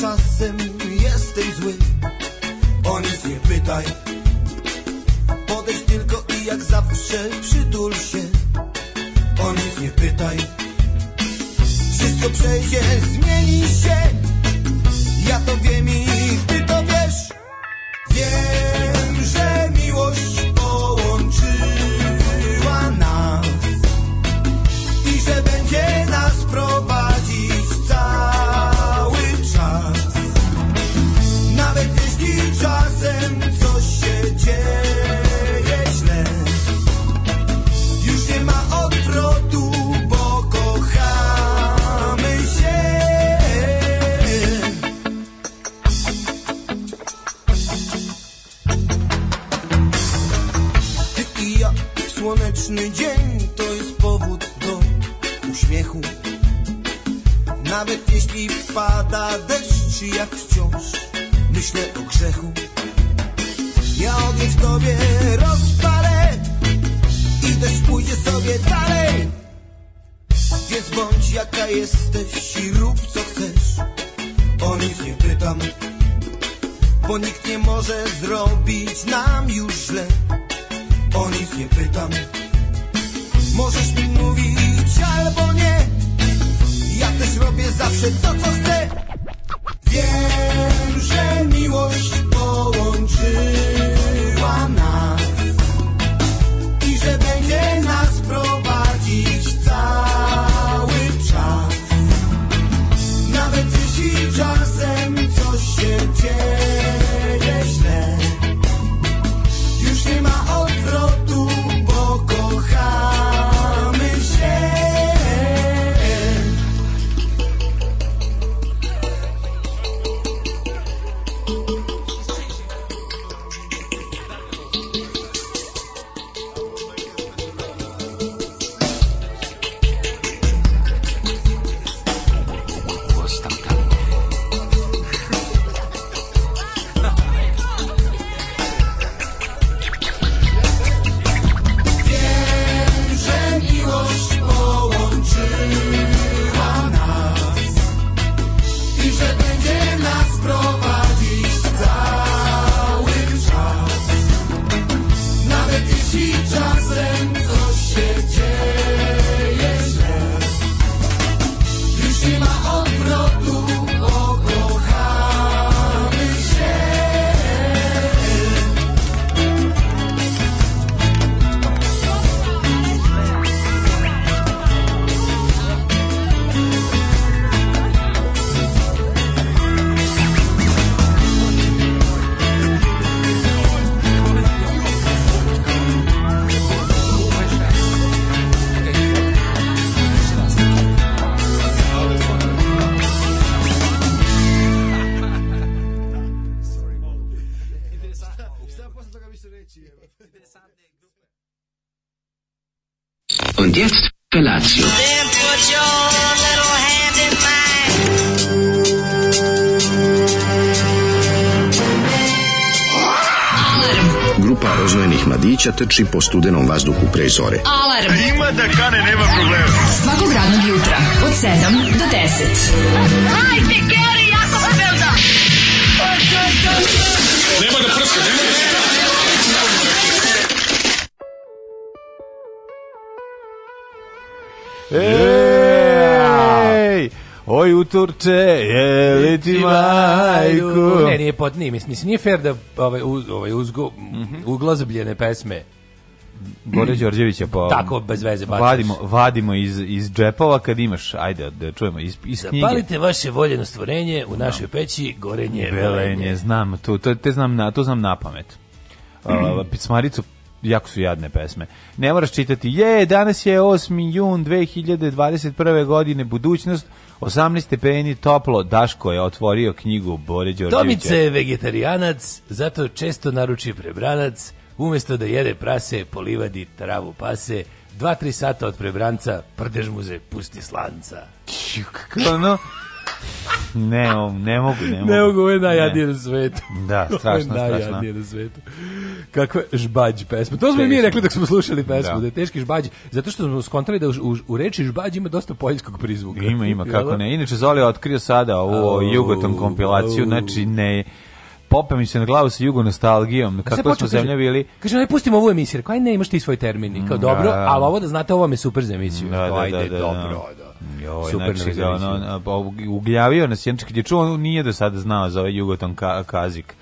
czasem mladića trči po studenom vazduhu pre zore. Alarm! A ima da kane, nema problema. Svakog radnog jutra, od 7 do 10. Hajde, Geri, ja sam velda! Nema da prska, nema da prska! Ej! Oj, utorče, je li ti ma? lepotniji, mislim, mislim, nije fair da ovaj uz, ovaj, uzgo, mm -hmm. uglazobljene pesme Bore Đorđevića pa Tako bez veze baciš. Vadimo, vadimo iz, iz džepova kad imaš. Ajde, da čujemo iz, iz knjige. Zapalite vaše voljeno stvorenje u da. našoj peći gorenje velenje. znam, to, to te znam na to znam na pamet. Mm. Uh, Smaricu jako su jadne pesme. Ne moraš čitati, je, danas je 8. jun 2021. godine, budućnost 18 stepeni toplo, Daško je otvorio knjigu Bore Đorđevića. Tomice je vegetarijanac, zato često naruči prebranac, umesto da jede prase, polivadi travu pase, 2-3 sata od prebranca, prdež mu se pusti slanca. Kako ono, ne, ne mogu, ne mogu. Ne mogu, ovo je najjadnije na svetu. Da, strašno, strašno. najjadnije na svetu. Kakva žbađ pesma. To smo i mi rekli dok smo slušali pesmu, da, da je teški žbađ, zato što smo skontrali da u, u, u reči žbađ ima dosta poljskog prizvuka. Ima, ima, kako da? ne. Inače, Zoli otkrio sada ovu jugoton kompilaciju, znači ne popa mi se na glavu sa jugo nostalgijom, kako smo zemlja bili. Kaže, ne pustimo ovu emisiju, rekao, aj ne, imaš ti svoj termin, kao mm, dobro, da. ali ovo da znate, ovo vam je super za emisiju, da, da ajde, da, dobro, da. Joj, super znači, ono, ugljavio nas, jednačak, gdje čuo, nije da sad znao za ovaj Jugoton ka, Kazik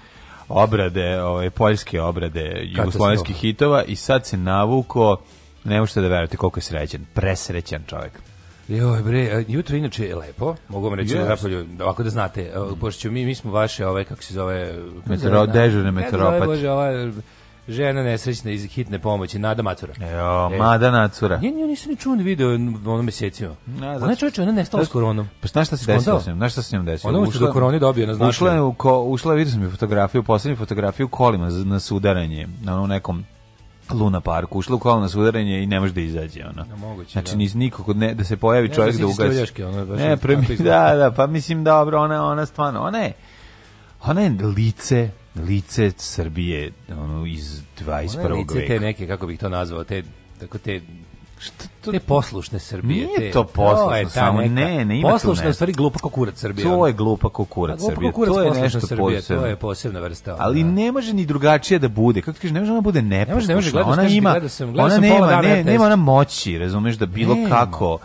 obrade, ove, poljske obrade jugoslovenskih hitova i sad se navuko, ne možete da verujete koliko je srećen, presrećan čovek. Joj bre, jutro inače je lepo, mogu vam reći yes. napolju, ovako da znate, pošto mi, mi smo vaše, ove, kako se zove... Metero, dežurne meteoropat. Bože, ova žena nesrećna iz hitne pomoći, Nada Macura. Jo, e, Mada Nacura. Nje, nju nisam ni čuo ni video ono mesecima. Na, ona čovječe, ona nestala s koronom. Pa šta šta se desilo s njom? šta se njom desilo? Ona ušla do korone dobio na značaju. Ušla je, u ko, ušla, vidio sam fotografiju, poslednju fotografiju kolima na sudaranje, na onom nekom Luna Park, ušla u kolona sudaranje i ne može da izađe ona. No, da, moguće. Znači da. ni nikog ne da se pojavi ne, čovjek da, da ugasi. Ne, premi, da, da, pa mislim dobro, ona ona stvarno, ona je ona je lice lice Srbije ono iz 21. veka. Lice te neke kako bih to nazvao, te tako te Šta to... Te poslušne Srbije. Nije to poslušno, te, to samo neka. ne, ne ima Poslušna je u stvari glupa kokurac Srbije. To je glupa kokurac Srbije. Glupa to je nešto Srbije, posebno. to je posebna vrsta. Ona. Ali da. ne može ni drugačije da bude. Kako ti kažeš, ne može ona da bude neposlušna. Ne može, ne može, gledaš, ona ima, gleda sam, gleda ona nema, ne, nema ona moći, razumeš, da bilo ne, kako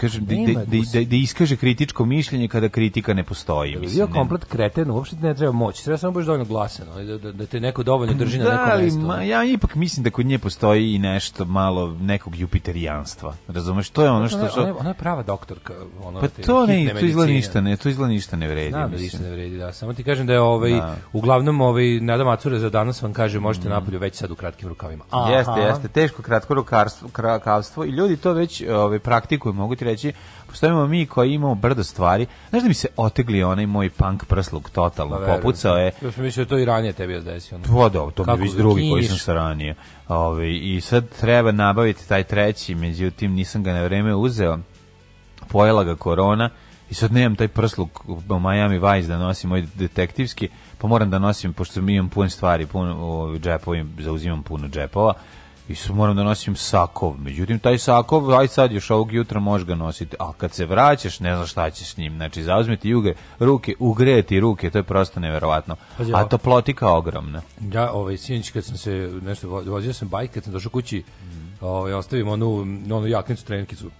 kažem, da, da, da, da iskaže kritičko mišljenje kada kritika ne postoji. Mislim, bio komplet kreten, uopšte ne treba moći. Treba samo baš dovoljno glasan, da, da, da, te neko dovoljno drži na da, nekom mestu. Ma, ja ipak mislim da kod nje postoji i nešto malo nekog jupiterijanstva. Razumeš, to je ono što... Ona, ona, ona je prava doktorka. Ona pa to ne, to izgleda ništa ne, to izgleda ništa ne vredi. Znam da ništa ne vredi, da. Samo ti kažem da je ovaj, da. uglavnom ovaj, Nada Macura za danas vam kaže možete mm. napolju već sad u kratkim rukavima. Aha. Jeste, jeste, teško kratko rukavstvo, i ljudi to već ovaj, praktikuju, mogu ti reći, postojimo mi koji imamo brdo stvari. Znaš da mi se otegli onaj moj punk prsluk totalno, pa, popucao je. Još mi mislio da to i ranije tebi odesio. Da ono. To, pa da, to bi drugi koji sam sa ranije. Ove, I sad treba nabaviti taj treći, međutim nisam ga na vreme uzeo. Pojela ga korona i sad nemam taj prsluk u Miami Vice da nosim moj ovaj detektivski, pa moram da nosim, pošto mi imam pun stvari, pun džepovi, zauzimam puno džepova, i su moram da nosim sakov. Međutim, taj sakov, aj sad još ovog jutra možeš ga nositi, a kad se vraćaš, ne znaš šta ćeš s njim. Znači, zauzmi ti uge, ruke, ugrejeti ruke, to je prosto neverovatno. a toplotika ogromna. Ja, ovaj, sinoć kad sam se, nešto, vozio sam bajk, kad sam došao kući, ovaj, ostavim onu, onu jaknicu, trenkicu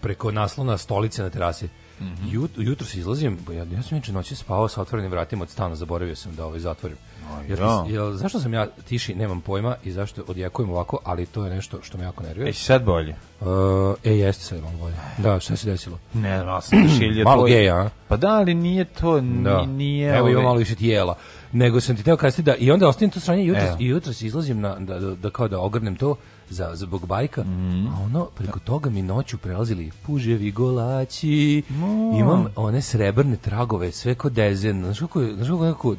preko naslona stolice na terasi Mm -hmm. Jut, jutro se izlazim, ja, ja sam inače noći spavao sa otvorenim vratima od stana, zaboravio sam da ovaj zatvorim. Aj, jer, ja. jer, zašto sam ja tiši, nemam pojma i zašto odjekujem ovako, ali to je nešto što me jako nervira. E, sad bolje? Uh, e, jeste sad malo bolje. Da, šta se desilo? Ne, malo sam šilje. malo geja, a? Pa da, ali nije to, da. nije... Evo ovaj... ima malo više tijela nego sam ti teo kasnije da i onda ostanem to sranje jutros i e. jutros izlazim na da, da, da kao da ogrnem to za, zbog bajka, mm. a ono preko da. toga mi noću prelazili puževi golaći. mm. imam one srebrne tragove, sve kod dezen, znaš kako, znaš kako, kako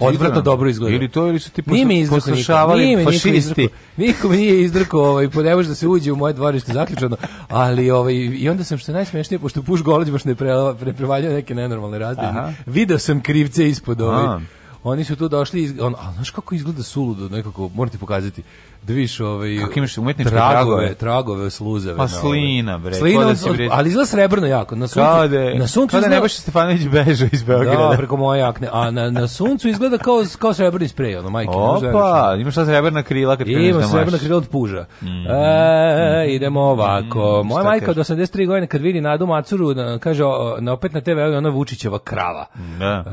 odvratno dobro izgleda. Ili to, ili su ti poslušavali fašisti. Niko mi nije izdrko, ovaj, po pa ne da se uđe u moje dvorište zaključano, ali ovaj, i onda sam što je najsmešnije, pošto puš golać baš ne, pre, prevaljao neke nenormalne razdelje, video sam krivce ispod ovaj, oni su tu došli, iz, on, a znaš kako izgleda suludo nekako, morate pokazati, da vidiš ove ovaj, kako imaš umetničke tragove, tragove sluzave. Pa slina bre. Slina, da bre... ali izla srebrno jako. Na suncu, Kode, da na suncu da izgleda, Nebojša Stefanović beže iz Beograda. Da, preko moje jakne. A na, na suncu izgleda kao, kao srebrni sprej, ono, majke. Opa, imaš ta srebrna krila kad kreneš da maš. Ima srebrna krila od puža. Mm, e, idemo mm. ovako. Mm, moja majka od 83 godina kad vidi Nadu Macuru, na, kaže, na opet na TV, je ona Vučićeva krava. Da.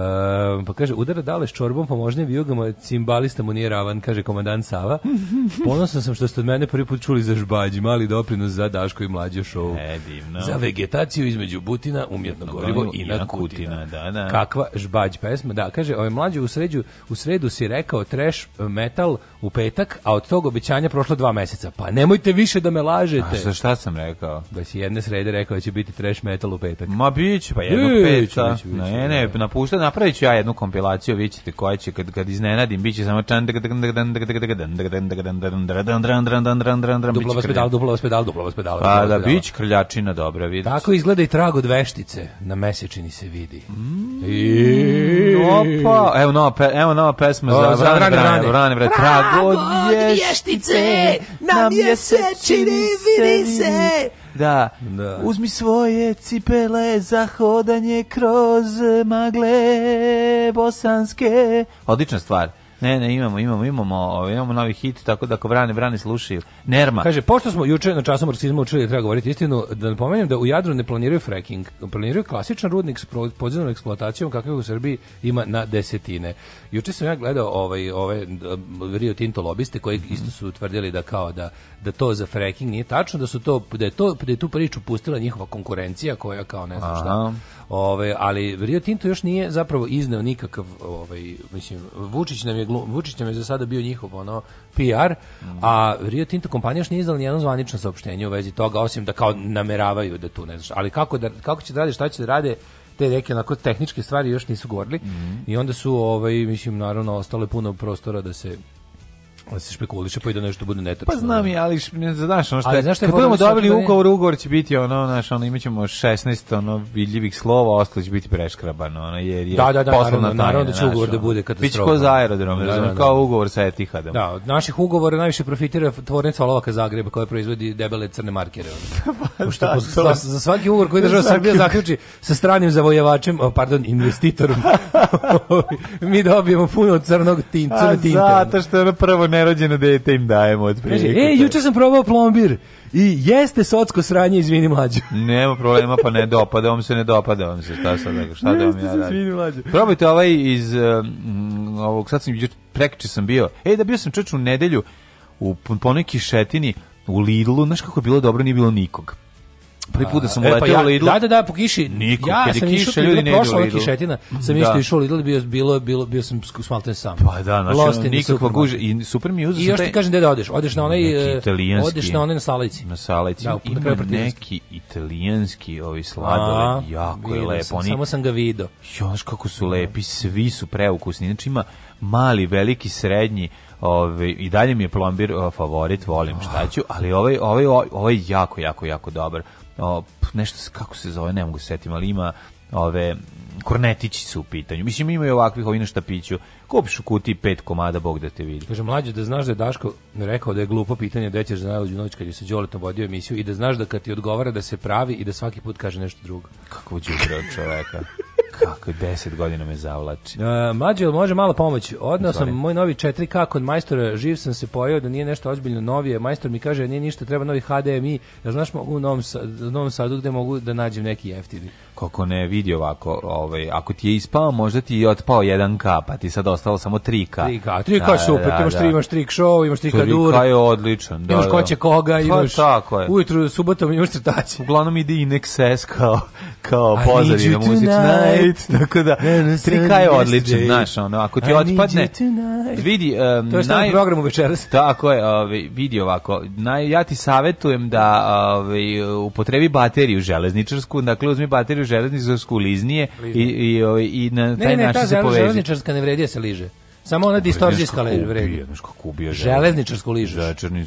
E, pa kaže, udara dale s čorbom, pa pomožne vijugama, cimbalista mu nije ravan, kaže komandant Sava. Ponosan sam što ste od mene prvi put čuli za žbađi, mali doprinos za Daško i mlađe show. E, divno. Za vegetaciju između Butina, umjetno gorivo i na Kutina. Da, da. Kakva žbađ pesma. Da, kaže, ove mlađe u, sređu, u sredu si rekao trash metal u petak, a od tog obećanja prošlo dva meseca. Pa nemojte više da me lažete. A za šta sam rekao? Da si jedne srede rekao da će biti trash metal u petak. Ma biće, pa jednog e, peta. Bić, bić, ne, ne, napušta, napravit ću ja jednu kompilaciju, vi ćete koja će, kad, kad iznenadim, bit će samo čan, Duplo vas pedal, duplo vas pedal, duplo vas pedal. Pa da, bić krljačina dobra, vidi. Tako izgleda i trag od veštice, na mesečini se vidi. Mm. Opa, evo nova, evo nova pesma za vrane, vrane, vrane, vrane, trag od veštice, na mesečini vidi se. Da. da. Uzmi svoje cipele za hodanje kroz magle bosanske. Odlična stvar. Ne, ne, imamo, imamo, imamo, ovaj, imamo novi hit, tako da ako brani, brani slušaju. Nerma. Kaže, pošto smo juče na času marksizma učili da treba govoriti istinu, da napomenem da u Jadru ne planiraju fracking, planiraju klasičan rudnik s podzemnom eksploatacijom kakve u Srbiji ima na desetine. Juče sam ja gledao ovaj, ove Rio Tinto lobiste koji mhm. isto su utvrdili da kao da, da to za fracking nije tačno, da su to, da je, to, da je tu priču pustila njihova konkurencija koja kao ne znam šta Ove, ali Rio Tinto još nije zapravo izneo nikakav, ovaj, mislim, Vučić nam, je, Vučić nam je za sada bio njihov ono, PR, mm. a Rio Tinto kompanija još nije izdala nijedno zvanično saopštenje u vezi toga, osim da kao nameravaju da tu ne znaš. Ali kako, da, kako će da rade, šta će da rade, te neke onako tehničke stvari još nisu govorili mm -hmm. i onda su ovaj mislim naravno ostale puno prostora da se On se špekuliše pa i da nešto bude netačno. Pa znam ja, ali znaš, ono što ali, znaš što kad budemo dobili ugovor, ugovor će biti ono, znaš, ono imaćemo 16 ono vidljivih slova, ostalo će biti preškrabano, ono jer je da, da, da, naravno, tajna, naravno da će naš, ugovor da bude katastrofa. Biće ko za aerodrom, da, da, da, kao ugovor sa Etihadom. Da, od naših ugovora najviše profitira tvornica Olovaka Zagreba koja proizvodi debele crne markere. Pa da, Pošto što da, za, za svaki ugovor koji država Srbija zaključi sa stranim zavojevačem, pardon, investitorom, mi dobijemo puno crnog tinta, tinta. Zato što je prvo ne nerođeno dete im dajemo od prilike. Kaže, ej, juče sam probao plombir. I jeste socsko sranje, izvini mlađu. Nema problema, pa ne dopada, on se ne dopada, vam se šta sad, šta da vam ja radim. Probajte ovaj iz um, ovog, sad sam, prekiče sam bio, ej, da bio sam čoč u nedelju, u poneki šetini, u Lidlu, znaš kako je bilo dobro, nije bilo nikog prvi put da sam uleteo e, pa ja, u Lidl. Da, da, da, po kiši. Niko, ja sam kiša, išao, ljudi ne prošla Lidl. kišetina, sam da. išao da išao u Lidl, bio, bilo, bilo, bio sam smalten sam. Pa da, znači, Lost nikakva guža. I super mi je uzeo. I još ti kažem gde da odeš. Odeš na onaj, e, italijanski. odeš na onaj na Salajci. Na Salajci. Da, Ima neki italijanski ovi sladole, jako je lepo. Oni, samo sam ga video. Još kako su lepi, svi su preukusni. Znači ima mali, veliki, srednji, Ove, i dalje mi je plombir favorit, volim šta ah. ću, ali ovaj, ovaj, ovaj jako, jako, jako dobar o, nešto kako se zove, ne mogu se setim, ali ima ove kornetići su u pitanju. Mislim ima i ovakvih ovina šta piću. Kupiš u kutiji pet komada, bog da te vidi. Kaže mlađe da znaš da je Daško rekao da je glupo pitanje da ćeš za najluđu noć kad je se Đoletom vodio emisiju i da znaš da kad ti odgovara da se pravi i da svaki put kaže nešto drugo. Kako uđe čoveka? Kako je, deset godina me zavlači. Uh, e, Mađel, može malo pomoć? Odnao sam moj novi 4K kod majstora, živ sam se pojao da nije nešto ozbiljno novije. Majstor mi kaže, nije ništa, treba novi HDMI. Ja znaš mogu u Novom, novom Sadu gde mogu da nađem neki jeftini? Kako ne, vidi ovako, ovaj, ako ti je ispao, možda ti je otpao 1K, pa ti sad ostalo samo 3K. 3K, 3K da, super, da, imaš, da. imaš trik show, imaš 3K dur. 3K je odličan. Da, imaš da. ko će koga, pa, imaš tako je. ujutru, subotom imaš crtače. Uglavnom ide i Nexes kao, kao pozadina muzična. State, tako da 3K je odličan, znaš, ono, ako ti odpadne, vidi... Um, to je što naj... programu večeras. Tako je, ovaj, vidi ovako, naj, ja ti savjetujem da ovaj, upotrebi bateriju železničarsku, dakle uzmi bateriju železničarsku liznije i, i, ovaj, i na taj ne, način ne, se poveži. železničarska ne vredi da se liže. Samo ona pa distorzijska vredi. Znaš kako ubija železničarsku ližu.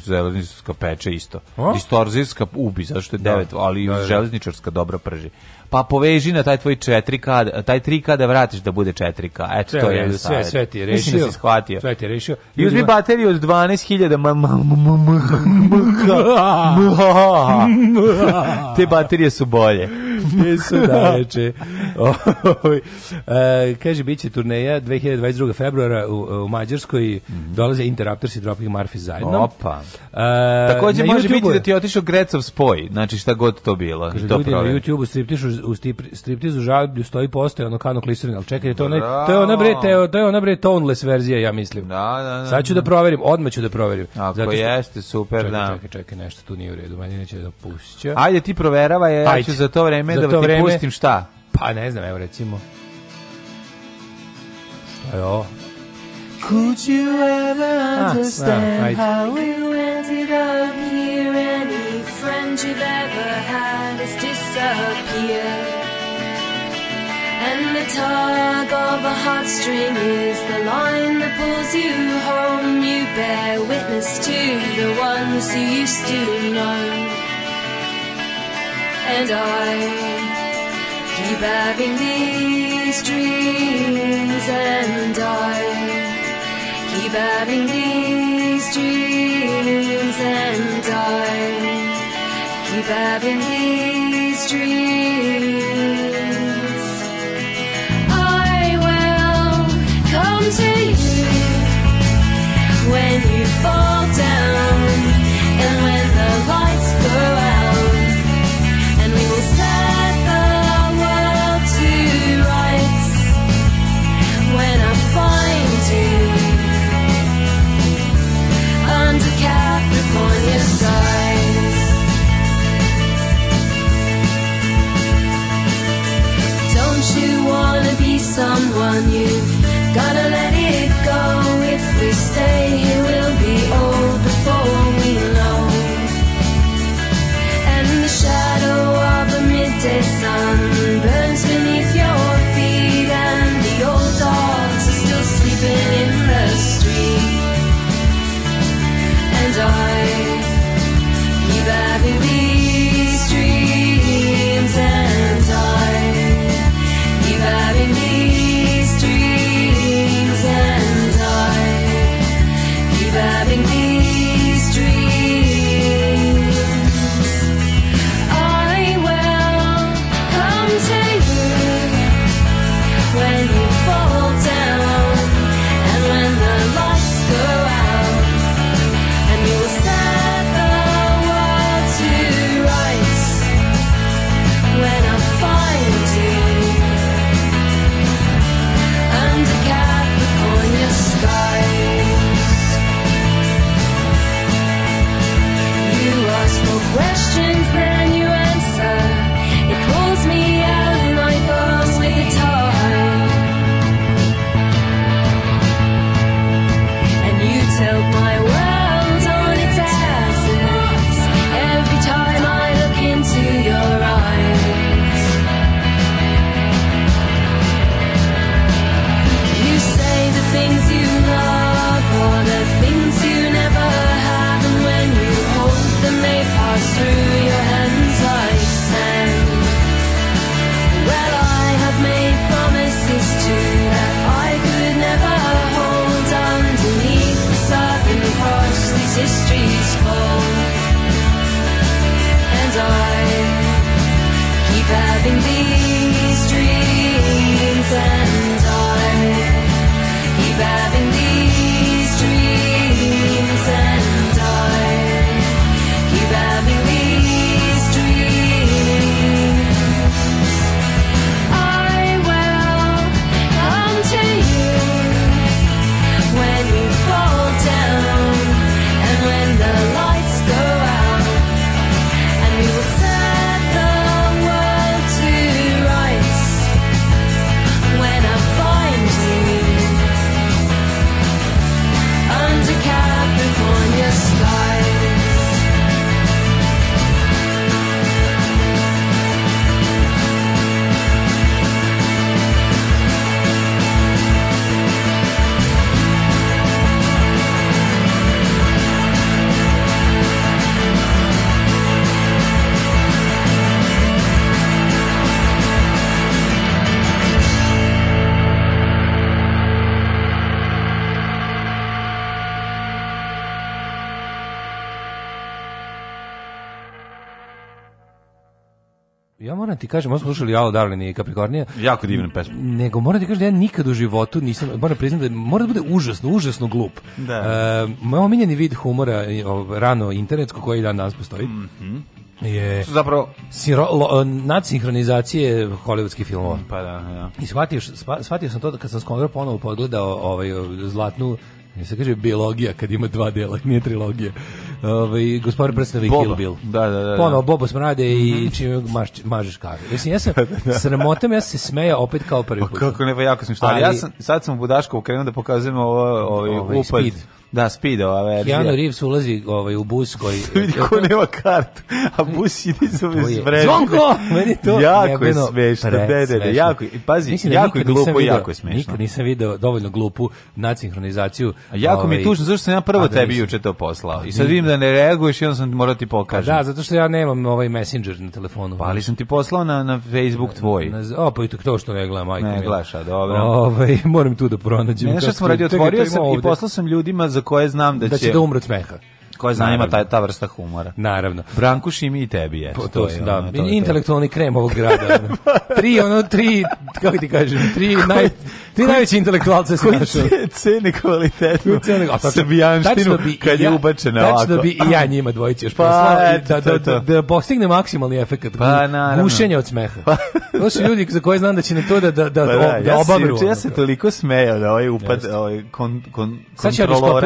Železničarska peče isto. Distorzijska ubi, zašto je da. devet, ali da, da, železničarska dobro prži pa poveži na taj tvoj 4K, taj 3K da vratiš da bude 4K. Eto, sve, to je sve, sve ti je rešio. Mislim da si shvatio. Sve ti je rešio. I uzmi bateriju od 12.000 Te baterije su bolje. Nisu daleče. Kaže, bit će turneja 2022. februara u, u Mađarskoj. Dolaze Interruptors i Dropping Murphys zajedno. Opa. Takođe može biti da ti je otišao Grecov spoj. Znači šta god to bilo. Kaže, ljudi na YouTube-u striptišu u striptizu žablju stoji postoje ono kano kliserina, ali čekaj, to, onaj, to je ona bre, teo, to je ona bre toneless verzija, ja mislim. Da, da, da. Sad ću da, da proverim, odmah ću da proverim. Ako Zato što, jeste, super, čekaj, da. Čekaj, čekaj, nešto tu nije u redu, manje neće da pušća. Ajde ti proverava, ja, Ajde. ću za to vreme za da to da ti vreme, pustim šta. Pa ne znam, evo recimo. Šta je ovo? Could you ever ah, understand ah, how we ended up here and friend you've ever had has disappeared. And the tug of a heartstring is the line that pulls you home. You bear witness to the ones you used to know. And I keep having these dreams, and I keep having these dreams, and I keep having these dreams. on you. ti kažem, možda slušali Alo Darlin i Capricornija. Jako divna pesma. Nego moram ti kažem da ja nikad u životu nisam, moram priznati da mora da bude užasno, užasno glup. Da. E, moj omiljeni vid humora rano internetsko koji dan danas postoji. Mm je zapravo siro, lo, e, nadsinhronizacije hollywoodskih filmova. Pa da, ja. I shvatio, shvatio sam to da kad sam skontrolirao ponovo pogledao ovaj zlatnu Ja se kaže biologija kad ima dva dela, nije trilogija. Ovaj gospodin Prstenovi Kill Bill. Da, da, da. da. Ponovo Bobo smrade i mhm. čim maž, mažeš kafe. Mislim ja sam da, da. sramotom ja se smeja opet kao prvi pa put. Kako ne, pa jako sam što. Ali, ja sam sad sam u budaško okrenuo da pokazujem ovo ovaj, ovaj upad. Speed. Da, Speedo, a verzija. Keanu Reeves ulazi ovaj, u bus koji... Vidi ko nema kartu, a bus ide za vreme. Zvonko! Meni to jako je smešno, de, de, de, jako, pazi, Mislim da jako je glupo, video, jako je smešno. Nikad nisam video dovoljno glupu nadsinhronizaciju. A jako ovaj, mi je ovaj, tužno, zašto sam ja prvo tebi juče to poslao? I sad vidim da ne reaguješ i onda sam morao da ti pokažem. Da, zato što ja nemam ovaj messenger na telefonu. Pa ali sam ti poslao na, na Facebook tvoj. Na, na, o, pa i to što ne gledam, majko. Ne gledaš, dobro. Ovaj, moram tu da pronađem. Ne, što sam radio, otvorio sam i poslao sam ljudima za za koje znam da, da će... Da će da umre od smeha. koje zanima ta, ta vrsta humora. Naravno. Brankuš i i tebi je. to, to je, da, ono, to intelektualni to. krem ovog grada. tri, ono, tri, kako ti kažem, tri, koji, naj, tri najveći intelektualce su našli. Koji cene kvalitetu srbijanštinu da kad je ubačena ovako. Tačno da bi i ja njima dvojici još pa poslao. Da, da, da, da postigne maksimalni efekt. Pa, naravno. Gušenje od smeha. Pa- to su ljudi za koje znam da će ne to da, da, da, pa da da, Ja se toliko smejao da ovaj upad, ovaj kon, kon, kontrolora. Sad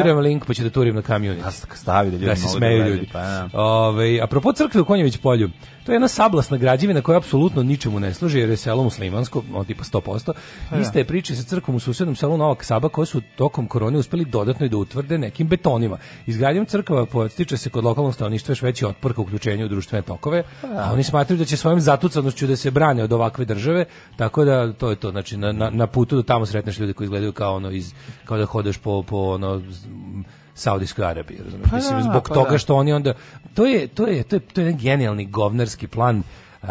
ću ja da link pa ću da turim na kamionu. Stavi pravi da ljudi da se da smeju ljudi. Pa, ja. Da. Ove, ovaj, apropo crkve u Konjević polju, to je jedna sablasna građevina koja apsolutno ničemu ne služi jer je selo muslimansko, on tipa 100%. Ja. Pa da. Ista je priča sa crkvom u susednom selu Nova Kasaba koja su tokom korone uspeli dodatno i da utvrde nekim betonima. Izgradnjom crkava potiče se kod lokalnog stanovništva još veći otpor ka uključenju u društvene tokove, ja. Pa a oni smatraju da će svojom zatucanošću da se brane od ovakve države, tako da to je to, znači na, na, na putu do tamo sretneš ljude koji izgledaju kao ono iz kao da hodeš po po ono Saudijskoj Arabiji, razumiješ? Pa, Mislim, da, zbog pa toga da. što oni onda... To je, to je, to je, to je jedan genijalni govnarski plan uh,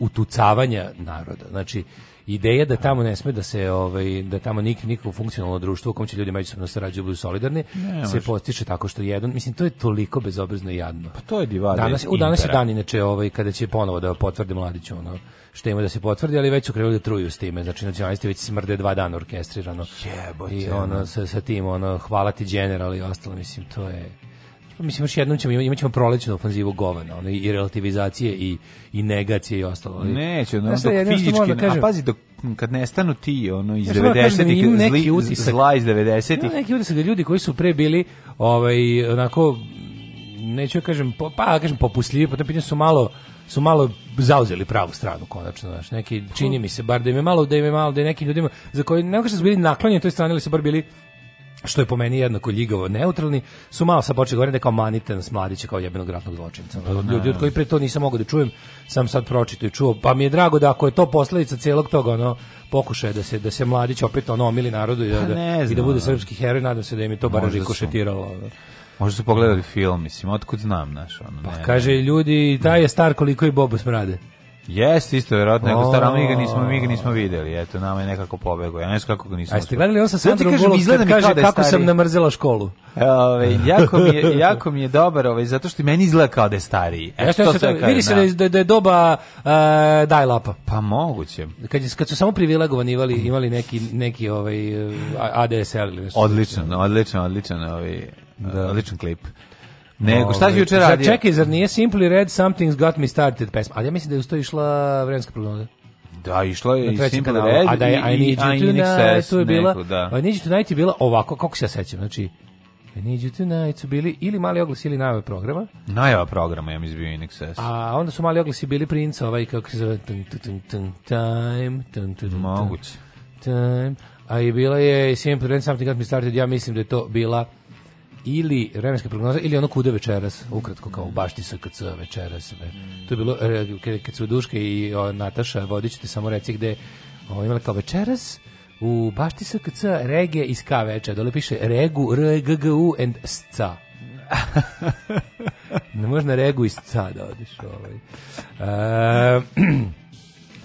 utucavanja naroda. Znači, ideja da tamo ne sme da se ovaj da tamo nik niko funkcionalno društvo u kom će ljudi međusobno sarađuju budu solidarni ne, se postiče tako što jedan mislim to je toliko bezobrazno i jadno pa to je divada danas u danas je dan inače ovaj kada će ponovo da potvrdi mladić ono što ima da se potvrdi, ali već su krenuli da truju s time. Znači, nacionalisti već smrde dva dana orkestrirano. Jebote. I ono, sa, sa tim, ono, hvala ti general i ostalo, mislim, to je mislim još jednom ćemo imat ćemo prolećnu ofanzivu govana, ono i relativizacije i i negacije i ostalo. Neće, no, znači, dok fizički, da kažem, a pazi dok kad nestanu ti ono iz 90-ih da ja zli, zla iz 90-ih. Neki utisak da ljudi koji su pre bili ovaj onako neću kažem pa kažem popustljivi, potom pitanju su malo su malo zauzeli pravu stranu konačno znaš neki čini mi se bar da im je malo da im je malo da je nekim ljudima za koje ne kažem su bili naklonjeni toj strani ili su bar bili što je po meni jednako ljigavo neutralni, su malo sa počeli govoriti da kao manite nas mladiće kao jebenog ratnog zločinca. Da, da, Ljudi od da. koji pre to nisam mogao da čujem, sam sad pročitao i čuo. Pa mi je drago da ako je to posledica celog toga, ono, pokušaja da se da se mladić opet ono omili narodu i pa da, pa i da bude srpski heroj, nadam se da im je to bar rikošetiralo. Možda su pogledali film, mislim, otkud znam, znaš, ono. Pa ne, kaže ljudi, taj je star koliko i Bobo Smrade. Jeste, isto verovatno, neko stara mi ga nismo mi ga nismo videli. Eto, nama je nekako pobegao. Ja ne znam kako ga nisam. A ste gledali on sa Sandrom Bullock? Izgleda mi kaže da kako sam namrzela školu. E, Ove, ovaj, jako mi je jako mi je dobar, ovaj zato što meni izgleda kao da je stariji. E, Jeste, to se vidi se da, da je, da je doba uh, daj lapa. Pa moguće. Kad, kad su samo privilegovani imali imali neki neki ovaj ADSL ili nešto. Odlično, odlično, odlično, ovaj Da. da. odličan klip. Nego, šta si ovaj, juče radio? Čekaj, zar nije Simply Red Something's Got Me Started pesma? Ali ja mislim da je uz išla vremenska prognoza. Da, išla je i Simple Red a da je I, I Need You Tonight, to je bila, neko, da. I Need You Tonight je bila ovako, kako se ja sećam, znači, I Need You Tonight su bili ili mali oglasi ili najava programa. Najava programa, ja mi izbio In Excess. A onda su mali oglasi bili Prince, ovaj, kako se zove, tum, tum, tum, time, tum, tum, tum, Moguće. Time, a i bila je Simple Red Something Got Me Started, ja mislim da je to bila ili vremenska prognoza ili ono kude večeras, ukratko kao u mm. bašti SKC večeras. Ve. Mm. To je bilo e, kad su Duška i o, Nataša Vodić ti samo reci gde o, imali kao večeras u bašti SKC regije iz K večera. Dole piše regu, r, g, g, u and sca. ne možeš na regu iz sca da odiš. Ovaj. E,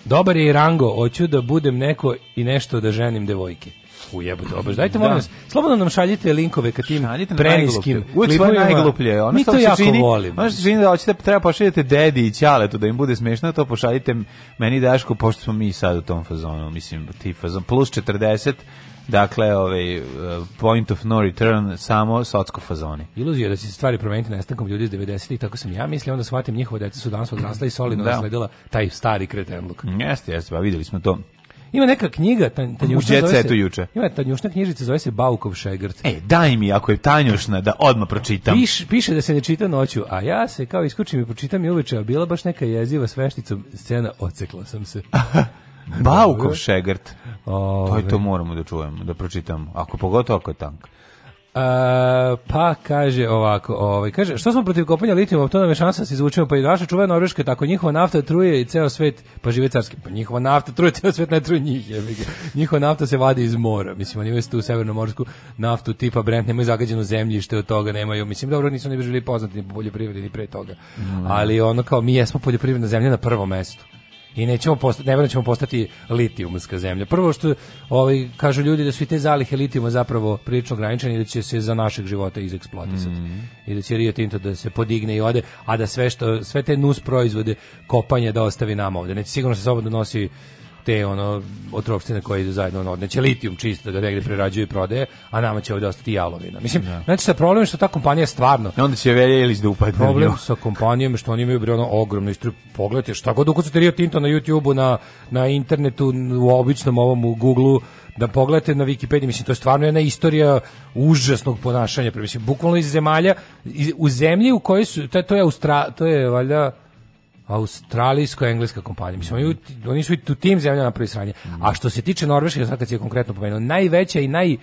dobar je i rango, hoću da budem neko i nešto da ženim devojke. U jebote, obaš. Dajte molim da. vas, slobodno nam šaljite linkove ka tim preniskim klipovima. najgluplje. Ono Mi što to jako čini, volimo. Ono što čini da hoćete, treba pošaljete dedi i ćaletu da im bude smešno, to pošaljite meni Dašku, pošto smo mi sad u tom fazonu, mislim, ti fazon, plus 40, Dakle, ovaj eh, point of no return samo socsko fazoni. Iluzija da će se stvari promeniti nestankom ljudi iz 90-ih, tako sam ja mislio, onda shvatim njihovo deca su danas odrasla i solidno da. nasledila taj stari kretenluk. Jeste, jeste, pa videli smo to Ima neka knjiga, Tanjušna zove se... juče. Ima Tanjušna knjižica, zove se Baukov šegrt. E, daj mi, ako je Tanjušna, da odmah pročitam. Piš, piše da se ne čita noću, a ja se kao iskučim i pročitam i uveče, a bila baš neka jeziva s scena, ocekla sam se. Baukov šegrt. Ove. To i to moramo da čujemo, da pročitam. Ako pogotovo ako je tank. Uh, pa kaže ovako, ovaj kaže što smo protiv kopanja litijuma, to nam je šansa da se izvučemo, pa i naša čuvena Norveška, tako njihova nafta truje i ceo svet, pa žive carski, pa njihova nafta truje ceo svet, ne truje njih, je. Njihova nafta se vadi iz mora. Mislim oni imaju tu morsku naftu tipa Brent, nemaju zagađeno zemljište od toga, nemaju. Mislim dobro, nisu ni bili poznati ni poljoprivredi ni pre toga. Mm. Ali ono kao mi jesmo poljoprivredna zemlja na prvom mestu i nećemo postati, ne ćemo postati litijumska zemlja. Prvo što ovaj, kažu ljudi da su i te zalihe litijuma zapravo prilično ograničene i da će se za našeg života izeksploatisati. Mm -hmm. I da će Rio Tinto da se podigne i ode, a da sve, što, sve te nus proizvode kopanja da ostavi nama ovde. Neće sigurno se sobom nosi te ono otrovštine koje zajedno ono, odneće litijum čisto da negde prerađuje i prodaje, a nama će ovdje ostati jalovina. Mislim, da. znači sa problemom što ta kompanija stvarno... Onda će velje ili da upadne. Problem sa kompanijom što oni imaju bre ono ogromno istru, pogledajte šta god ukucate Rio Tinto na YouTubeu, na, na internetu, u običnom ovom u Googleu, da pogledate na Wikipediji, mislim, to je stvarno jedna istorija užasnog ponašanja, mislim, bukvalno iz zemalja, iz, u zemlji u kojoj su, to je, to je, Austra, to je valjda, australijsko-engleska kompanija. Mislim, oni, oni su i tu tim zemljama napravili sranje. A što se tiče Norveške, sad kad si je konkretno pomenuo, najveća i naj, uh,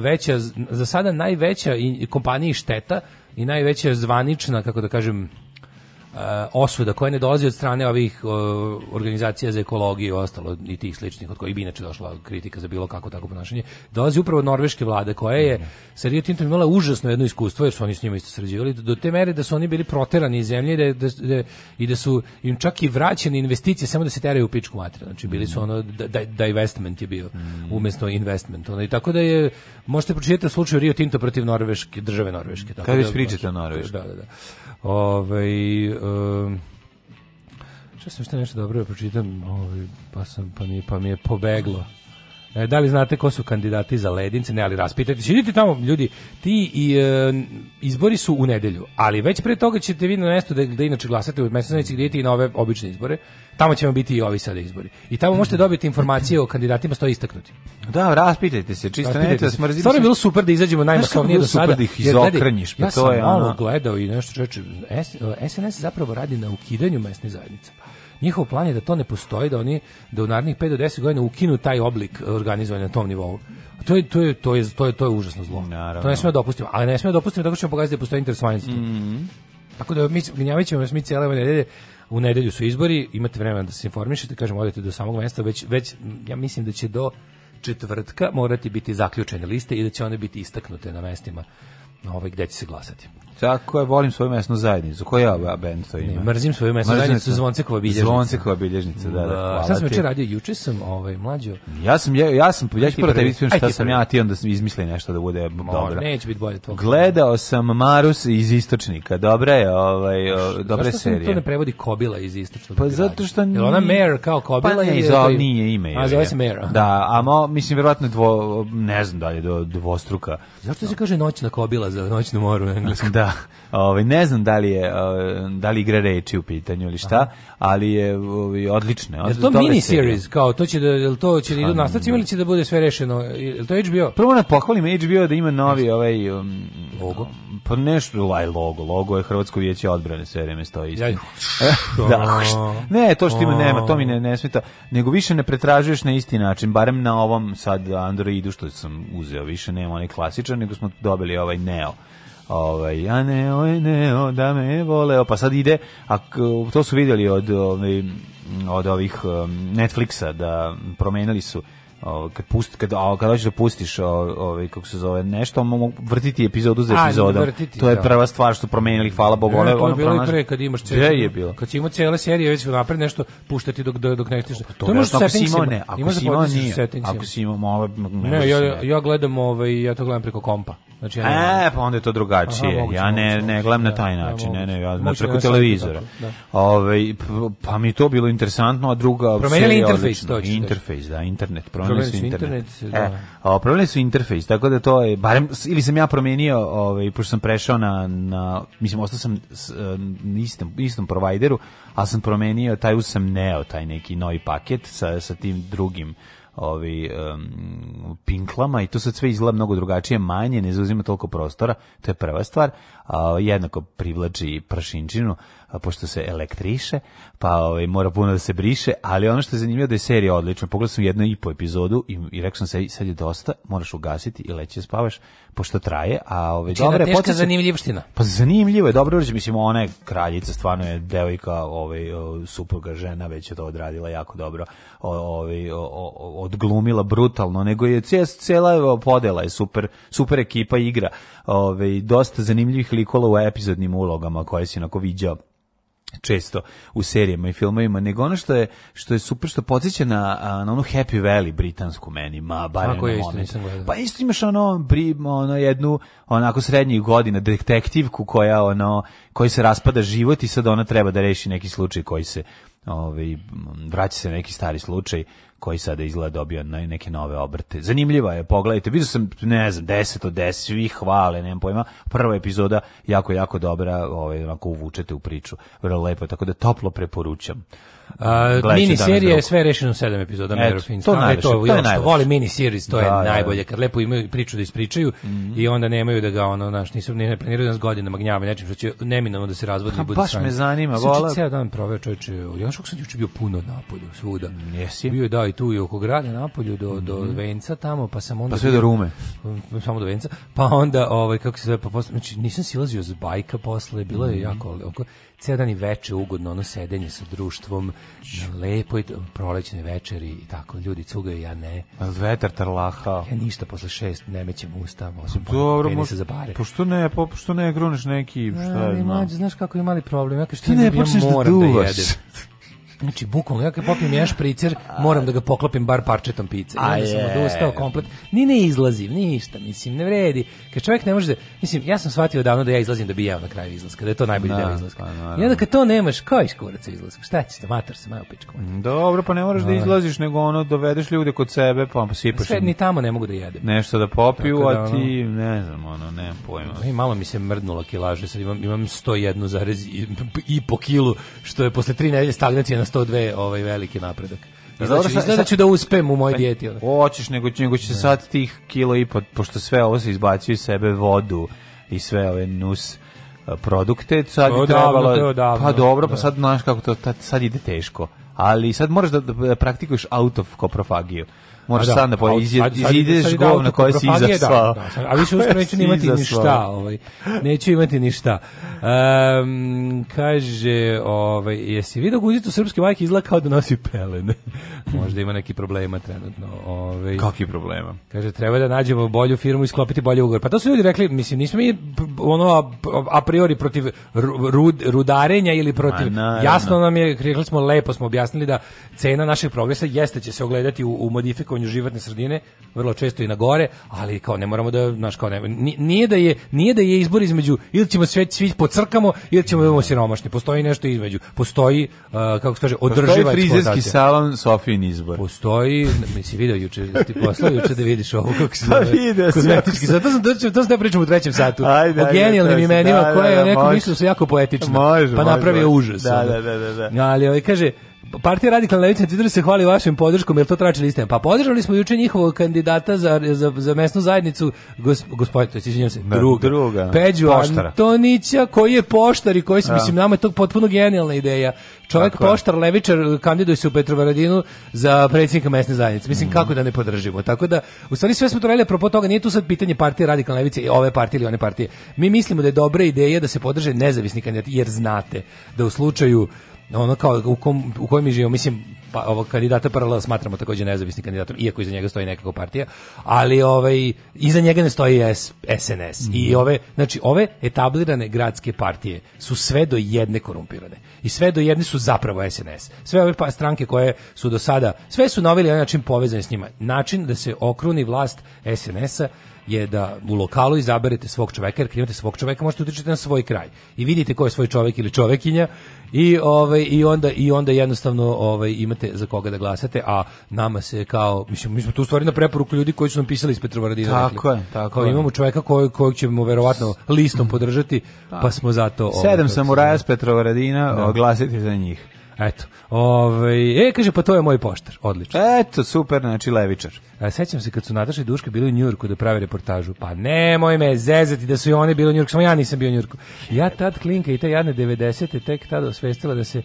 veća, za sada najveća i, kompaniji šteta i najveća zvanična, kako da kažem, Uh, osuda koja ne dolazi od strane ovih uh, organizacija za ekologiju i ostalo i tih sličnih od kojih bi inače došla kritika za bilo kako tako ponašanje dolazi upravo od norveške vlade koja je mhm. sa Rio Tintom imala užasno jedno iskustvo jer su oni s njima isto sređivali do te mere da su oni bili proterani iz zemlje da, da, da, i da su im čak i vraćene investicije samo da se teraju u pičku materiju znači bili su mhm. ono divestment da, da, da je bio mhm. umesto investment ono, i tako da je možete pročitati slučaj Rio Tinto protiv norveške države norveške tako Kaj da, pričate o norveške da da da Ovaj um, što sam što nešto dobro pročitam, ovaj pa sam pa mi pa mi je pobeglo. E, da li znate ko su kandidati za ledince? Ne, ali raspitajte. Idite tamo, ljudi. Ti i, e, izbori su u nedelju, ali već pre toga ćete vi na mesto da, da inače glasate u mesnoj gdje ti i na ove obične izbore. Tamo ćemo biti i ovi sada izbori. I tamo možete dobiti informacije o kandidatima sto istaknuti. Da, raspitajte se, čisto ne da smrzite. Stvarno je bilo super da izađemo najmasovnije do sada. Super da ih izokrenjiš, pa ja to je ono. Ja sam gledao i nešto čoveče, SNS zapravo radi na ukidanju mesne zajednice njihov plan je da to ne postoji, da oni da u narednih 5 do 10 godina ukinu taj oblik organizovanja na tom nivou. To je, to je, to je, to je, to je užasno zlo. Naravno. To ne smemo dopustiti, ali ne smemo dopustiti da ćemo pokazati da postoji interesovanje za to. Mm -hmm. Tako da mi gnjavićemo vas mi cijele ove nedelje u nedelju su izbori, imate vremena da se informišete, kažem, odete do samog mesta, već, već ja mislim da će do četvrtka morati biti zaključene liste i da će one biti istaknute na mestima ovaj, gde će se glasati. Tako je, volim svoju mesnu zajednicu. Koja je band to ima? Ne, mrzim svoju mesnu mrzim zajednicu, Zvoncekova bilježnica. Zvoncekova bilježnica, da, da, da. Hvala šta sam juče radio? Juče sam ovaj, mlađo. Ja sam, ja, ja sam, ja ću da prvo tebi ispijem šta sam ja, ti onda sam izmislio nešto da bude Mo, dobro. Neće biti bolje to. Gledao sam Marus iz Istočnika, dobre je, ovaj, o, dobre Zašto serije. Zašto se to ne prevodi Kobila iz Istočnika? Pa zato što nije. Jel ona Mare kao Kobila? Pa ne, je, nije ime. A zove se Mare. Da, a mo, mislim, verovatno dvo, ne znam da li je do, dvostruka. Zašto se kaže noćna Kobila za noćnu moru u engleskom? Da, da. Ovaj ne znam da li je eh, da li igra reči u pitanju ili šta, Aha. ali je ovaj odlična. Od, to mini series kao to će da jel to će da do pa, nastavci ili će da bude sve rešeno? Jel to HBO? Prvo na pohvalim HBO da ima novi ovaj um, logo. Um, pa nešto ovaj logo, logo je Hrvatsko vijeće odbrane sve vreme stoji isto. da. Ne, to što ima nema, to mi ne, ne smeta, nego više ne pretražuješ na isti način, barem na ovom sad Androidu što sam uzeo, više nema onaj klasičan, nego smo dobili ovaj Neo Ovaj ja ne, oj ne, o, da me voleo Pa sad ide, a to su vidjeli od ovaj od ovih um, Netflixa da promenili su kad pust kad a kad hoćeš da pustiš ovaj kako se zove nešto mogu vrtiti epizodu za epizodom to je da. prva stvar što promenili hvala Bogu ona e, ona bilo pronaš... pre kad imaš celo je bilo kad si imao cele već napred nešto puštati dok dok ne stižeš pa to, to možeš ako si imao ne ako da si imao nije ako si imao ne ja ja gledam ovaj ja to gledam preko kompa Znači, ja e, pa onda je to drugačije. Aha, moguće, ja ne, moguće, ne gledam da, na taj da, način, ne, ne, ja znači preko da televizora. Tako, da. Ove, ovaj, pa mi to bilo interesantno, a druga... Promenili interfejs, to ću Interfejs, da, internet, promenili su internet. internet da. E, o, promenili su interfejs, tako da to je, barem, ili sam ja promenio, ovaj, pošto sam prešao na, na mislim, ostao sam s, na istom, istom provajderu, ali sam promenio, taj usam sam neo, taj neki novi paket sa, sa tim drugim ovi, um, pinklama i to sad sve izgleda mnogo drugačije, manje, ne zauzima toliko prostora, to je prva stvar. A, jednako privlači prašinčinu, a, pošto se elektriše, pa ovaj, mora puno da se briše, ali ono što je zanimljivo da je serija odlična. Pogledao sam jednu i po epizodu i, i rekao sam sad je dosta, moraš ugasiti i leći spavaš, pošto traje, a ove ovaj, Čina, znači, dobre teška zanimljivština. Pa zanimljivo je, dobro, znači, mislim ona je kraljica, stvarno je devojka, ovaj supruga žena već je to odradila jako dobro. Ovaj odglumila brutalno, nego je cela podela je super, super ekipa igra. Ovaj dosta zanimljivih likova u epizodnim ulogama koje se onako viđao često u serijama i filmovima, nego ono što je što je super što podsjeća na na onu Happy Valley britansku meni, ma bar Kako je isto Pa isto imaš ono pri ono jednu onako srednjih godina detektivku koja ono koji se raspada život i sad ona treba da reši neki slučaj koji se ovaj vraća se neki stari slučaj koji sada izgleda dobio neke nove obrte. Zanimljiva je, pogledajte, vidio sam, ne znam, 10 od 10, svi hvale, nemam pojma, prva epizoda jako, jako dobra, ovaj, onako uvučete u priču, vrlo lepo, tako da toplo preporučam. Uh, mini serije sve rešeno u 7 epizoda Mero Fins. To, najviše, to, to je najviše. Voli mini series, to da, je da, da, da. najbolje. Kad lepo imaju priču da ispričaju mm -hmm. i onda nemaju da ga ono, znaš, nisu ne planiraju nas godinama magnjave nečim što će neminovno da se razvodi pa i bude Baš me zanima, vola. Sad ceo dan proveo čoveče. Ja što sam juče bio puno napolju, svuda. Jesi. Bio je da i tu i oko grada napolju do mm -hmm. do mhm. Venca tamo, pa sam onda Pa sve do Rume. Mm, samo do Venca. Pa onda ovaj kako se zove, pa posle, znači nisam silazio s bajka posle, bilo je mm -hmm. jako oko cijel dan i veče ugodno ono sedenje sa društvom na lepoj prolećne večeri i tako ljudi cugaju ja ne vetar tarlaha ja ništa posle šest ne mećem usta osim pa dobro penisa za bare pošto pa ne po, pa pošto ne gruniš neki šta ja znam znaš kako mali problem ja kažem što ne, ne počneš da, da duvaš da znači bukvalno ja kad popim jedan špricer, moram da ga poklopim bar parčetom pice. A ja sam odustao komplet. Ni ne izlazim, ništa, mislim, ne vredi. Kad čovjek ne može, da, mislim, ja sam shvatio davno da ja izlazim da bi jeo na kraju izlaska, da je to najbolji deo da, izlaska. A, pa I onda kad to nemaš, koji škurac izlaska? Šta ćeš, mater se majo pičko. Mm, dobro, pa ne moraš da ovaj. izlaziš, nego ono dovedeš ljude kod sebe, pa sipaš. Sve ni tamo ne mogu da jedem. Nešto da popiju, da, a ti ne znam, ono, ne pojma. I malo mi se mrdnula kilaže sad imam imam 101, i po kilu, što je posle 3 nedelje stagnacije na 102 ovaj veliki napredak. Znači, znači, izgleda ću da uspem u moj pa, dijeti. Hoćeš, nego, nego će se sad tih kilo i po, pošto sve ovo se izbacuje iz sebe vodu i sve ove nus e, produkte, sad je trebalo... Pa dobro, pa da. sad znaš kako to, sad ide teško. Ali sad moraš da, da praktikuješ autofkoprofagiju. Može da, sad da pa izideš govna koje si izaslao. Da, da, a više uskoro neću imati ništa. Ovaj. Neću imati ništa. Um, kaže, ovaj, jesi vidio guzicu srpske majke izgleda kao da nosi pelene. Možda ima neki problema trenutno. Ovaj. Kaki problema? Kaže, treba da nađemo bolju firmu i sklopiti bolje ugovor. Pa to su ljudi rekli, mislim, nismo mi ono a priori protiv rud, rudarenja ili protiv... Na, jasno nam je, rekli smo, lepo smo objasnili da cena našeg progresa jeste će se ogledati u, u modifikovanju kritikovanju životne sredine, vrlo često i na gore, ali kao ne moramo da, znaš, kao ne, nije da je, nije da je izbor između ili ćemo sve svi pocrkamo ili ćemo da imamo siromašni. Postoji nešto između. Postoji, uh, kako se kaže, održiva Postoji frizerski salon Sofijin izbor. Postoji, mislim, video juče, ti poslao juče da vidiš ovo kako se pa zove. Kozmetički. Zato sam, to, to sam ne da pričam u trećem satu. Ajde, o genijalnim imenima da, koje je neko mislio su jako poetično. Može, pa napravio užas. Da, da, da, da. Ali, ovaj, kaže, Partija radikalna levica na Twitteru se hvali vašim podrškom, jer to trači listem? Pa podržali smo juče njihovog kandidata za, za, za mesnu zajednicu, gos, gospodin, to je, se, da, druga, druga, Peđu poštara. Antonića, koji je poštar i koji se, da. mislim, nama je to potpuno genijalna ideja. Čovjek tako poštar, levičar, kandiduje se u Petrovaradinu za predsjednika mesne zajednice. Mislim, mm. kako da ne podržimo. Tako da, u stvari sve smo to radili, apropo toga, nije tu sad pitanje partije radikalne levice i ove partije ili one partije. Mi mislimo da je dobra ideja da se podrže nezavisni kandidati, jer znate da u slučaju ono kao u, kom, u kojem mi živimo, mislim, pa, ovog kandidata paralel smatramo takođe nezavisni kandidatom, iako iza njega stoji nekako partija, ali ovaj, iza njega ne stoji S, SNS. Mm. I mhm. ove, znači, ove etablirane gradske partije su sve do jedne korumpirane. I sve do jedne su zapravo SNS. Sve ove pa stranke koje su do sada, sve su na ovaj način povezane s njima. Način da se okruni vlast SNS-a je da u lokalu izaberete svog čoveka, jer kad svog čoveka možete da utičiti na svoj kraj i vidite ko je svoj čovek ili čovekinja i ovaj i onda i onda jednostavno ovaj imate za koga da glasate, a nama se kao mislim mi smo tu stvari na preporuku ljudi koji su nam pisali iz Petrovaradina. Tako dakle. je, tako. Kao, je. imamo čoveka koji kojeg ćemo verovatno listom podržati, pa smo zato ovaj, Sedam ovaj, samuraja iz Petrovaradina, da. glasiti za njih. Eto. Ove, ovaj, e, kaže, pa to je moj poštar. Odlično. Eto, super, znači levičar. A, e, sećam se kad su Nataša i Duška bili u Njurku da prave reportažu. Pa nemoj me zezati da su i one bili u Njurku, samo ja nisam bio u Njurku. Ja tad klinka i te jadne 90. tek tada osvestila da se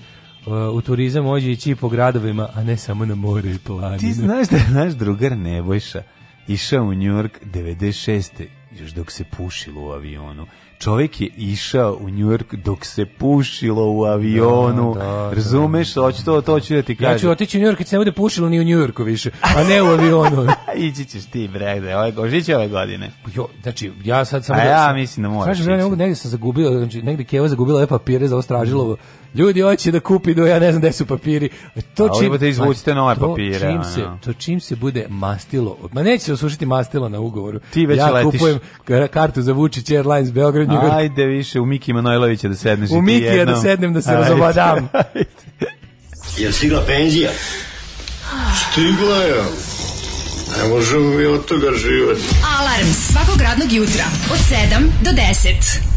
uh, u turizam može ići po gradovima, a ne samo na more i planine. Ti znaš da je naš drugar Nebojša išao u Njurk 96. još dok se pušilo u avionu čovjek je išao u Njujork dok se pušilo u avionu, da, da, da, razumeš, hoću to, to ću da ti kažem. Ja ću otići u Njujork kad se ne bude pušilo ni u Njujorku više, a ne u avionu. Ići ćeš ti, bregde, ove, će ove godine. Jo, znači, ja sad samo... A da- ja da, mislim da moraš. Znači, ja negde sam zagubio, znači, negde Keva zagubila ove papire za ostražilo ljudi hoće da kupi, do da ja ne znam gde su papiri. To čim, A da izvučite nove to papire. Čim se, to čim se bude mastilo, ma neće se osušiti mastilo na ugovoru. Ti već ja letiš. kupujem kartu za Vučić Airlines Beograd. Ajde više, u Miki Manojlovića da sedneš u Miki ja da sednem da se razobadam. Jel stigla penzija? Stigla je. Ne možemo mi od toga živjeti. Alarm svakog radnog jutra od 7 do 10.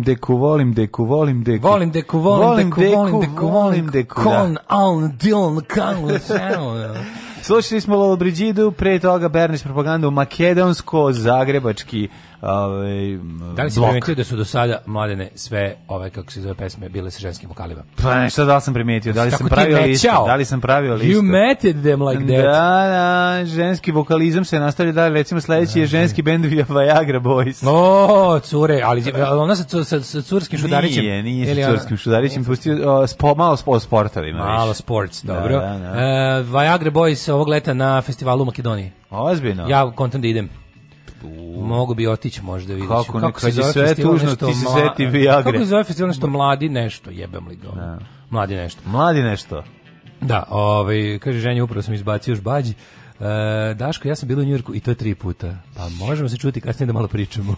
volim deku, volim deku, volim deku. Volim deku, volim deku, volim deku, volim deku. Kon, da. on, Dylan, Kangler, Slušali smo Lolo pre toga Bernice propagandu makedonsko-zagrebački Ove, ovaj, da li si primetio da su do sada mladene sve ove kako se zove pesme bile sa ženskim vokalima? Pa ne, sad da sam primetio, da li sam pravio listu, da li sam pravio listu. You meted them like that. Da, da, ženski vokalizam se nastavlja da recimo sledeći je da, da. ženski bend Viagra Boys. O, cure, ali ona sa, sa, sa curskim šudarićem. Nije, nije sa curskim šudarićem, pustio spo, malo spo, sportovima. Malo sports, da, dobro. Da, da, da. Viagra Boys ovog leta na festivalu u Makedoniji. Ozbiljno. Ja kontam da idem. U... Mogu bi otići možda vidiš. Kako, ne, kako se zove sve tužno, ti se seti Viagre. Kako se zove festival nešto mladi nešto, jebem li ga. Da. Mladi nešto. Mladi nešto. Da, ovaj, kaže, ženja, upravo sam izbacio žbađi. E, Daško, ja sam bila u Njurku i to tri puta. Pa možemo se čuti kasnije da malo pričamo.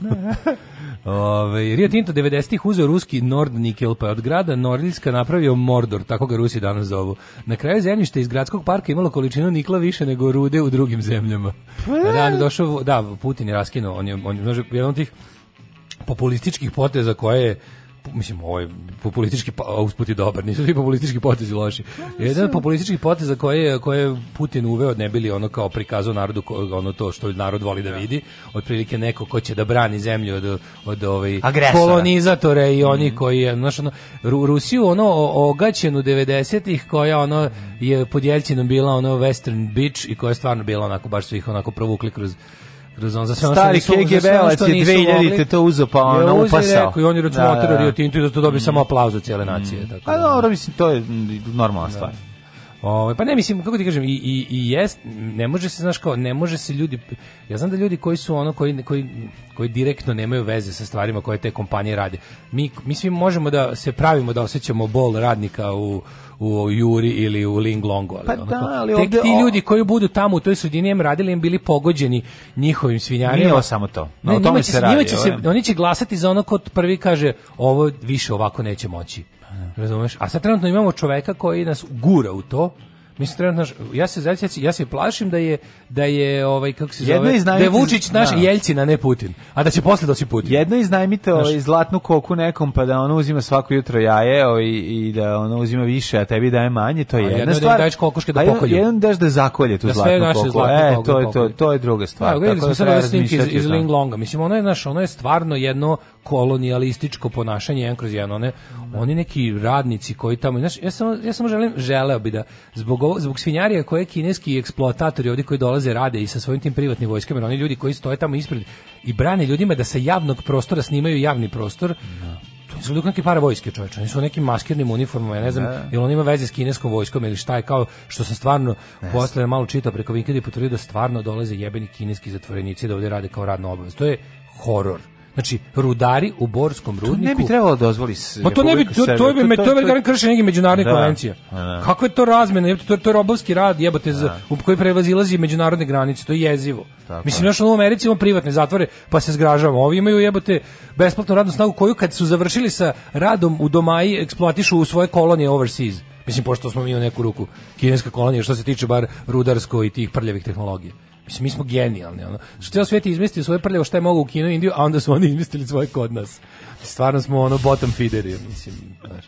Ove, Rio Tinto 90-ih uzeo ruski Nord Nikel, pa je od grada Nordilska napravio Mordor, tako ga Rusi danas zovu. Na kraju zemljište iz gradskog parka imalo količinu nikla više nego rude u drugim zemljama. Pa da, da došao, da, Putin je raskinuo, on je, on je, on je, on je, on populističkih poteza koje je mislim, ovo ovaj je populistički usput i dobar, nisu svi populistički potezi loši. Pa, Jedan populistički potez za koje, koje je Putin uveo, da ne bili ono kao prikazao narodu ono to što narod voli da, da vidi, otprilike neko ko će da brani zemlju od, od ovaj, kolonizatore i oni mm koji je, znaš, ono, Rusiju ono ogaćenu 90-ih koja ono mhm. je pod bila ono Western Beach i koja je stvarno bila onako, baš su ih onako provukli kroz Razum, za sve ono što nisu, KGB za sve je 2000 to uzo pa ono upasao. Rekao, I on je računao da, da, da. Rio Tinto i da to dobije mm. samo aplauz od cijele nacije. Mm. Tako da. A pa dobro, mislim, to je normalna da. stvar. Ovaj pa ne mislim kako ti kažem i i i jest ne može se znaš kao ne može se ljudi ja znam da ljudi koji su ono koji koji koji direktno nemaju veze sa stvarima koje te kompanije rade. Mi mi svi možemo da se pravimo da osećamo bol radnika u u Juri ili u Linglongu. Ali, pa da, ali tek ovde, ti ljudi koji budu tamo u toj sredini im radili im bili pogođeni njihovim svinjarima. Nije samo to. No, ne, o tome će, se radi. Će se, oni će glasati za ono ko prvi kaže ovo više ovako neće moći. Razumeš? A sad trenutno imamo čoveka koji nas gura u to. Mislim trenutno ja se zaista ja se plašim da je da je ovaj kako se jedno zove da je Vučić naš da. Jeljcina ne Putin, a da će posle doći Putin. Jedno iznajmite ovaj zlatnu koku nekom pa da ona uzima svako jutro jaje ovaj, i da ona uzima više, a tebi daje manje, to je a jedna jedno da stvar. Da daješ kokoške da pokolju. Jedan daš da zakolje tu da zlatnu koku. Zlatnu e, koku to je da to, to je druga stvar. Da, tako da, da ovaj snimke iz, iz Ling Longa. Mislim ono je naš, ono je stvarno jedno kolonijalističko ponašanje jedan kroz jedan. One, oni neki radnici koji tamo, znaš, ja samo, ja samo želim, želeo bi da zbog, ovo, zbog svinjarija koje kineski eksploatatori ovdje koji dolaze rade i sa svojim tim privatnim vojskama, oni ljudi koji stoje tamo ispred i brane ljudima da sa javnog prostora snimaju javni prostor, no. Oni su neki para vojske čoveče, oni su neki maskirnim uniformama, ja ne znam, da. jel on ima veze s kineskom vojskom ili šta je kao što sam stvarno posle malo čitao preko Wikipedia potvrdio da stvarno dolaze jebeni kineski zatvorenici da ovde rade kao radno obavez. To je horor. Znači, rudari u Borskom rudniku... To ne bi trebalo dozvoli Ma to ne bi, to, to, bi, me, to, to, krši to kršenje nekih da, konvencija. Da. Kako je to razmena? Jebote, to, to je robovski rad, jebote, za, u koji prevazilazi međunarodne granice, to je jezivo. Tako Mislim, još u Americi imamo privatne zatvore, pa se zgražavamo. Ovi imaju, jebote, besplatnu radnu snagu koju kad su završili sa radom u domaji eksploatišu u svoje kolonije overseas. Mislim, pošto smo mi u neku ruku kineska kolonija, što se tiče bar rudarsko i tih prljavih tehnologija. Mislim, mi smo genijalni. Ono. Što znači, ceo svijet je izmislio svoje prljavo šta je mogu u Kinu i Indiju, a onda su oni izmislili svoje kod nas. Stvarno smo ono bottom feederi, mislim. Znaš.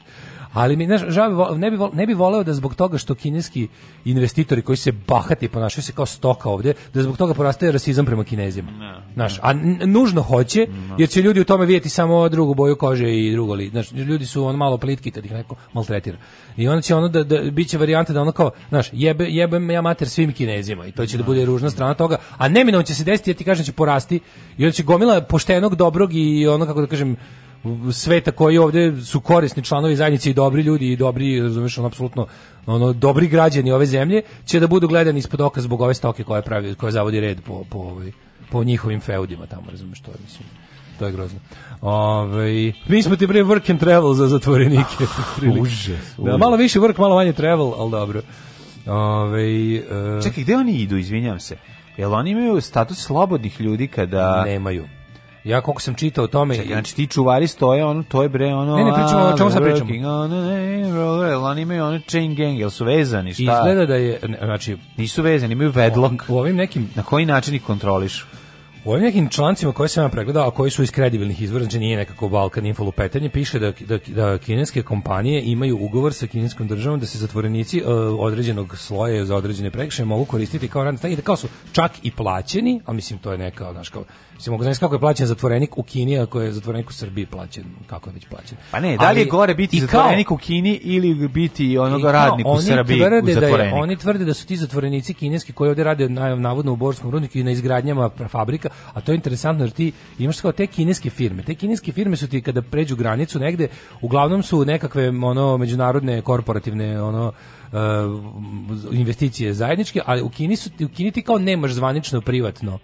Ali mi, znaš, žal, ne, bi, ne bi voleo da zbog toga što kineski investitori koji se bahati ponašaju se kao stoka ovde, da zbog toga porastaje rasizam prema kinezima. Ne, znaš, a nužno hoće, jer će ljudi u tome vidjeti samo drugu boju kože i drugo li. Znaš, ljudi su on malo plitki kad da ih neko maltretira. I onda će ono da, da bit će varijanta da ono kao, znaš, jebe, jebem ja mater svim kinezima i to će da ne. da bude ružna strana toga, a neminovno će se desiti, ja ti kažem da će porasti i onda će gomila poštenog, dobrog i ono kako da kažem sveta koji ovde su korisni članovi zajednice i dobri ljudi i dobri, razumeš, on apsolutno ono dobri građani ove zemlje će da budu gledani ispod oka zbog ove stoke koja pravi, koja zavodi red po po ovaj, po njihovim feudima tamo, razumeš što mislim. To je grozno. Ove, mi smo ti prije work and travel za zatvorenike. Ah, užas, Da, malo više work, malo manje travel, ali dobro. Ove, uh... Čekaj, gde oni idu, izvinjam se? Jel oni imaju status slobodnih ljudi kada... Nemaju. Ja koliko sam čitao o tome... Čekaj, znači ti čuvari stoje, ono, to je bre, ono... Ne, ne, pričamo, o čemu sad pričamo? On imaju ono chain gang, jel su vezani, šta? Izgleda da je, znači... Nisu vezani, imaju vedlok. U ovim nekim... Na koji način ih kontroliš? U ovim nekim člancima koje sam ja pregledao, a koji su iz kredibilnih izvora, znači nije nekako Balkan info lupetanje, piše da, da, da kineske kompanije imaju ugovor sa kineskom državom da se zatvorenici uh, određenog sloja za određene prekršaje mogu koristiti kao radne snage, da kao su čak i plaćeni, a mislim to je neka, znaš, kao se mogu znači kako je plaćen zatvorenik u Kini, ko je zatvorenik u Srbiji plaćen, kako je već plaćen. Pa ne, da li je gore biti zatvorenik kao, u Kini ili biti onog radnik u Srbiji u zatvorenik? Da je, oni tvrde da su ti zatvorenici kineski koji ovde rade na, navodno u Borskom rudniku i na izgradnjama fabrika, a to je interesantno jer ti imaš kao te kineske firme. Te kineske firme su ti kada pređu granicu negde, uglavnom su nekakve ono međunarodne korporativne ono uh, investicije zajedničke, ali u Kini su u Kini ti kao nemaš zvanično privatno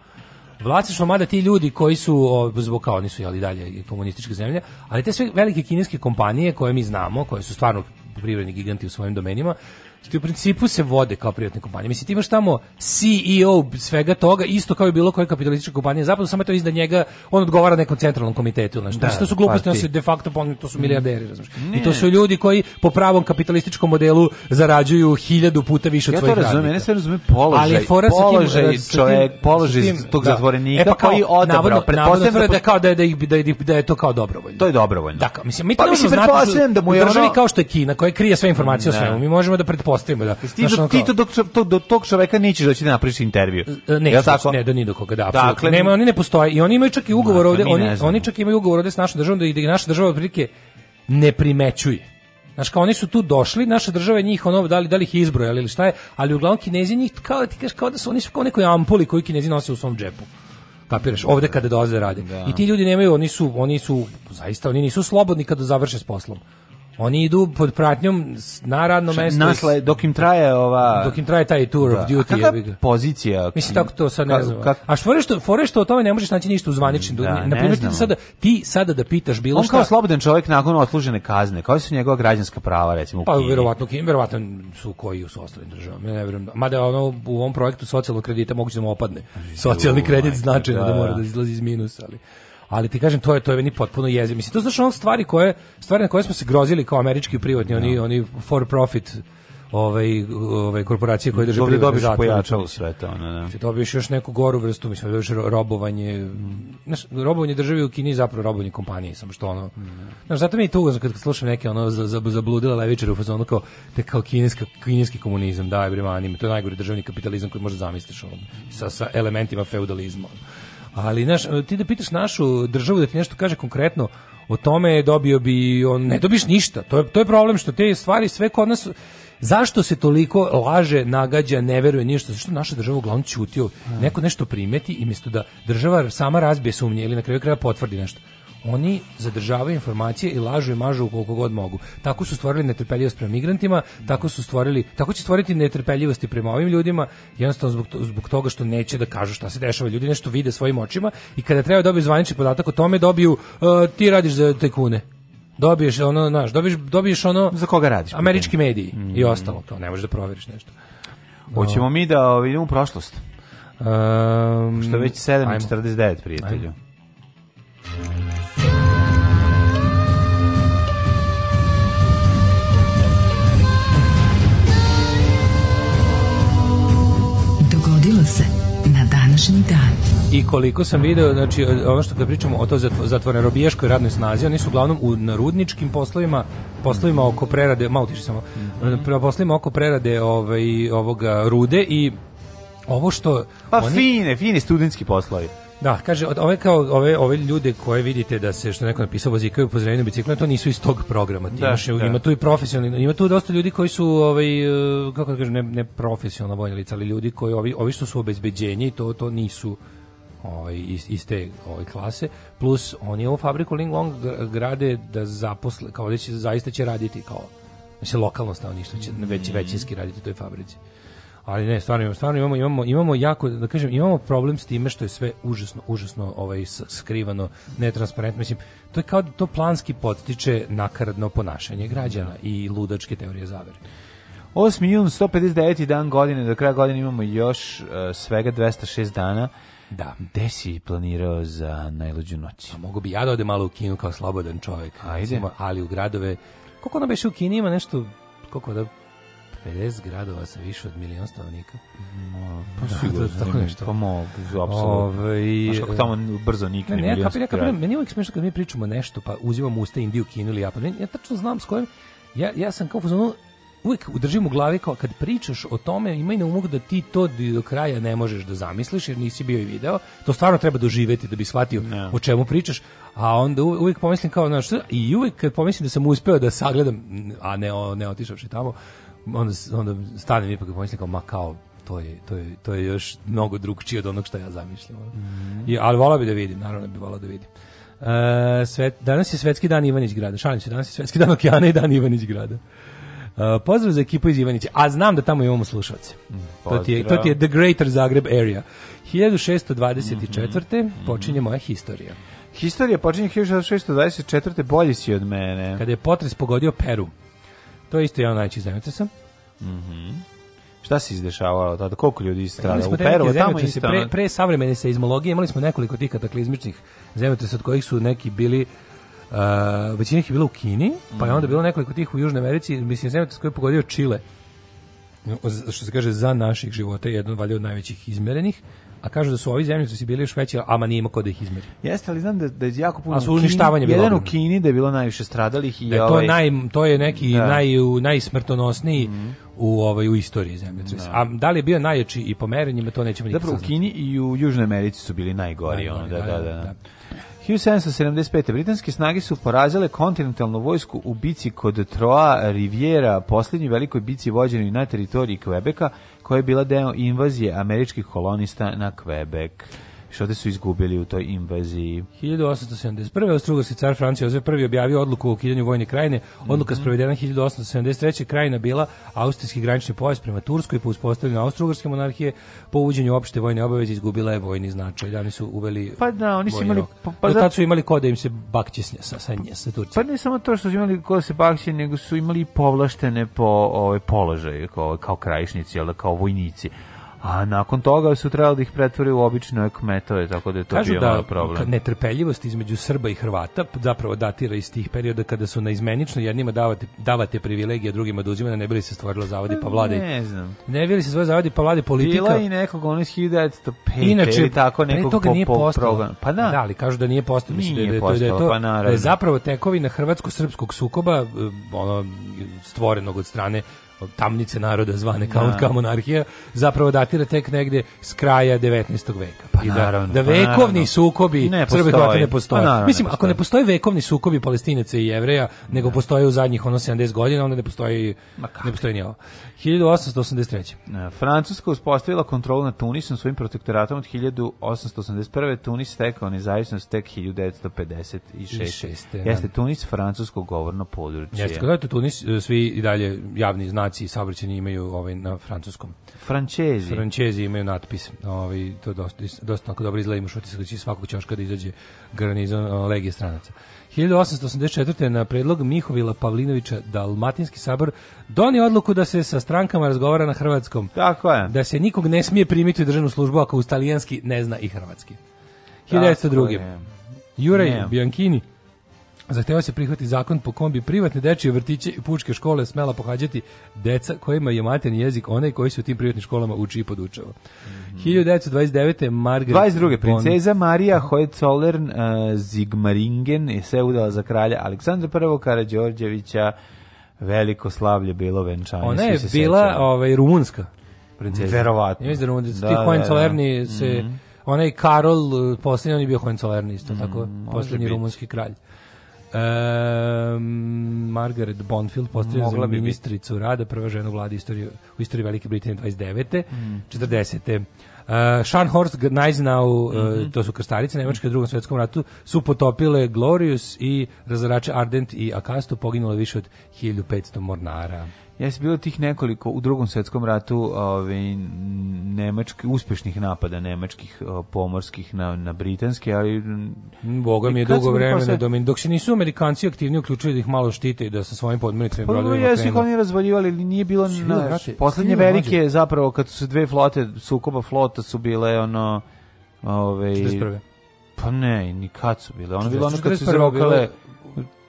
vlasništvo, mada ti ljudi koji su, zbog kao oni su jeli dalje komunističke zemlje, ali te sve velike kineske kompanije koje mi znamo, koje su stvarno privredni giganti u svojim domenima, što u principu se vode kao privatne kompanije. Mislim, ti imaš tamo CEO svega toga, isto kao i bilo koja kapitalistička kompanija zapadu, samo je to iznad njega, on odgovara nekom centralnom komitetu. Znaš. Da, to su gluposti, pa ti... su de facto, pa to su mm. milijarderi. Znaš. I to su ljudi koji po pravom kapitalističkom modelu zarađuju hiljadu puta više od ja svojih radnika. Ja to razumijem, ja se razumijem položaj, Ali fora položaj tim, čovjek, položaj tim, tog da. zatvorenika e, pa kao, koji odabrao. Navodno, da, da kao da, je, da, je, da, je, da je to kao dobrovoljno. To je dobrovoljno. Da, kao, mislim, mi pa, mislim, znati, da, da mu je državi kao što je Kina, koja krije sve informacije o da. svemu, mi možemo da pretpostavimo da. Ti, do, ti to, dok, to, do tog čoveka nećeš da doći da napraviš intervju. E, e, ne, ja tako? ne, da ni do koga, da, dakle, Nema, oni ne postoje i oni imaju čak i ugovor ovde, oni, oni čak imaju ugovor ovde s našom državom da i da naša država otprilike ne primećuje. Znaš, kao oni su tu došli, naša država je njih ono, da li, da li ih izbrojali ili šta je, ali uglavnom kinezi njih, kao ti kažeš, kao da su, oni su kao nekoj ampuli koju kinezi nose u svom džepu kapiraš, ovde kada dolaze da rade. Da. I ti ljudi nemaju, oni su, oni su, zaista, oni nisu slobodni kada završe s poslom. Oni idu pod pratnjom na radno znači, mesto. Nasle, dok im traje ova... Dok im traje taj tour da. of duty. A je pozicija? Mislim, tako to sad ne znam. Kak... A što, fore što o tome ne možeš naći ništa u zvaničnim. Da, primjer, ti sada, ti sada da pitaš bilo On šta... On kao slobodan čovjek nakon odslužene kazne, kao da su njegova građanska prava, recimo, u Pa, verovatno, verovatno su koji su ostalim državama. Ja ne verujem. Da- mada ono, u ovom projektu socijalnog kredita moguće da mu opadne. Socijalni kredit značajno da, da mora da izlazi iz minusa, ali ali ti kažem to je to je meni potpuno jezivo. Mislim to znaš ono stvari koje stvari na koje smo se grozili kao američki privatni oni da. oni for profit ovaj ovaj korporacije koje drže privatne dobiš pojačalo sve to ono da. dobiješ još neku goru vrstu mislim da dobiješ robovanje znaš robovanje države u Kini zapravo robovanje kompanije samo što ono mm. znaš zato mi je to kad slušam neke ono za, za, zabludila levičare u fazonu kao te kao kineska kineski komunizam da bre to je najgori državni kapitalizam koji možeš zamisliti ono sa sa elementima feudalizma Ali znaš, ti da pitaš našu državu da ti nešto kaže konkretno o tome dobio bi on ne dobiš ništa. To je to je problem što te stvari sve kod nas Zašto se toliko laže, nagađa, ne veruje ništa? Zašto naša država uglavnom ćuti? Neko nešto primeti i mjesto da država sama razbije sumnje ili na kraju kraja potvrdi nešto oni zadržavaju informacije i lažu i mažu koliko god mogu. Tako su stvorili netrpeljivost prema migrantima, tako su stvorili, tako će stvoriti netrpeljivosti prema ovim ljudima, jednostavno zbog, to, zbog toga što neće da kažu šta se dešava. Ljudi nešto vide svojim očima i kada treba dobiju zvanični podatak o tome, dobiju uh, ti radiš za tajkune. Dobiješ ono, znaš, dobiješ, dobiješ ono... Za koga radiš? Američki mediji mm. i ostalo, to ne možeš da proveriš nešto. Hoćemo mi da vidimo ovaj, prošlost. Um, što već 7.49, prijatelju. Ajmo. današnji dan. I koliko sam video, znači, ono što kad pričamo o to zatvorerobijaškoj radnoj snazi, oni su uglavnom u narudničkim poslovima, poslovima oko prerade, malo tiše samo, mm -hmm. poslovima oko prerade ovaj, ovoga rude i ovo što... Pa oni, fine, fine studentski poslovi. Da, kaže, od ove kao ove ove ljude koje vidite da se što neko napisao vozikaju po zrenju bicikla, to nisu iz tog programa. Ti da, imaš, da. ima tu i profesionalni, ima tu dosta ljudi koji su ovaj eh, kako da kažem, ne ne profesionalna vojna lica, ali ljudi koji ovi ovi što su obezbeđenje i to to nisu ovaj iz, iz te ovaj klase plus oni u fabriku Linglong grade da zaposle kao da će zaista će raditi kao mislim lokalno stanovništvo će mm. već većinski raditi u toj fabrici. Ali ne, stvarno, stvarno imamo, imamo, imamo jako, da kažem, imamo problem s time što je sve užasno, užasno ovaj, skrivano, netransparentno. Mislim, to je kao da to planski podstiče nakaradno ponašanje građana i ludačke teorije zavere. 8. jun, 159. dan godine, do kraja godine imamo još uh, svega 206 dana. Da. Gde si planirao za najluđu noć? A pa mogu bi ja da ode malo u kinu kao slobodan čovjek. Ajde. Recimo, ali u gradove... Koliko ono beše u Kini ima nešto... Koliko da 50 gradova sa više od milion stanovnika. No, pa da, sigurno, da, tako da. nešto. Pa mo, apsolutno. Ovaj, znaš kako tamo brzo nikne ne, milion ja, ja, meni je uvijek smiješno kad mi pričamo nešto, pa uzimamo usta Indiju, Kinu ili Japan. Ja tačno znam s kojim, ja, ja sam kao fuzonu, uvijek udržim u glavi kao kad pričaš o tome, imaj na umu da ti to do kraja ne možeš da zamisliš jer nisi bio i video. To stvarno treba doživjeti da bi shvatio no. o čemu pričaš, a onda uvijek pomislim kao, znaš, i uvijek kad pomislim da sam uspeo da sagledam, a ne, ne otišavši tamo, onda, onda stanem ipak i pomislim kao, ma kao, to je, to je, to je još mnogo drugčije od onog što ja zamišljam. Mm. I, ali volao bi da vidim, naravno bi volao da vidim. E, svet, danas je svetski dan Ivanić grada, šalim se, danas je svetski dan okeana i dan Ivanić grada. Uh, pozdrav za ekipu iz Ivanića, a znam da tamo imamo slušalce. Mm, to, ti je, to ti je The Greater Zagreb Area. 1624. Mm -hmm. počinje moja historija. Historija počinje 1624. Bolji si od mene. Kada je potres pogodio Peru. To je isto jedan najčih zemljata sam. Mhm. Šta se izdešavalo tada? Koliko ljudi istrada? U Peru, tamo isto. Pre, pre savremene seizmologije imali smo nekoliko tih kataklizmičnih zemljotresa od kojih su neki bili Uh, većina ih je bila u Kini, pa je onda mhm. bilo nekoliko tih u Južnoj Americi, mislim, zemljotres koji je pogodio Čile, što se kaže, za naših života, jedan valjda od najvećih izmerenih, a kažu da su ovi zemljotresi bili još veći, ama nije imao ko da ih izmeri. Jeste, ali znam da, da je jako puno... A su uništavanje bilo. Jedan u Kini da je bilo najviše stradalih i da, ovaj... to, je naj, to je neki da. naj, najsmrtonosniji mm. u, ovaj, u istoriji zemljotresa. Da. A da li je bio najjači i po merenjima, to nećemo nikad saznati. Zapravo u Kini i u Južnoj Americi su bili najgori. Najgori, ono, da, da, da. da. da. 1775. Britanske snage su porazile kontinentalnu vojsku u bici kod Troa Riviera, posljednjoj velikoj bici vođenoj na teritoriji Kvebeka, koja je bila deo invazije američkih kolonista na Quebec. Šote su izgubili u toj invaziji. 1871. Austrugarski car Francija Jozef I objavio odluku o ukidanju vojne krajine. Odluka mhm. sprovedena 1873. Krajina bila austrijski granični pojas prema Turskoj po uspostavljanju Austrougarske monarhije po uvođenju opšte vojne obaveze izgubila je vojni značaj. Da, oni su uveli Pa da, oni su imali pa, pa su imali ko da im se bakće sa sa, sa, sa Turcima. Pa ne samo to što su imali ko da se bakće, nego su imali povlaštene po ovaj položaje kao kao krajišnici, ali da, kao vojnici a nakon toga su trebali da ih pretvore u obične kmetove, tako da je to Kažu bio da, problem. netrpeljivost između Srba i Hrvata zapravo datira iz tih perioda kada su na naizmenično jednima davate, davate privilegije, drugima da oduzimane, ne bili se stvorila zavadi pa vlade. Ne znam. Ne bili se stvorila zavadi pa vlade politika. Bila i nekog onih 1905 Inače, ili tako nekog toga po, nije postalo. Pa da. da. ali kažu da nije postalo. Mislim da, je da to, da je to, pa da je zapravo tekovina hrvatsko-srpskog sukoba e, ono, stvorenog od strane tamnice naroda zvane kao da. kao monarhija, zapravo datira tek negde s kraja 19. veka. Pa da, naravno, da pa vekovni naravno. sukobi Srbe Hrvata ne pa postoje. Pa Mislim, ne ako ne postoje vekovni sukobi Palestinaca i Jevreja, da. nego ne. postoje u zadnjih ono 70 godina, onda ne postoje, ne postoji ni ovo. 1883. Francuska uspostavila kontrolu nad Tunisom svojim protektoratom od 1881. Tunis stekao nezavisnost tek 1956. I šeste, da. Jeste Tunis francusko govorno područje. Jeste, kada je to Tunis, e, svi i dalje javni znaju znaci saobraćeni imaju ovaj na francuskom. Francezi. Francezi imaju natpis. Ovaj to dosta dosta dobro izgleda, imaš utisak da će svakog ćoška da izađe garnizon legije stranaca. 1884. na predlog Mihovila Pavlinovića Dalmatinski sabor doni odluku da se sa strankama razgovara na hrvatskom. Tako je. Da se nikog ne smije primiti u državnu službu ako uz talijanski ne zna i hrvatski. 1902. Juraj Bianchini Zahteva se prihvati zakon po kom bi privatne dečije vrtiće i pučke škole smela pohađati deca kojima je materni jezik onaj koji se u tim privatnim školama uči i podučava. Mm -hmm. 1929. Margaret 22. princeza Marija Hohenzollern uh, eh, Zigmaringen je se udala za kralja Aleksandra I. Karađorđevića. Veliko slavlje bilo venčanje. Ona je bila ovaj, rumunska princeza. Verovatno. Ja mislim da, ti da, da. Hohenzollerni se... Mm -hmm. Onaj Karol, eh, posljednji on je bio Hohenzollerni isto, mm -hmm. tako? Posljednji rumunski kralj. Um, Margaret Bonfield postavljena za ministricu bi. rada, prva žena u vladi istorije, u istoriji Velike Britanije 29. Mm. 40. Uh, Scharnhorst, Gneisenau, e, mm -hmm. to su krstarice Nemačke u drugom svjetskom ratu, su potopile Glorious i razarače Ardent i Akasto, poginulo više od 1500 mornara. Jesi bilo tih nekoliko u drugom svetskom ratu ovaj nemački uspešnih napada nemačkih pomorskih na na britanske, ali mm, boga e, mi je dugo vremena domin dok se nisu Amerikanci aktivni uključili da ih malo štite i da sa svojim podmornicama i brodovima. Pa jesu ih oni razvaljivali, ali nije bilo na poslednje velike zapravo kad su dve flote sukoba flota su bile ono ovaj Pa ne, ni kad su bile. Ono bilo ono kad su se rokale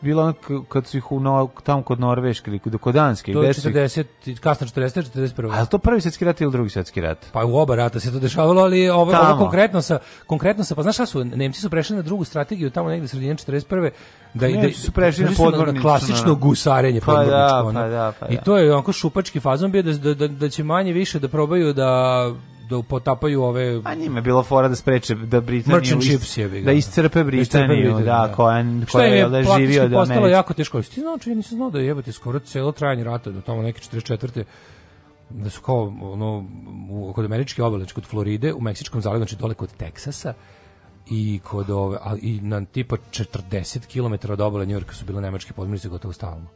bilo ono kad su ih u no, tamo kod Norveške ili kod Danske. To je 40, ih... kasno 40, 41. Ali to prvi svjetski rat ili drugi svjetski rat? Pa u oba rata se to dešavalo, ali ovo, ovo konkretno sa, konkretno sa, pa znaš šta su, Nemci su prešli na drugu strategiju tamo negde sredine 41 da ide su prešli na podmornično klasično gusarenje pa da, pa da, pa da. i to je onako šupački fazon bio da, da, da, da će manje više da probaju da da potapaju ove A pa njima je bilo fora da spreče da Britaniju is, da, da. da iscrpe Britaniju, da, da koja koja je da živio da postalo jako teško. Ti znači ja nisam znao da jebote skoro celo trajanje rata do da tamo neke 44 da su kao ono u, kod američke obale, znači kod Floride, u Meksičkom zalivu, znači dole kod Teksasa i kod ove, a, i na tipa 40 km od obale Njujorka su bile nemačke podmornice gotovo stalno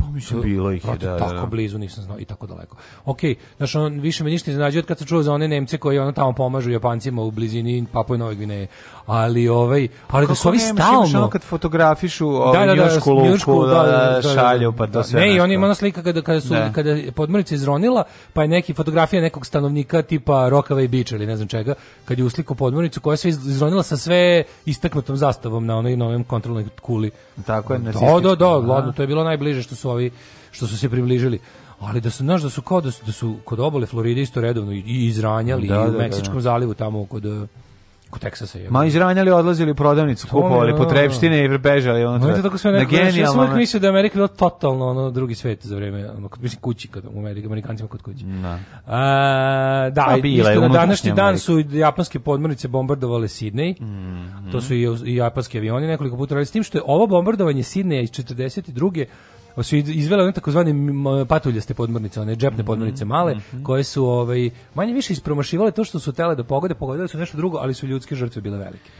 pomislio pa mislim bilo ih je, da, Tako da. blizu nisam znao i tako daleko. Okej, znači on više me ništa iznenađuje kad se čuo za one Nemce koji ono tamo pomažu Japancima u blizini Papoj Nove Gvineje. Ali ovaj, ali da su ovi stalno kad fotografišu ovaj da, da, da, šalju pa to sve. Ne, i oni imaju slika kada kada su kada podmornica izronila, pa je neki fotografija nekog stanovnika tipa Rokava i Beach ili ne znam čega, kad je usliku podmornicu koja se izronila sa sve istaknutom zastavom na onoj novom kontrolnoj kuli. Tako je, Da, da, da, ladno, to je bilo najbliže što su ovi što su se približili ali da su znaš da su kao da su, da su kod obale Floride isto redovno i izranjali da, i u da, da. Meksičkom da, zalivu tamo kod kod Teksasa je. Ma izranjali, odlazili u prodavnicu, kupovali potrepštine da. i bežali ono. Ono tako sve neko. Ja sam uvijek mislio da je Amerika bila totalno ono drugi svet za vreme, ono mislim kući kad u Americi, Amerikancima kod kući. Da. A, da, pa bila, isto na današnji dan su japanske podmornice bombardovale Sidnej. Mm, mm. To su i, i japanski avioni nekoliko puta ali s tim što je ovo bombardovanje Sidneja iz 42 su izvele one takozvane patuljaste podmornice, one džepne mm -hmm. podmornice male, mm -hmm. koje su ovaj, manje više ispromašivale to što su tele da pogode, pogodile su nešto drugo, ali su ljudske žrtve bile velike.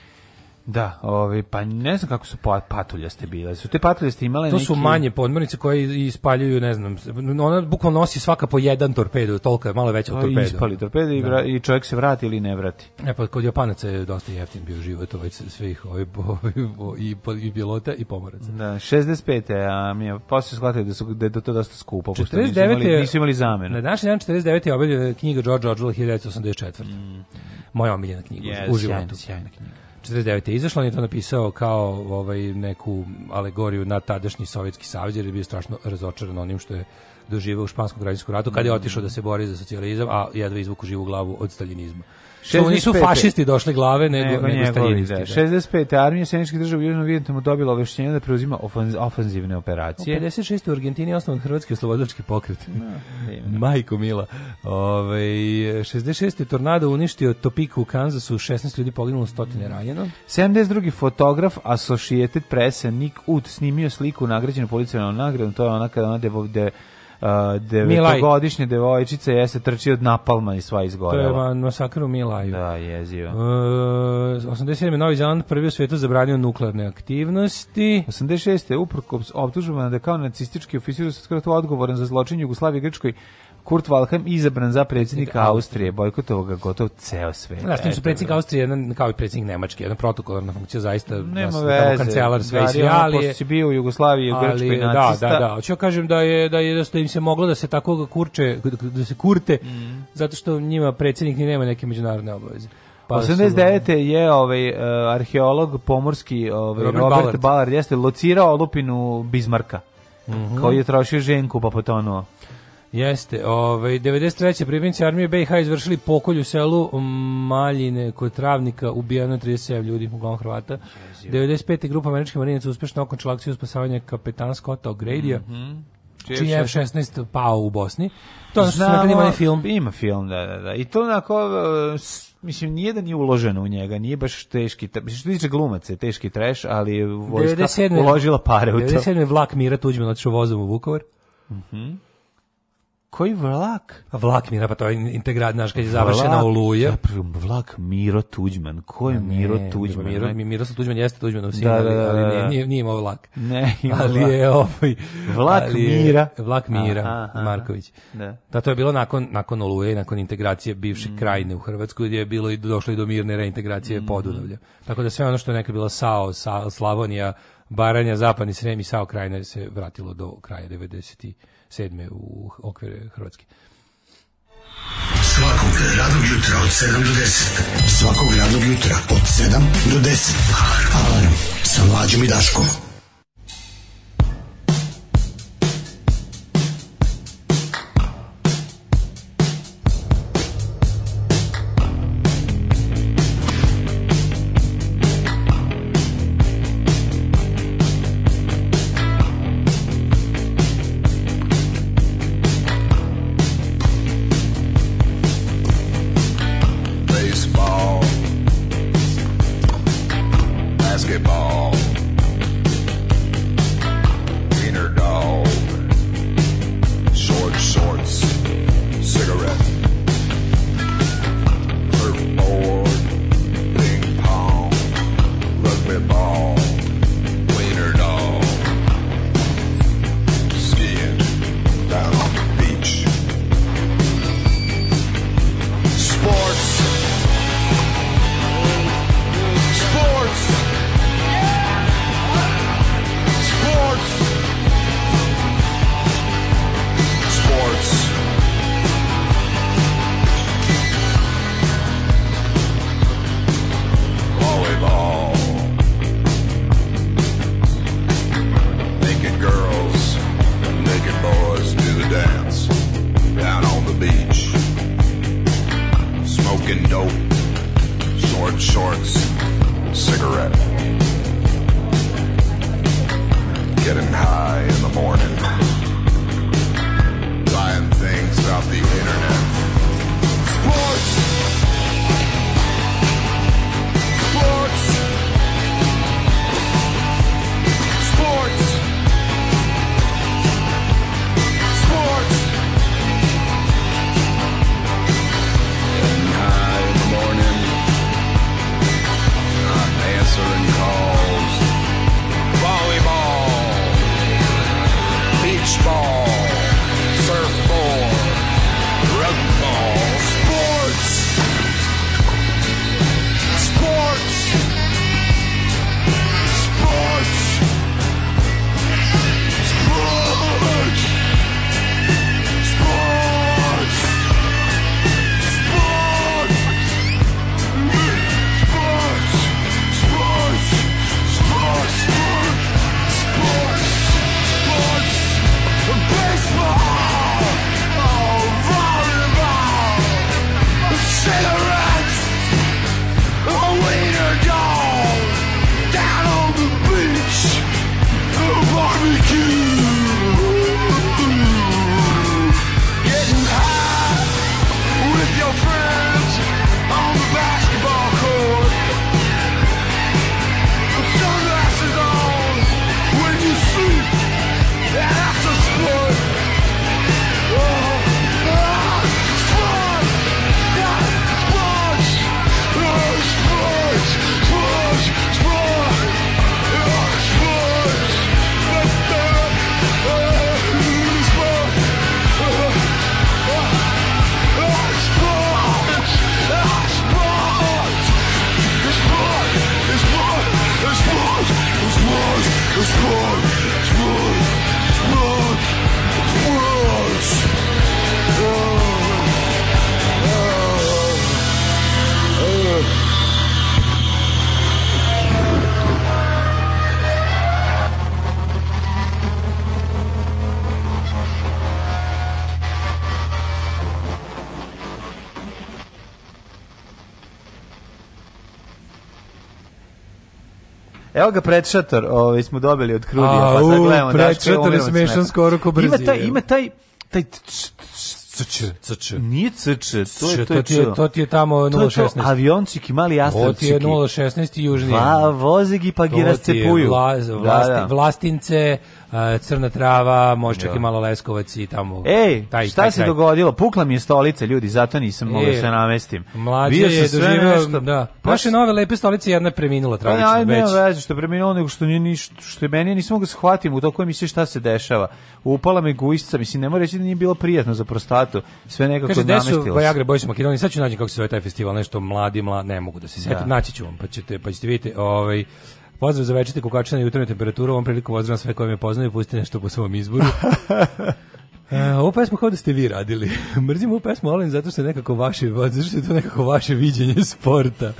Da, ovaj pa ne znam kako su pa-, patulje ste bile. Su te patulje ste imale To neki... su manje podmornice koje ispaljuju, ne znam, ona bukvalno nosi svaka po jedan torpedu, toliko je malo veća pa torpeda. Ispali torpede i, da. vra, i čovjek se vrati ili ne vrati. E pa kod Japanaca je dosta jeftin bio život ovaj svih ovaj, i i pilota i pomoraca. Da, 65. a mi je posle shvatio da su da je to dosta skupo, pošto Nisu imali, nisu imali zamenu. Na današnji dan 49. je objavljena knjiga George Orwell 1984. Mm. Moja omiljena knjiga yes, u životu. Sjajna knjiga. 49. je izašla, on je to napisao kao ovaj, neku alegoriju na tadašnji Sovjetski savez, jer je bio strašno razočaran onim što je doživeo u Španskom građanskom ratu, kad je mm. otišao da se bori za socijalizam, a jedva izvuku živu glavu od staljinizma. Što oni su fašisti došli glave nego, nego, nego staljinisti. Da. 65. Da. armija Sjeničkih država u Južnom Vijetnamu dobila ovešćenje da preuzima ofanz, ofanzivne operacije. U 56. u Argentini je osnovan Hrvatski oslobodilački pokret. Da, no, Majko Mila. Ove, ovaj, 66. tornado uništio Topiku u Kanzasu, 16 ljudi poginulo, stotine ranjeno. 72. fotograf Associated Press Nick Ut snimio sliku nagrađenu policijom nagradom, to je ona kada ona devo, de, devetogodišnje devojčice je se trči od napalma i sva izgorela. To je masakar u Milaju. Da, jezivo. E, 87. Novi Zeland prvi u svijetu zabranio nuklearne aktivnosti. 86. uprkop optužbama da kao nacistički oficir se odgovoran za zločin Jugoslavije i Grčkoj Kurt Waldheim izabran za predsjednika Austrije, bojkotovao ga gotovo ceo svet. Znaš, tim su predsjednik da. Austrije, jedan, kao i predsjednik Nemačke, jedna protokolarna funkcija, zaista da Nema nas, da veze, kancelar sve i ali... si bio u Jugoslaviji, u Grčkoj nacista. Da, da, da, hoću kažem da je, da je da im se moglo da se tako kurče, da se kurte, mm. zato što njima predsjednik ni nema neke međunarodne obaveze. Pa 89. je ovaj uh, arheolog pomorski ovaj Robert, Robert Ballard. Ballard jeste locirao olupinu Bismarka. Mm -hmm. Koji je trošio ženku pa potonuo. Jeste, ovaj 93. pripadnici armije BiH izvršili pokolj u selu Maljine kod Travnika, ubijeno 37 ljudi, uglavnom Hrvata. 95. grupa američkih marinaca uspešno okončila akciju spasavanja kapetana Scotta O'Grady'a. Mm Čije je F-16 pao u Bosni. To je znači smo imali film. Ima film, da, da, da. I to onako, uh, mislim, nijedan nije uložen u njega, nije baš teški, mislim, što tiče glumace, teški treš, ali vojska 97. uložila pare u to. 97. vlak Mira Tuđman otišao vozom u Vukovar. Mhm. Mm Koji vlak? Vlak Mira, pa to je integrad, znaš, kad je završena oluja. Vlak Miro Tuđman. Ko je ne, Miro Tuđman? Miro, Miro Tuđman jeste Tuđmanov sin, da, da, da, ali da, da. nije, nije imao vlak. Ne, ima ali vlak. je ovaj... Vlak ali je, Mira. Vlak Mira aha, aha, Marković. Da. da, to je bilo nakon, nakon oluje, nakon integracije bivše mm. krajine u Hrvatsku, gdje je bilo i došlo i do mirne reintegracije mm. Podunavlja. Tako da sve ono što je nekad bila Sao, Sao Slavonija, Baranja, Zapadni Srem i Sao krajine se vratilo do kraja 90 -ih 7. u okvire Hrvatske. Svakog radnog jutra od 7 do 10. Svakog radnog jutra od 7 do 10. Alarm sa mlađom i Daškom. Evo ga predšator, ovaj smo dobili od Krudija, pa sad gledamo Predšator je smešan skoro ko Brazil. Ima taj ima taj taj CČ, CČ. Ni CČ, to je to, je, to, ti je tamo 016. To je aviončiki, mali jastrabčiki. To ti je 016 južni. Pa vozi vozegi pa gira cepuju. Da, vlasti, da, vlastince, Eh, crna trava, može čak i da. malo Leskovac i tamo. Ej, taj, šta taj se kraj. dogodilo? Pukla mi je stolica, ljudi, zato nisam e, mogao da se namestim. Mlađe Bio je doživio, nešto... da. Naše nove lepe stolice jedna je preminula pa tragično. Ja, ne, veze što je preminula, nego što ni, ništa, što je meni, ja nisam mogao da shvatim u to toku misli šta se dešava. Upala me gujsca, mislim, ne mora reći da nije bilo prijatno za prostatu, sve nekako Kaže, namestilo se. Kaže, Boys Makedonije, sad ću naći kako se zove taj festival, nešto mladi, mlad, ne mogu da se setim, naći ću vam, pa ćete, pa ćete vidjeti, ovaj, Pozdrav za večite kukače na jutarnju temperaturu, ovom priliku pozdrav sve koje me poznaju, pustite nešto po svom izboru. E, ovu pesmu kao da ste vi radili. Mrzim ovu pesmu, ali zato što je nekako vaše, zato što je to nekako vaše viđenje sporta.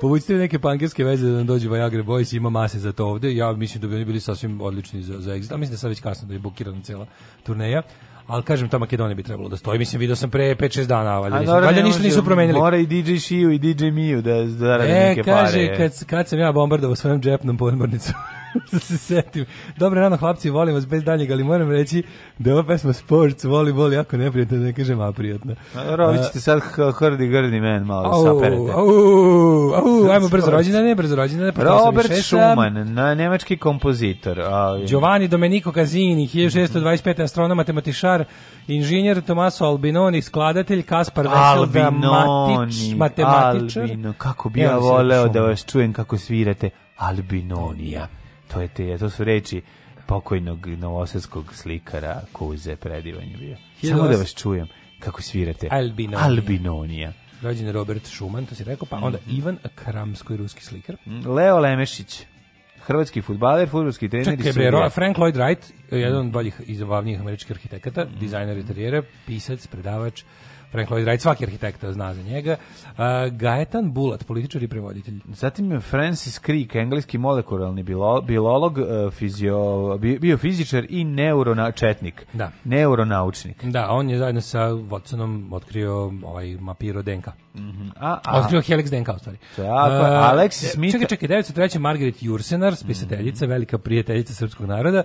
Povucite neke pankerske veze da nam dođe Viagra Boys, ima mase za to ovde. Ja mislim da bi oni bili sasvim odlični za, za exit. A mislim da sad već kasno da je bukirana cela turneja ali kažem ta Makedonija bi trebalo da stoji. Mislim video sam pre 5-6 dana, valjda. Nisu, valjda ništa nisu promenili. Mora i DJ Shiu i DJ Miu da da e, neke kaže, pare. E kaže kad kad sam ja bombardovao svojom džepnom podmornicom. da se setim. Dobro rano, hlapci, volim vas bez daljeg, ali moram reći da je ova pesma Sports, voli, voli, jako neprijatno, da ne kažem, a prijatno. Dobro, ćete sad hrdi, grdi men malo, au, saperete. Au, au, au, ajmo brzo rođene, brzo rođene. Pa Robert Schumann, na, nemački kompozitor. Ali... Giovanni Domenico Casini, 1625. astronom, matematičar, inženjer Tomaso Albinoni, skladatelj, Kaspar Vesel, Albinoni, matematičar. Albino, kako bi ja voleo da vas čujem kako svirate Albinonija to je te, to su reči pokojnog novosadskog slikara Kuze predivan je bio. Samo da vas čujem kako svirate. Albinonija. Albinonija. Rođen Robert Schumann, to si rekao, pa onda mhm. Ivan Kramskoj, ruski slikar. Mm, Leo Lemešić, hrvatski futbaler, futbolski trener i sudija. Frank Lloyd Wright, eh, jedan od mhm. boljih i američkih arhitekata, mhm. dizajner interijera, pisac, predavač, Frank Lloyd Wright, svaki arhitekta zna za njega. Uh, Gaetan Bulat, političar i prevoditelj. Zatim Francis Crick, engleski molekularni bilo, bilolog, e, fizio, biofizičar i neuronačetnik. Da. Neuronaučnik. Da, on je zajedno sa Watsonom otkrio ovaj mapiro DNK. Mm -hmm. a, a, otkrio Helix DNK, u stvari. Tako, uh, Alexis Smith. Čekaj, čekaj, 903. Da Margaret Jursenar, spisateljica, mm -hmm. velika prijateljica srpskog naroda,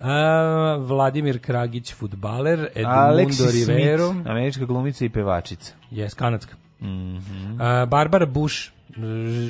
A, Vladimir Kragić, futbaler, Edmundo Rivero. Smith, američka glumica i pevačica. Jes, kanadska. Mm -hmm. A, Barbara Bush,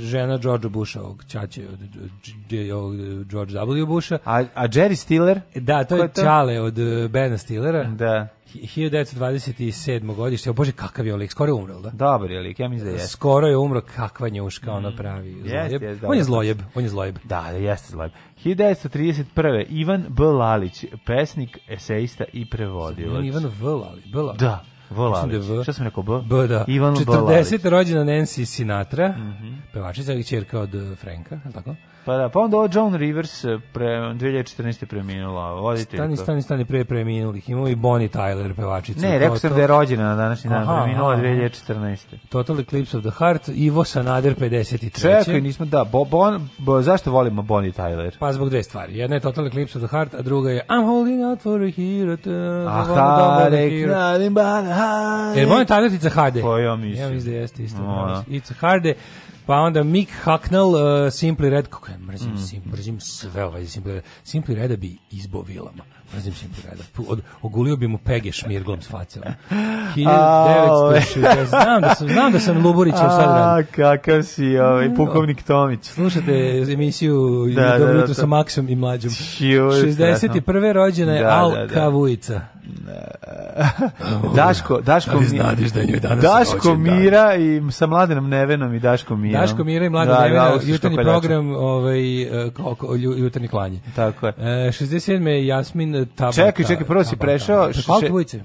žena George Busha, ovog čače od George W. Busha. A, a Jerry Stiller? Da, to je, je to? Čale od eh, Bena Stillera. Da. 1927. godište, bože kakav je on lik, skoro je umro, da? Dobar je lik, ja mislim da jeste. Skoro je umro, kakva njuška mm. ona pravi. Jest, jest, on je zlojeb, on je zlojeb. Da, jeste zlojeb. 1931. Ivan B. Lalić, pesnik, eseista i prevodilac. Ivan V. Lalić, B. Lalić. Da. Volalić. Da v... Šta sam rekao? B? B, da. Ivan 40. rođena Nancy Sinatra, mm -hmm. pevačica i čerka od Franka, je tako? Pa da, pa onda ovo Rivers eh, pre 2014. preminula, voditelj. Stani, stani, stani pre preminulih. Imamo i Bonnie Tyler pevačicu. Ne, rekao sam da je rođena na današnji dan, da preminula 2014. Total Eclipse of the Heart, Ivo Sanader 53. Čekaj, nismo da, bo, bon, bo, zašto volimo Bonnie Tyler? Pa zbog dve stvari. Jedna je Total Eclipse of the Heart, a druga je I'm holding out for a hero. To, aha, rek, nothing but a heart. Jer Bonnie Tyler it's a harde. Pa ja mislim. Ja mislim da jeste isto. Da, it's a harde. Pa onda Mick Hacknell, uh, Simply Red, kako ja mrzim, mm. mrzim sve ovaj Simply Red. Simply Reda bi izbo vilama mrzim šimpanzera. Da. Od, ogulio bi mu pege šmirglom s facom. 1960. Da znam da sam, znam da sam Luburić u sad Kakav si ovaj, pukovnik Tomić. Slušate emisiju da, da, Dobro da, da, sa Maksom i mlađom. 61. rođena je da, Al da, da. Kavujica. Daško, Daško, da znadiš da je danas Daško Mira i sa mladenom Nevenom i Daško Mira. Daško Mira i mlada da, Nevena, da, jutarnji program, ovaj, e, jutarnji klanje. Tako je. E, 67. je Jasmin tabla. Čekaj, čekaj, prvo si prešao. Alka Vujica.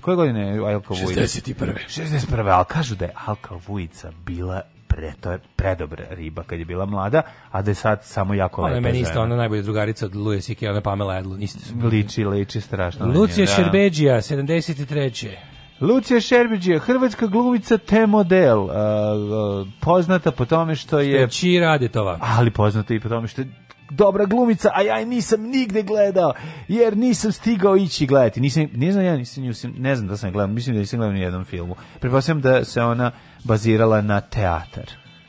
Koje godine je Alka Vujica? 61. 61. Ali kažu da je Alka Vujica bila pre, to je predobra riba kad je bila mlada, a da je sad samo jako lepa. Ona je meni isto, ona najbolja drugarica od Luje Sike, ona Pamela Edlund, isto Liči, liči strašno. Lucija da. Šerbeđija, 73. Lucija Šerbeđija, hrvatska gluvica te model, uh, poznata po tome što je... Što je Čira Adetova. Ali poznata i po tome što je dobra glumica, a ja nisam nigde gledao, jer nisam stigao ići gledati. Nisam, ne znam ja, nisam, nisam, ne znam da sam gledao, mislim da nisam gledao ni jednom filmu. Pretpostavljam da se ona bazirala na teatar.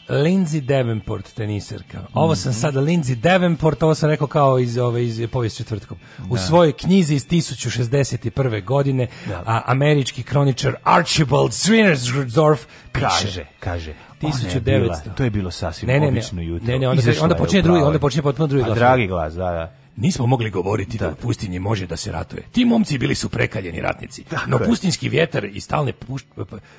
Lindsay Davenport, teniserka. Ovo sam mhm. sada Lindsay Davenport, ovo sam rekao kao iz ove iz povijest četvrtkom. U da. svojoj knjizi iz 1061. godine da. a, američki kroničar Archibald Schwinnersdorf piše, kaže, kaže 1900. Pa to je bilo sasvim ne, ne, ne, obično jutro. Ne, ne, onda, onda počinje drugi, onda počinje potpuno drugi glas. Dragi glas, da, da. Nismo mogli govoriti da, da u pustinji može da se ratuje. Ti momci bili su prekaljeni ratnici, Tako no pustinski vjetar i stalne pušt,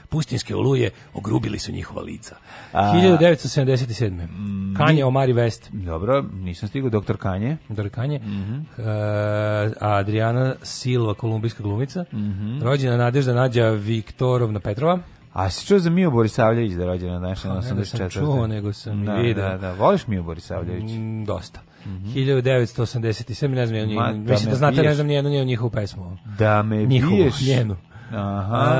pustinske oluje ogrubili su njihova lica. A, 1977. Mm, Kanje Omari West. Dobro, nisam stigao, doktor Kanje. Doktor Kanje. Mm -hmm. uh, Adriana Silva, kolumbijska glumica. Mm -hmm. Rođena Nadežda Nađa Viktorovna Petrova. A si čuo za Mio Borisavljević da je rođena naša pa, na 84. Ne čuo, nego sam da, i vidio. Da, da, voliš Mio Borisavljević? Mm, dosta. Mm -hmm. 1987, ne znam, Ma, da mislim da, da znate, biješ. ne znam nijednu njenu njihovu pesmu. Da me njihovu, biješ. Njenu. Aha.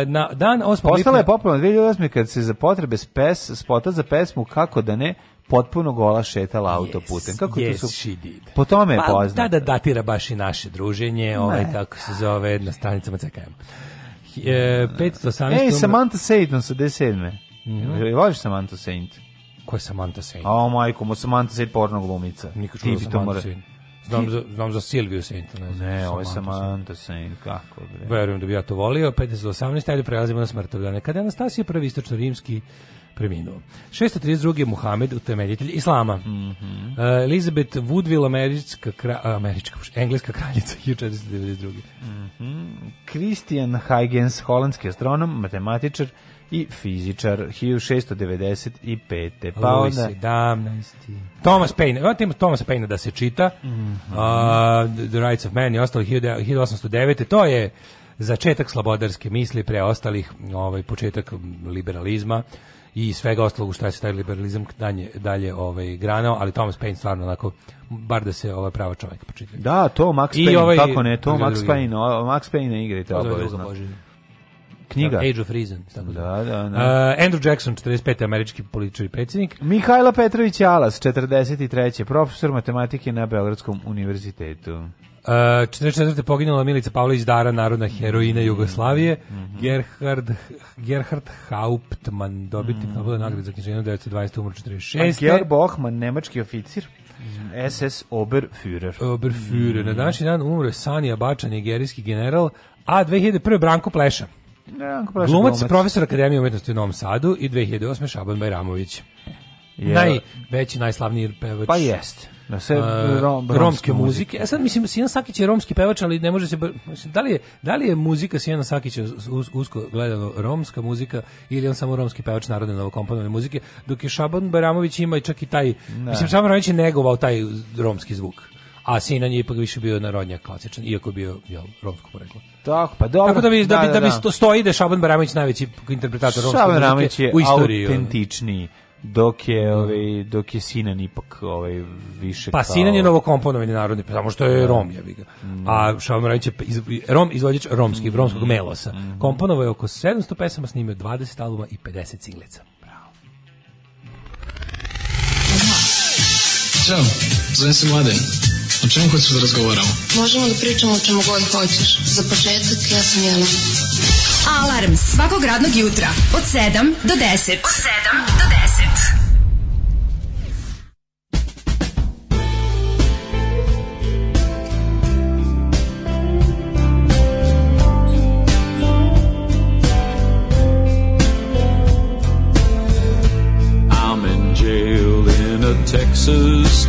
E, na, dan 8. Postala je popularna 2008. kad se za potrebe spes, spota za pesmu Kako da ne, potpuno gola šetala yes, autoputem. Kako yes, to su? She did. Po tome je pa, poznata. Pa, da, da datira baš i naše druženje, ovaj, ne. ovaj, kako se zove, na stranicama CKM e, 518. Ej, Samantha Sejdon sa 17. Mm. Voliš Samantha Saint? Ko je Samantha Saint? A, majko, mo Samantha Saint porno glumica. Niko čuo Samantha Saint. Znam za, znam za Silviju Saint, ne znam. Ne, ovo je Samantha Saint, kako bre. Verujem da bi ja to volio. 518. do ajde prelazimo na smrtov Kada je Anastasija prvi istočno rimski preminuo. 632. Muhammed, utemeljitelj Islama. Mm -hmm. uh, Elizabeth Woodville, američka, kra, eh, američka engleska kraljica, 1492. Mm -hmm. Huygens, holandski astronom, matematičar, i fizičar 1695. Pa Louis onda 17. Thomas Paine, imamo Thomas Paine da se čita. Mm -hmm. uh, The Rights of Man i ostalo 1809. To je začetak slobodarske misli pre ostalih, ovaj početak liberalizma i svega ostalog šta je taj liberalizam dalje, dalje ovaj, granao, ali Thomas Paine stvarno onako bar da se ovaj prava čovjek počita. Da, to Max Paine, ovaj, kako ne, to Max drugi. Paine, o, Max Paine igrate obavezno. Knjiga. Da, Age of Reason. Tako da, da, da. Uh, Andrew Jackson, 45. američki političar i predsjednik. Mihajla Petrović Alas, 43. profesor matematike na Beogradskom univerzitetu. Uh, 44. poginula Milica Pavlović Dara, narodna heroina mm-hmm. Jugoslavije. Mm -hmm. Gerhard, Gerhard Hauptmann, dobitnik mm -hmm. Nobelove nagrade za knjiženje 1920. umro 46. Georg Bohmann, nemački oficir. SS mm-hmm. Oberführer. Oberführer. Mm -hmm. Na mm-hmm. današnji dan umro je Sanja Bača, nigerijski general, a 2001. Branko Pleša. Branko Pleša. Glumac, profesor Akademije umetnosti u Novom Sadu i 2008. Šaban Bajramović je najveći najslavniji pevač. Pa jest. Na sve uh, romske muzike. Ja e sad mislim Sijan Sakić je romski pevač, ali ne može se da li je da li je muzika Sijana Sakića us, usko gledano romska muzika ili on samo romski pevač narodne novokomponovane muzike, dok je Šaban Baramović ima čak i taj ne. Da. mislim Šaban Baramović je negovao taj romski zvuk a Sinan je ipak više bio narodnjak klasičan, iako je bio jel, romsko poreklo. Tako, pa dobro. Tako da bi, da, da, da, da bi da, da. sto, stoji da Šaban Baramović najveći interpretator romske muzike u istoriji. Šaban Baramović je autentičniji dok je da. ovaj dok je Sinan ipak ovaj više pa kao... Sinan je novokomponovani narodni samo što je da. Rom je ga. Mm. a Šalmarajić je iz, Rom izvođač romski mm. romskog melosa mm. komponovao je oko 700 pesama snimio 20 albuma i 50 singlica bravo Ćao, zovem se Mladen. O čemu hoćeš da razgovaramo? Možemo da pričamo o čemu god hoćeš. Za početak, ja sam Jelena. Alarm svakog radnog jutra od 7 do 10. Od 7 do 10.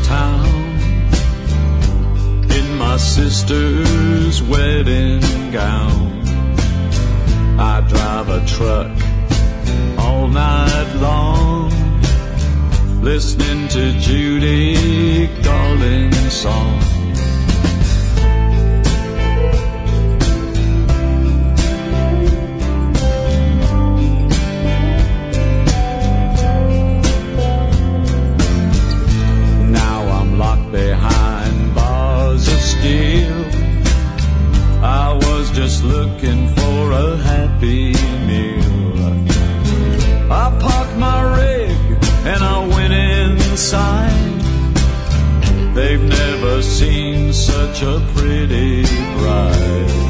town in my sister's wedding gown. I drive a truck all night long, listening to Judy Garland's song. looking for a happy meal. I parked my rig and I went inside. They've never seen such a pretty bride.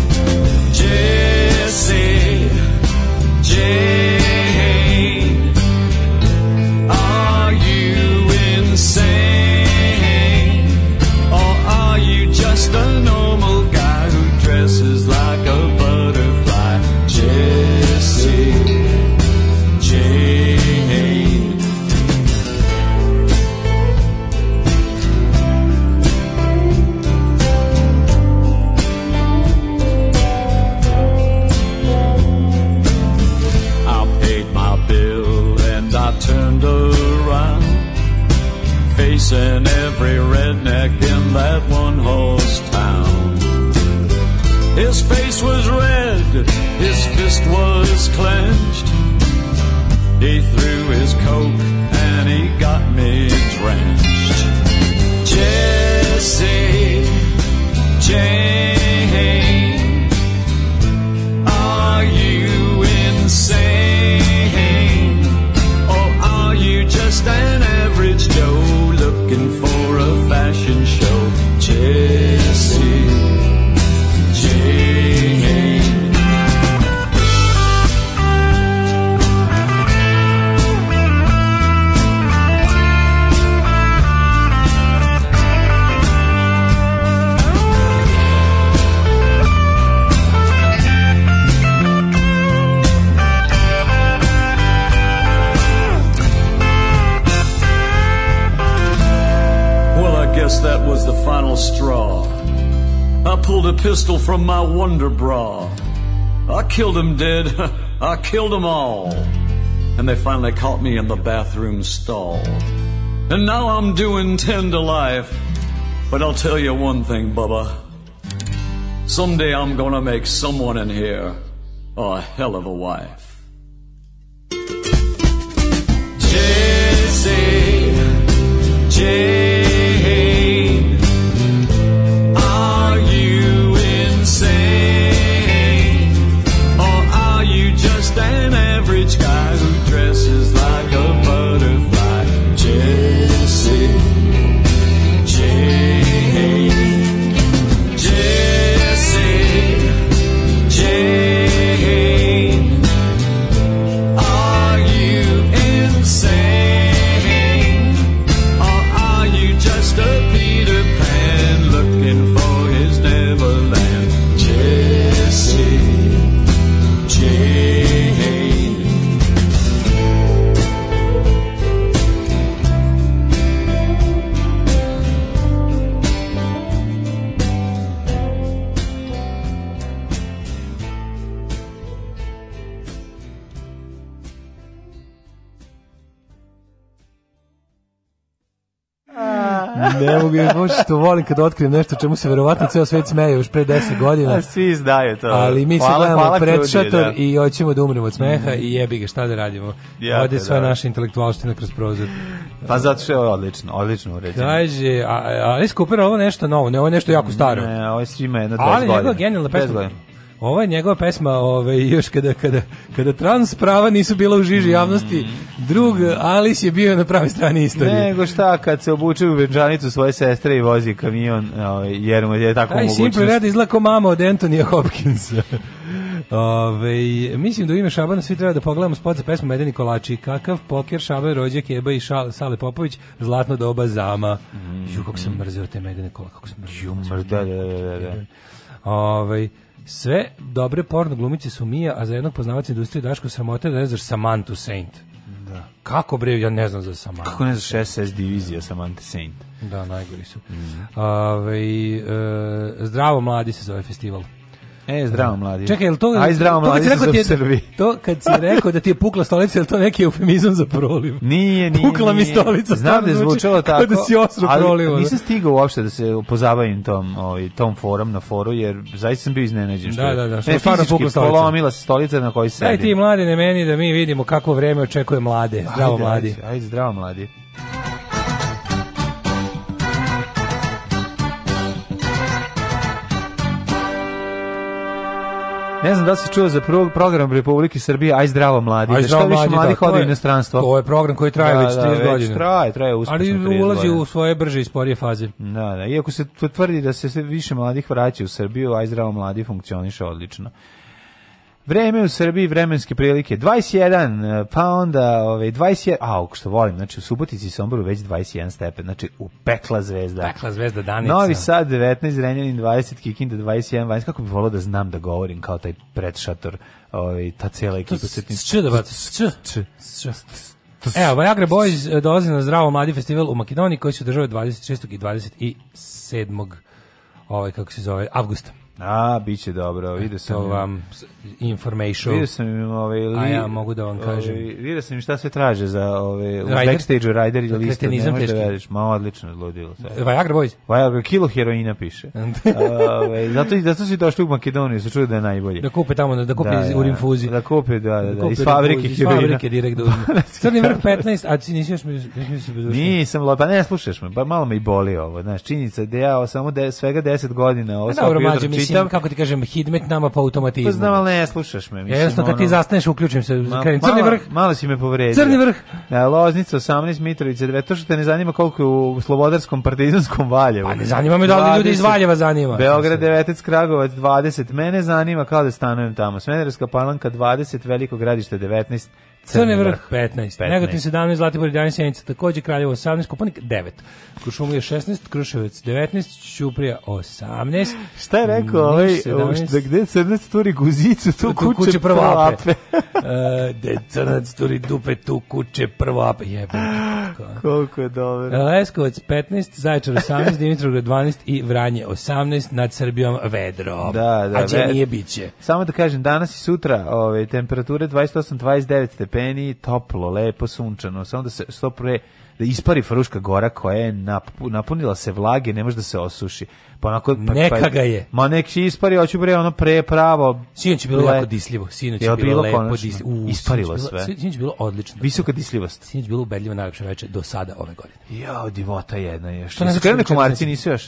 He threw his coat pistol from my wonder bra. I killed 'em dead. I killed 'em all. And they finally caught me in the bathroom stall. And now I'm doing ten to life. But I'll tell you one thing, Bubba. Someday I'm gonna make someone in here a hell of a wife. Jesse, Jesse. što volim kad otkrijem nešto čemu se verovatno ceo svet smeje još pre 10 godina. A svi znaju to. Ali mi se hvala, gledamo pred šator da. i hoćemo da umremo od smeha mm i jebi ga šta da radimo. Ja, Ode sva da. naša intelektualština kroz prozor. Pa zato što je odlično, odlično uređeno. Kaže, a, Alice Cooper ovo nešto novo, ne, ovo je nešto jako staro. Ne, ovo je svima jedno 20 godina. Ali njegova genijalna pesma. Ova je njegova pesma, ove, još kada kada kada trans prava nisu bila u žiži mhm. javnosti, drug Alis je bio na pravoj strani istorije. Nego šta kad se obuče u venčanicu svoje sestre i vozi kamion, ovaj jer mu je tako mogućnost. Taj Simple Red izgleda kao mama od Antonija Hopkinsa. Ove, mislim da u ime Šabana svi treba da pogledamo spot za pesmu Medeni kolači. Kakav poker Šaban Rođak, Eba i šal, Sale Popović, zlatno doba zama. Mm. Ju, kako sam mhm. mrzio te Medene kola, kako sam mrzio. Ju, da, da, da, Ove, Sve dobre porno glumice su Mija, a za jednog poznavaca industrije Daško sramote da ne znaš Samantu Saint. Da. Kako bre, ja ne znam za Samantha. Kako ne znaš SS divizija Samantha Saint? Da, najgori su. Mm -hmm. Ove, ovaj, e, zdravo mladi se zove festival. E, zdravo da. mladi. Čekaj, jel to... Aj, zdravo mladi, to, kad si rekao, to kad si rekao da ti je pukla stolica, je to neki eufemizam za proliv? Nije, nije. Pukla nije. mi stolica, Znam da je zvučalo da tako, da si osro Ali Nisam stigao uopšte da se pozabavim tom, ovaj, tom forum na foru, jer zaista sam bio iznenađen. Što da, da, da. Što ne, fizički pukla stolica. polomila se stolica na kojoj sedim. Daj ti mladi ne meni da mi vidimo kako vreme očekuje mlade. Zdravo ajde, mladi. Ajde, ajde, zdravo mladi. Ne znam da li si čuo za pro, program Republike Srbije Aj zdravo mladi. Aj da zdravo mladi, više mladih da, odi u inostranstvo. To je program koji traje da, već 30 da, godina. Traje, traje uspešno Ali ulazi u svoje brže i sporije faze. Da, da. Iako se tvrdi da se sve više mladih vraća u Srbiju, Aj zdravo mladi funkcioniše odlično. Vreme u Srbiji, vremenske prilike. 21, eh, pa onda ovaj, 21, a, što volim, znači u Subotici i Somboru već 21 stepen, znači u pekla zvezda. Pekla zvezda danica. Novi Sad 19, Renjanin 20, Kikinda 21, vanjs, kako bi volao da znam da govorim kao taj predšator, ove, ovaj, ta cijela ekipa. Č, da bat, č, č, č, Evo, Viagra Boys eh, dolazi na zdravo mladi festival u Makedoniji koji se održava 26. i 27. ovaj kako se zove avgusta. A, bit će dobro, vide se. To vam information. Vidio sam im ovaj li, A ja mogu da vam ovaj, kažem. Ovaj, vidio sam im šta se traže za ove ovaj, u backstage rider ili dakle, liste. Ne možeš da veriš, ma odlično zlodilo sve. Viagra Boys. Viagra kilo heroina piše. Ove, ovaj, zato zato da se došli u Makedoniju, se čuje da je najbolje. Da kupe tamo, da kupe da, da u rinfuzi. Da kupe, da, da, da, da iz fabrike heroina. Iz fabrike direkt do. Da Crni vrh 15, a ti nisi još mi se bezušao. Nisam, pa ne slušaš me, pa malo me i boli ovo, znaš, činjenica da ja samo de, svega 10 godina ovo sve čitam. Kako ti kažem, hidmet nama pa automatizam. Pa znam, ali ne slušaš me, mislim. Jednostavno kad ono... ti zastaneš, uključim se. Ma, Crni vrh. Malo si me povredio. Crni vrh. E, Loznica 18 Mitrovica 9. To što te ne zanima koliko je u Slobodarskom partizanskom Valjevu. Pa ne zanima me da li ljudi iz Valjeva zanima. Beograd 19 Kragovac 20. Mene zanima kao da stanujem tamo. Smederevska Palanka 20 Veliko Gradište 19 Crni vrh 15, 15. Negotin 17, Zlatibor 11, Sjenica takođe, Kraljevo 18, Kopanik 9, Krušumlija 16, Kruševac 19, Ćuprija 18. Šta je rekao ovaj, da gde crnac turi guzicu, tu, tu kuće, kuće prvo ape. uh, crnac turi dupe, tu kuće prvo ape. Jebe. Koliko je dobro. E, Leskovac 15, Zaječar 18, Dimitrovgrad 12 i Vranje 18, nad Srbijom vedro. Da, da. A će nije biće. Samo da kažem, danas i sutra ove, temperature 28-29 stepeni stepeni, toplo, lepo, sunčano, samo da se sto pre da ispari Faruška gora koja je napunila se vlage, ne može da se osuši. Pa onako, pa, Neka pa, ga je. Ma nek si ispari, hoću bre, ono pre pravo. Sinoć je bilo le... jako disljivo. Sinoć je bilo, lepo konačno. disljivo. U, Isparilo sinoć sve. Sinoć je bilo odlično. Visoka disljivost. Sinoć je bilo ubedljivo najlepše veče do sada ove godine. Ja, divota jedna je. Što ne zakrene znači komarci nisu još?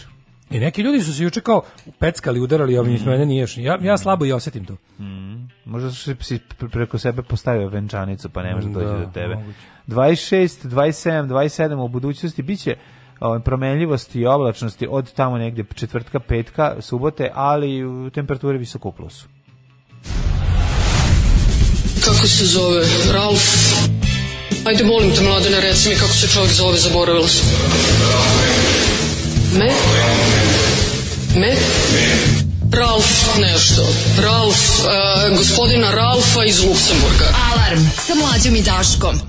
I neki ljudi su se juče kao peckali, udarali, ovim mi mm. nije još. Ja, ja slabo i osetim to. Mm. Možda si preko sebe postavio venčanicu, pa ne može da, doći do tebe. Moguće. 26, 27, 27 u budućnosti biće ovaj, promenljivosti i oblačnosti od tamo negde četvrtka, petka, subote, ali u temperaturi visoko u plusu. Kako se zove? Ralf? Ajde, molim te, mladene, reci mi kako se čovjek zove, zaboravila sam me, me, Ralf nešto. Ralf, uh, gospodina Ralfa iz Luksemburga. Alarm sa mlađom i Daškom.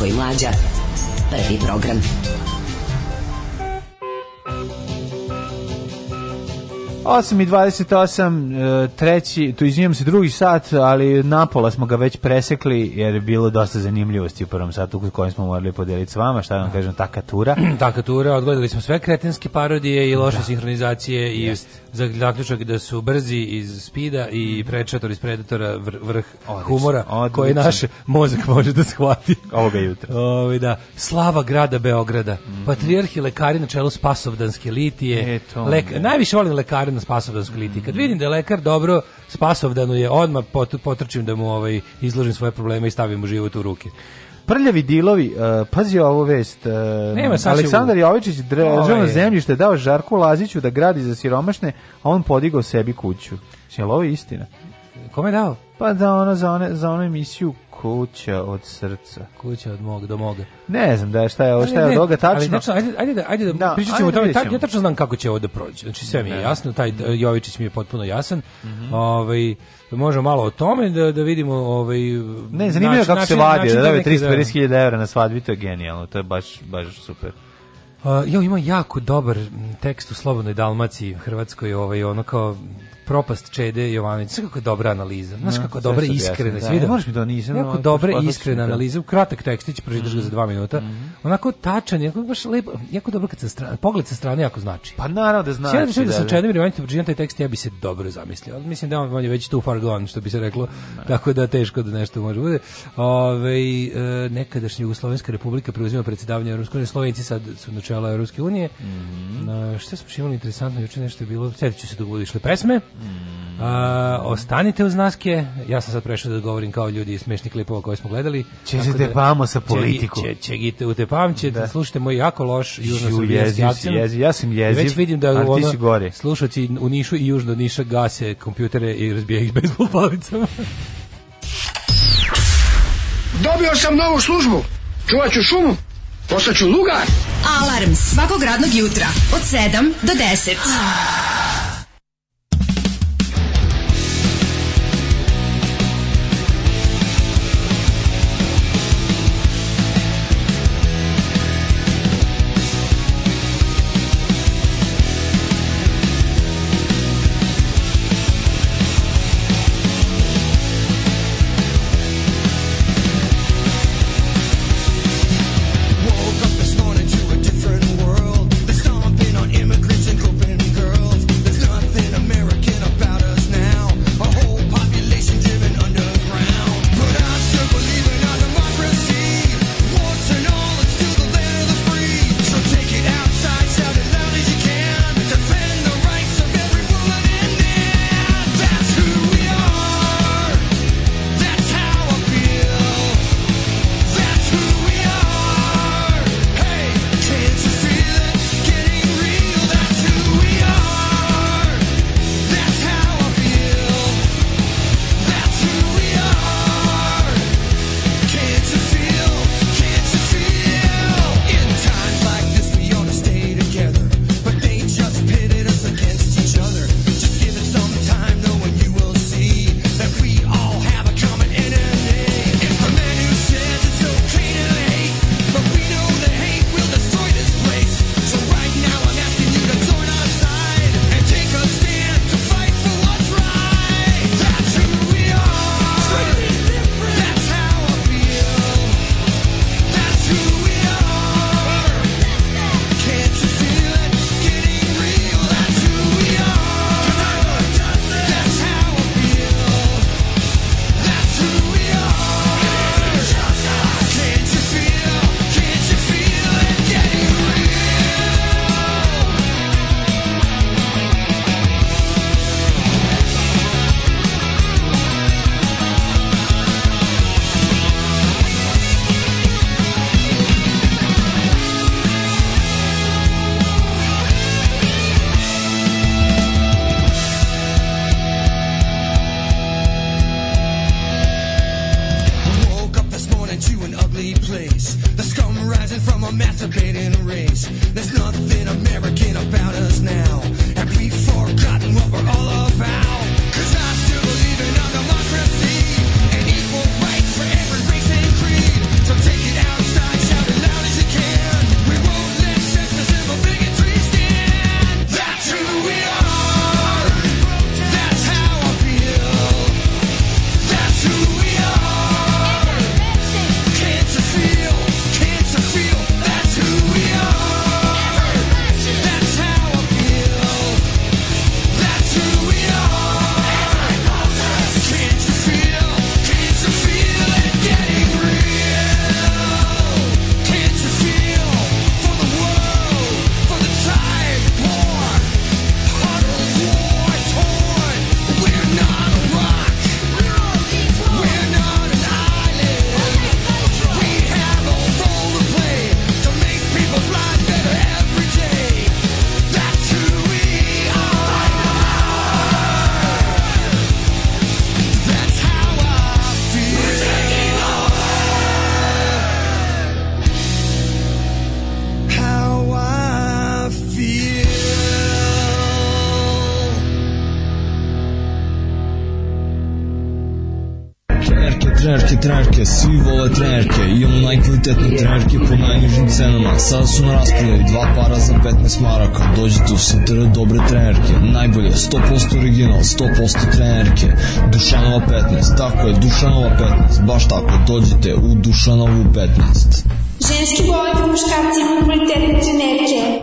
Daško i Mlađa. Prvi program. Osam i 28, e, treći, tu iznijem se drugi sat, ali napola smo ga već presekli, jer je bilo dosta zanimljivosti u prvom satu kojem smo morali podeliti s vama, šta da vam kažem, taka tura. taka tura, odgledali smo sve kretenske parodije i loše da. sinhronizacije i Jest za zaključak da su brzi iz spida i mhm. prečator iz predatora vrh odlično, humora odlično. koji naš mozak može da shvati. Ovoga jutra. Ovi, ovaj, da. Slava grada Beograda. Mm -hmm. Patrijarhi lekari na čelu Spasovdanske litije. E, Lek, najviše volim lekare na Spasovdanskoj litiji. Kad vidim da je lekar dobro Spasovdanu je, odmah potrčim da mu ovaj, izložim svoje probleme i stavim mu život u ruke. Prljavi dilovi, uh, pazi ovo vest. Uh, Nema Aleksandar u... Jovičić državno ovaj. zemljište dao Žarku Laziću da gradi za siromašne, a on podigao sebi kuću. Jel ovo istina? Kome dao? Pa da ono za one za onu emisiju Kuća od srca. Kuća od mog do moga. Ne znam da je šta je ovo, šta je od toga tačno. Ali tačno, ajde, ajde, da, ajde da da, pričat ćemo o tome. Da ja tačno znam kako će ovo da prođe. Znači sve mi je da. jasno, taj Jovičić mi je potpuno jasan. Mm -hmm. Ovaj Da možemo malo o tome da da vidimo ovaj Ne, zanimljivo kako način, se vadi, da, da, 350.000 € da- na svadbi to je genijalno, to je baš baš super. Uh, jo, ima jako dobar tekst u Slobodnoj Dalmaciji, Hrvatskoj, ovaj, ono kao propast Čede Jovanović. Znaš kako je dobra analiza. Znaš da, kako je dobra i iskrena. Da. da, ne, moraš mi da nisam. Jako dobra i iskrena analiza. U Kratak tekstić, pročitaš ga mhm. za dva minuta. Mhm. Onako tačan, jako baš lepo, jako dobro kad se strane, pogled sa strane jako znači. Pa naravno da znači. Sjedi da, da sa Čedom Jovanovićem pročitam taj tekst, ja bi se dobro zamislio. mislim da on, on je već too far gone, što bi se reklo. Tako da teško da nešto može bude. Ove, ovaj, nekadašnja Jugoslovenska republika preuzima predsedavanje Evropske unije. Slovenci sad su načela Evropske unije. Mm -hmm. Šta smo imali interesantno, juče nešto je bilo, sjetit ću se dok budu išle Uh, ostanite uz naske. Ja sam sad prešao da govorim kao ljudi iz smešnih klipova koje smo gledali. Če se da pamo sa politiku. Če, če, če u tepamće, da. slušate moj jako loš južno jeziv, Ja sam jeziv, već vidim da ono, ti si gore. slušaci u Nišu i južno Niša gase kompjutere i razbijaju ih bez palicama. Dobio sam novu službu. Čuvat ću šumu. Postaću lugar. Alarm svakog radnog jutra od 7 do 10. 15 maraka, dođete u center dobre trenerke, najbolje, 100% original, 100% trenerke, Dušanova 15, tako je, Dušanova 15, baš tako, dođite u Dušanovu 15. Ženski boli po muškarci kvalitetne trenerke.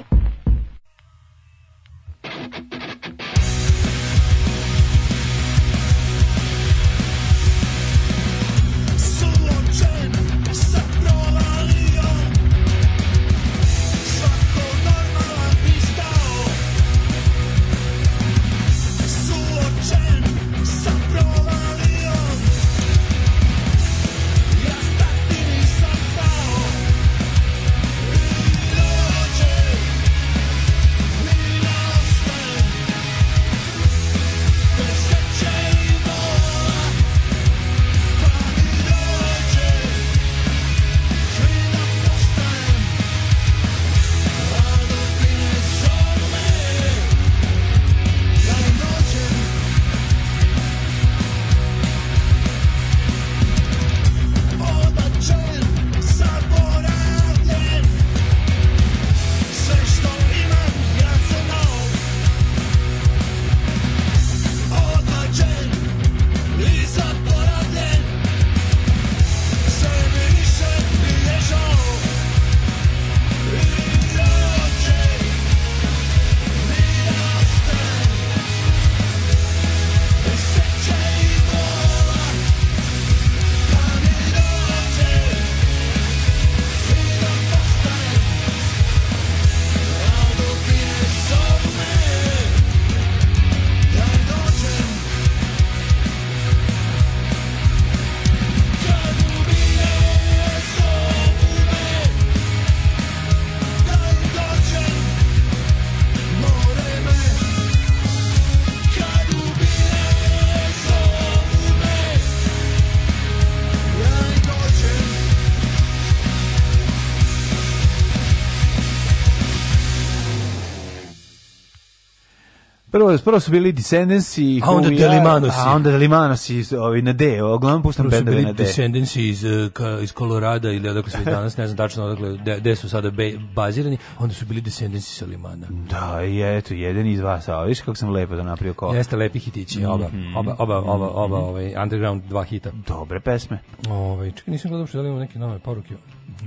prvo, prvo su bili Descendants i a onda Delimanosi. A onda Delimanosi ovi na D, uglavnom puštam bendove na D. Descendants iz eh, ka, iz Kolorada ili odakle su danas, ne znam tačno odakle, gde su sada be, bazirani, onda su bili Descendants iz Limana. Da, i eto, jedan iz vas, a viš kako sam lepo da napravio ko. Jeste lepi hitići, mhm. oba, oba, oba, oba, mhm. oba, ovaj underground dva hita. Dobre pesme. Ovaj, čekaj, nisam gledao što da li imamo neke nove poruke.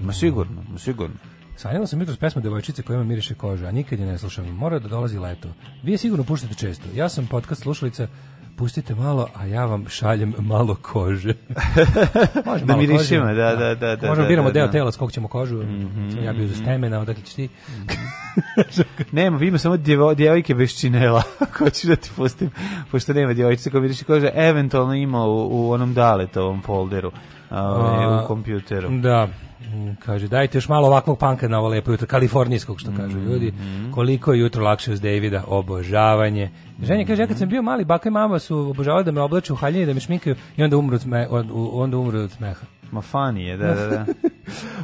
Ma sigurno, ma sigurno. Sanjala sam jutros pesmu devojčice koja ima miriše kožu, a nikad je ne slušam. Mora da dolazi leto. Vi je sigurno puštate često. Ja sam podcast slušalica pustite malo, a ja vam šaljem malo kože. Može da mirišimo, kože. da, da, da, da. Možemo da, biramo da, da, deo tela s kog ćemo kožu. Mm -hmm, ja bio za temena, odakle ćeš ti? nema, ima samo djevo, djevojke bez činela. Ko ću da ti pustim? Pošto nema djevojčice koja miriši kože, eventualno ima u, u onom daletovom folderu. A, u kompjuteru. Da. Mm, kaže, dajte još malo ovakvog panka na ovo lepo jutro, kalifornijskog što kažu mm-hmm. ljudi. Koliko je jutro lakše uz Davida, obožavanje. Ženja kaže, ja kad sam bio mali, baka i mama su obožavali da me oblaču u haljini, da me šminkaju i onda umru od, onda umru od smeha. Mafanije, da, da, da.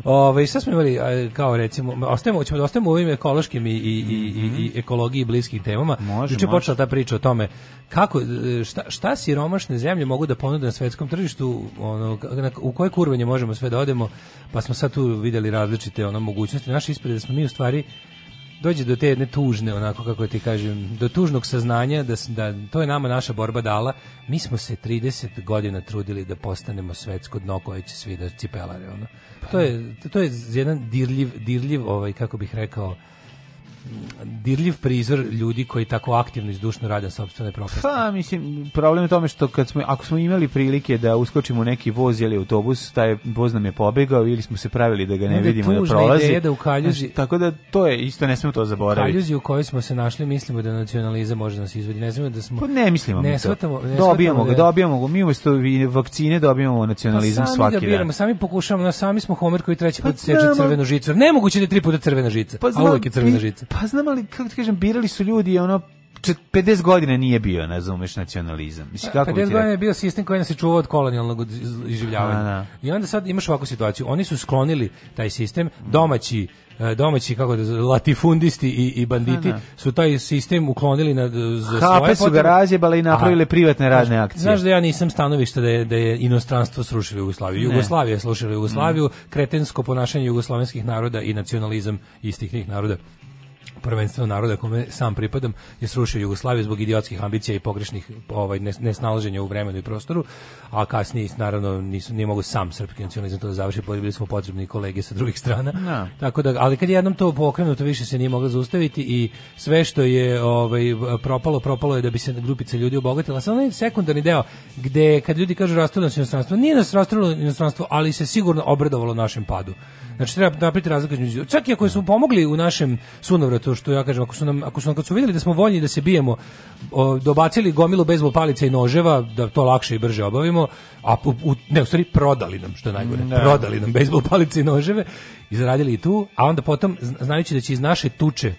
Ove, šta smo imali, kao recimo, ostajemo, ćemo da ostajemo u ovim ekološkim i, i, i, mm -hmm. i mhm. ekologiji bliskim temama. Može, Juče počela ta priča o tome kako, e, šta, šta siromašne zemlje mogu da ponude na svetskom tržištu, ono, na, u koje kurvenje možemo sve da odemo, pa smo sad tu videli različite ono, mogućnosti. Naši ispred da smo mi u stvari dođe do te jedne tužne, onako kako ti kažem, do tužnog saznanja da, da to je nama naša borba dala. Mi smo se 30 godina trudili da postanemo svetsko dno koje će svi da cipelare. Ono. To, je, to je jedan dirljiv, dirljiv ovaj, kako bih rekao, dirljiv prizor ljudi koji tako aktivno i zdušno rade sopstvene propasti. Pa, mislim, problem je tome što kad smo, ako smo imali prilike da uskočimo u neki voz ili autobus, taj voz nam je pobegao ili smo se pravili da ga ne, ne vidimo da prolazi. Ideja da u Kaljuzi, znači, tako da to je, isto ne smemo to zaboraviti. U Kaljuzi u kojoj smo se našli, mislimo da nacionalizam može da nas izvedi. Ne znamo da smo... Pa ne mislimo ne, shvatamo, ne dobijamo ga, da- dobijamo ga. Mi umesto vakcine dobijamo nacionalizam pa svaki biramo, dan. Sami pokušavamo, sami smo Homer koji treći pa put pa, crvenu žicu. Nemoguće da je tri puta crvena žica, pa, a uvijek je crvena žica. Pa znam ali, kako ti kažem, birali su ljudi ono 50 godina nije bio, razumeš, nacionalizam. Mislim, pa, kako 50 bi godina je bio sistem koji nas je čuvao od kolonijalnog iživljavanja. Da, da. I onda sad imaš ovakvu situaciju. Oni su sklonili taj sistem, domaći e, domaći kako da latifundisti i, i banditi da, da, su taj sistem uklonili na za Kape svoje su ga razjebali i napravili Aha. privatne radne akcije. Znaš da ja nisam stanovište da je da je inostranstvo srušilo Jugoslaviju. Ne. Jugoslavija je srušila Jugoslaviju, mm. kretensko ponašanje jugoslovenskih naroda i nacionalizam istih tih naroda prvenstvo naroda kome sam pripadam je srušio Jugoslaviju zbog idiotskih ambicija i pogrešnih ovaj nesnalaženja u vremenu i prostoru, a kasnije naravno nisu nije mogu sam srpski nacionalizam to da završi, pa bili smo potrebni kolege sa drugih strana. No. Da. Tako da ali kad je jednom to pokrenuto više se nije moglo zaustaviti i sve što je ovaj propalo propalo je da bi se grupica ljudi obogatila. Samo onaj sekundarni deo gde kad ljudi kažu rasturilo se inostranstvo, nije nas rasturilo inostranstvo, ali se sigurno obredovalo našem padu. Znači treba napraviti razliku između. Čak i ako su pomogli u našem sunovratu, što ja kažem, ako su nam ako su nam kad su videli da smo voljni da se bijemo, o, dobacili da gomilu bezbol palica i noževa da to lakše i brže obavimo, a u, ne, u stvari prodali nam, što je najgore. Ne. Prodali nam bezbol palice i noževe i zaradili i tu, a onda potom znajući da će iz naše tuče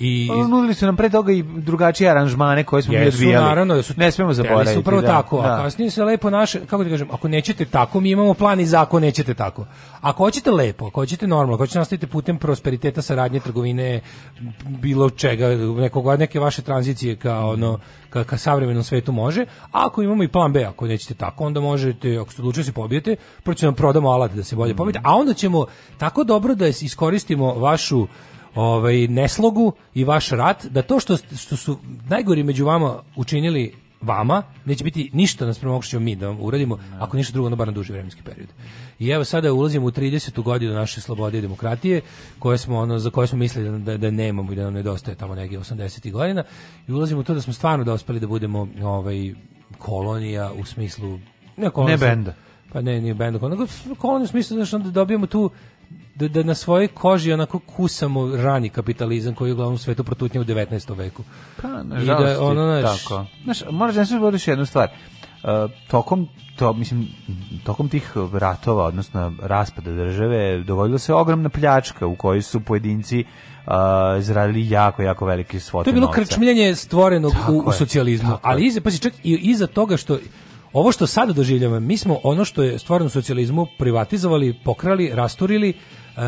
i pa nudili su nam pre toga i drugačije aranžmane koje smo mi odbijali. naravno da su ne smemo zaboraviti. su prvo da, tako, da. a kasnije se lepo naše, kako ti kažem, ako nećete tako, mi imamo plan i zakon, nećete tako. Ako hoćete lepo, ako hoćete normalno, ako hoćete nastaviti putem prosperiteta, saradnje, trgovine, bilo čega, nekog neke vaše tranzicije ka ono ka, ka savremenom svetu može, a ako imamo i plan B, ako nećete tako, onda možete, ako se odlučite da se pobijete, proći nam da prodamo alat da se bolje pobijete, a onda ćemo tako dobro da iskoristimo vašu ovaj, neslogu i vaš rat, da to što, što su najgori među vama učinili vama, neće biti ništa nas prema ćemo mi da vam uradimo, no. ako ništa drugo, onda bar na duži vremenski period. I evo sada ulazimo u 30. godinu naše slobode i demokratije, koje smo, ono, za koje smo mislili da, da nemamo i da nam nedostaje tamo negde 80. godina, i ulazimo u to da smo stvarno da uspeli da budemo ovaj, kolonija u smislu... Ne, kolonija, ne benda. Pa ne, nije benda, kolonija, kolonija u smislu da, da dobijemo tu da, da na svojoj koži onako kusamo rani kapitalizam koji je uglavnom svetu protutnja u 19. veku. Pa, nažalost, I da, ono, naš, tako. Znaš, moraš da ne jednu stvar. Uh, tokom to mislim tokom tih ratova odnosno raspada države dogodila se ogromna pljačka u kojoj su pojedinci uh, izradili jako jako velike svote To je bilo krčmljenje stvorenog u, u socijalizmu, ali iza pa čak i iza toga što Ovo što sada doživljavam, mi smo ono što je stvarno socijalizmu privatizovali, pokrali, rasturili, Uh,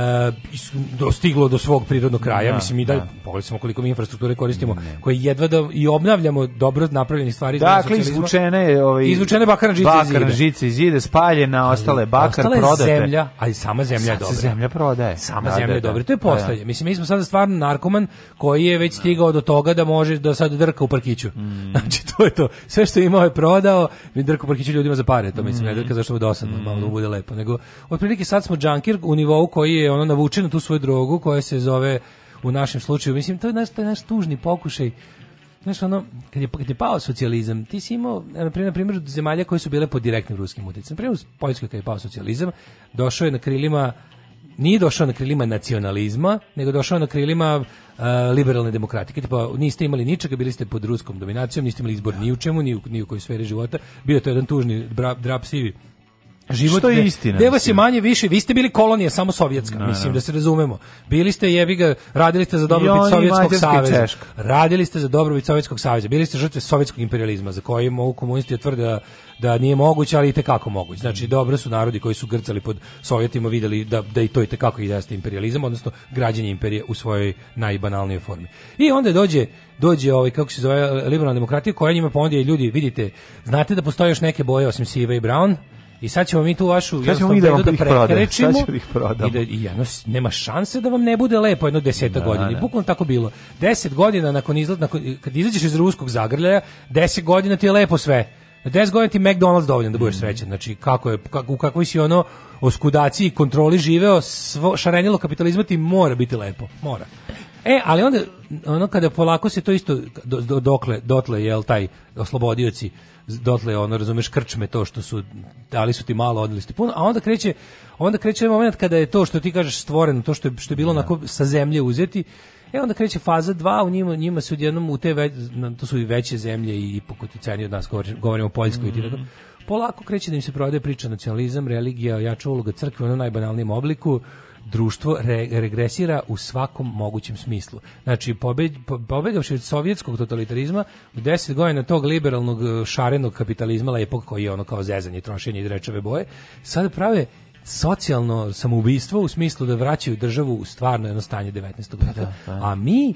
dostiglo do svog prirodnog kraja. Da, Mislim, i da, da. pogledali koliko mi infrastrukture koristimo, ne. koje jedva da i obnavljamo dobro napravljene stvari. Dakle, izvučene, ovaj, izvučene bakarne žice bakarne iz žice iz zide, spaljena, ostale bakar, ostale prodate. zemlja, ali sama zemlja Sad je dobra. zemlja prodaje. Sama da, zemlja je da, da. dobra, to je da. postalje. Mislim, mi smo sada stvarno narkoman koji je već stigao do toga da može da sad drka u parkiću. Mm. Znači, to je to. Sve što je imao je prodao, mi drka u parkiću ljudima za pare, to mislim, mm. ne drka zašto bude dosadno, mm. malo da bude lepo. Nego, otprilike sad smo džankir u nivou koji je ono navučeno tu svoju drogu koja se zove u našem slučaju, mislim, to je naš, to je naš tužni pokušaj Znaš, ono, kad je, kad je pao socijalizam, ti si imao, na primjer, na primjer, zemalja koje su bile pod direktnim ruskim utjecajem. Na primjer, u Poljskoj kad je pao socijalizam, došao je na krilima nije došao na krilima nacionalizma, nego došao na krilima uh, liberalne demokratike. Tipa, niste imali ničega, bili ste pod ruskom dominacijom, niste imali izbor da. ni u čemu, ni u, ni u kojoj sferi života. Bio to jedan tužni drap sivi Život što je istina. vas je manje više, vi ste bili kolonija samo sovjetska, no, mislim no. da se razumemo. Bili ste jebi ga, radili ste za dobrobit Sovjetskog saveza. Radili ste za dobrobit Sovjetskog saveza. Bili ste žrtve sovjetskog imperializma za koji mogu komunisti da tvrde da, da nije moguće, ali i kako moguće. Znači, dobro su narodi koji su grcali pod Sovjetima videli da, da i to i te kako ide jeste imperializam, odnosno građanje imperije u svojoj najbanalnijoj formi. I onda dođe dođe ovaj kako se zove liberalna demokratija koja njima ponude ljudi vidite znate da postoje još neke boje osim sive i brown I sad ćemo mi tu vašu sad ćemo mi da, vam da prekrečimo sad ćemo da ih i, da, i jedno, nema šanse da vam ne bude lepo jedno deseta da, godina. Da. Bukvalno tako bilo. Deset godina nakon, izlaz, nakon kad izađeš iz ruskog zagrljaja, deset godina ti je lepo sve. 10 godina ti McDonald's dovoljan da budeš mm. srećan. Znači, kako je, kako, u kakvoj si ono oskudaciji i kontroli živeo, svo, šarenilo kapitalizma ti mora biti lepo. Mora. E, ali onda, ono kada polako se to isto do, do, dokle, dotle, jel, taj oslobodioci dotle ono razumeš krčme to što su dali su ti malo odneli su puno a onda kreće onda kreće ovaj moment kada je to što ti kažeš stvoreno to što je, što je bilo da. onako sa zemlje uzeti E onda kreće faza 2, u njima, njima se odjednom u te već, to su i veće zemlje i pokuticani od nas, govorimo o Poljskoj mm i mhm. tako. Polako kreće da im se prodaje priča nacionalizam, religija, jača uloga crkve u najbanalnijem obliku društvo re, regresira u svakom mogućem smislu. Znači, pobed, pobedavši od sovjetskog totalitarizma, u deset godina tog liberalnog e, šarenog kapitalizma, lepog koji je ono kao zezanje, trošenje i drečave boje, sada prave socijalno samoubistvo u smislu da vraćaju državu u stvarno jedno stanje 19. Pa veka. Da, pa. A mi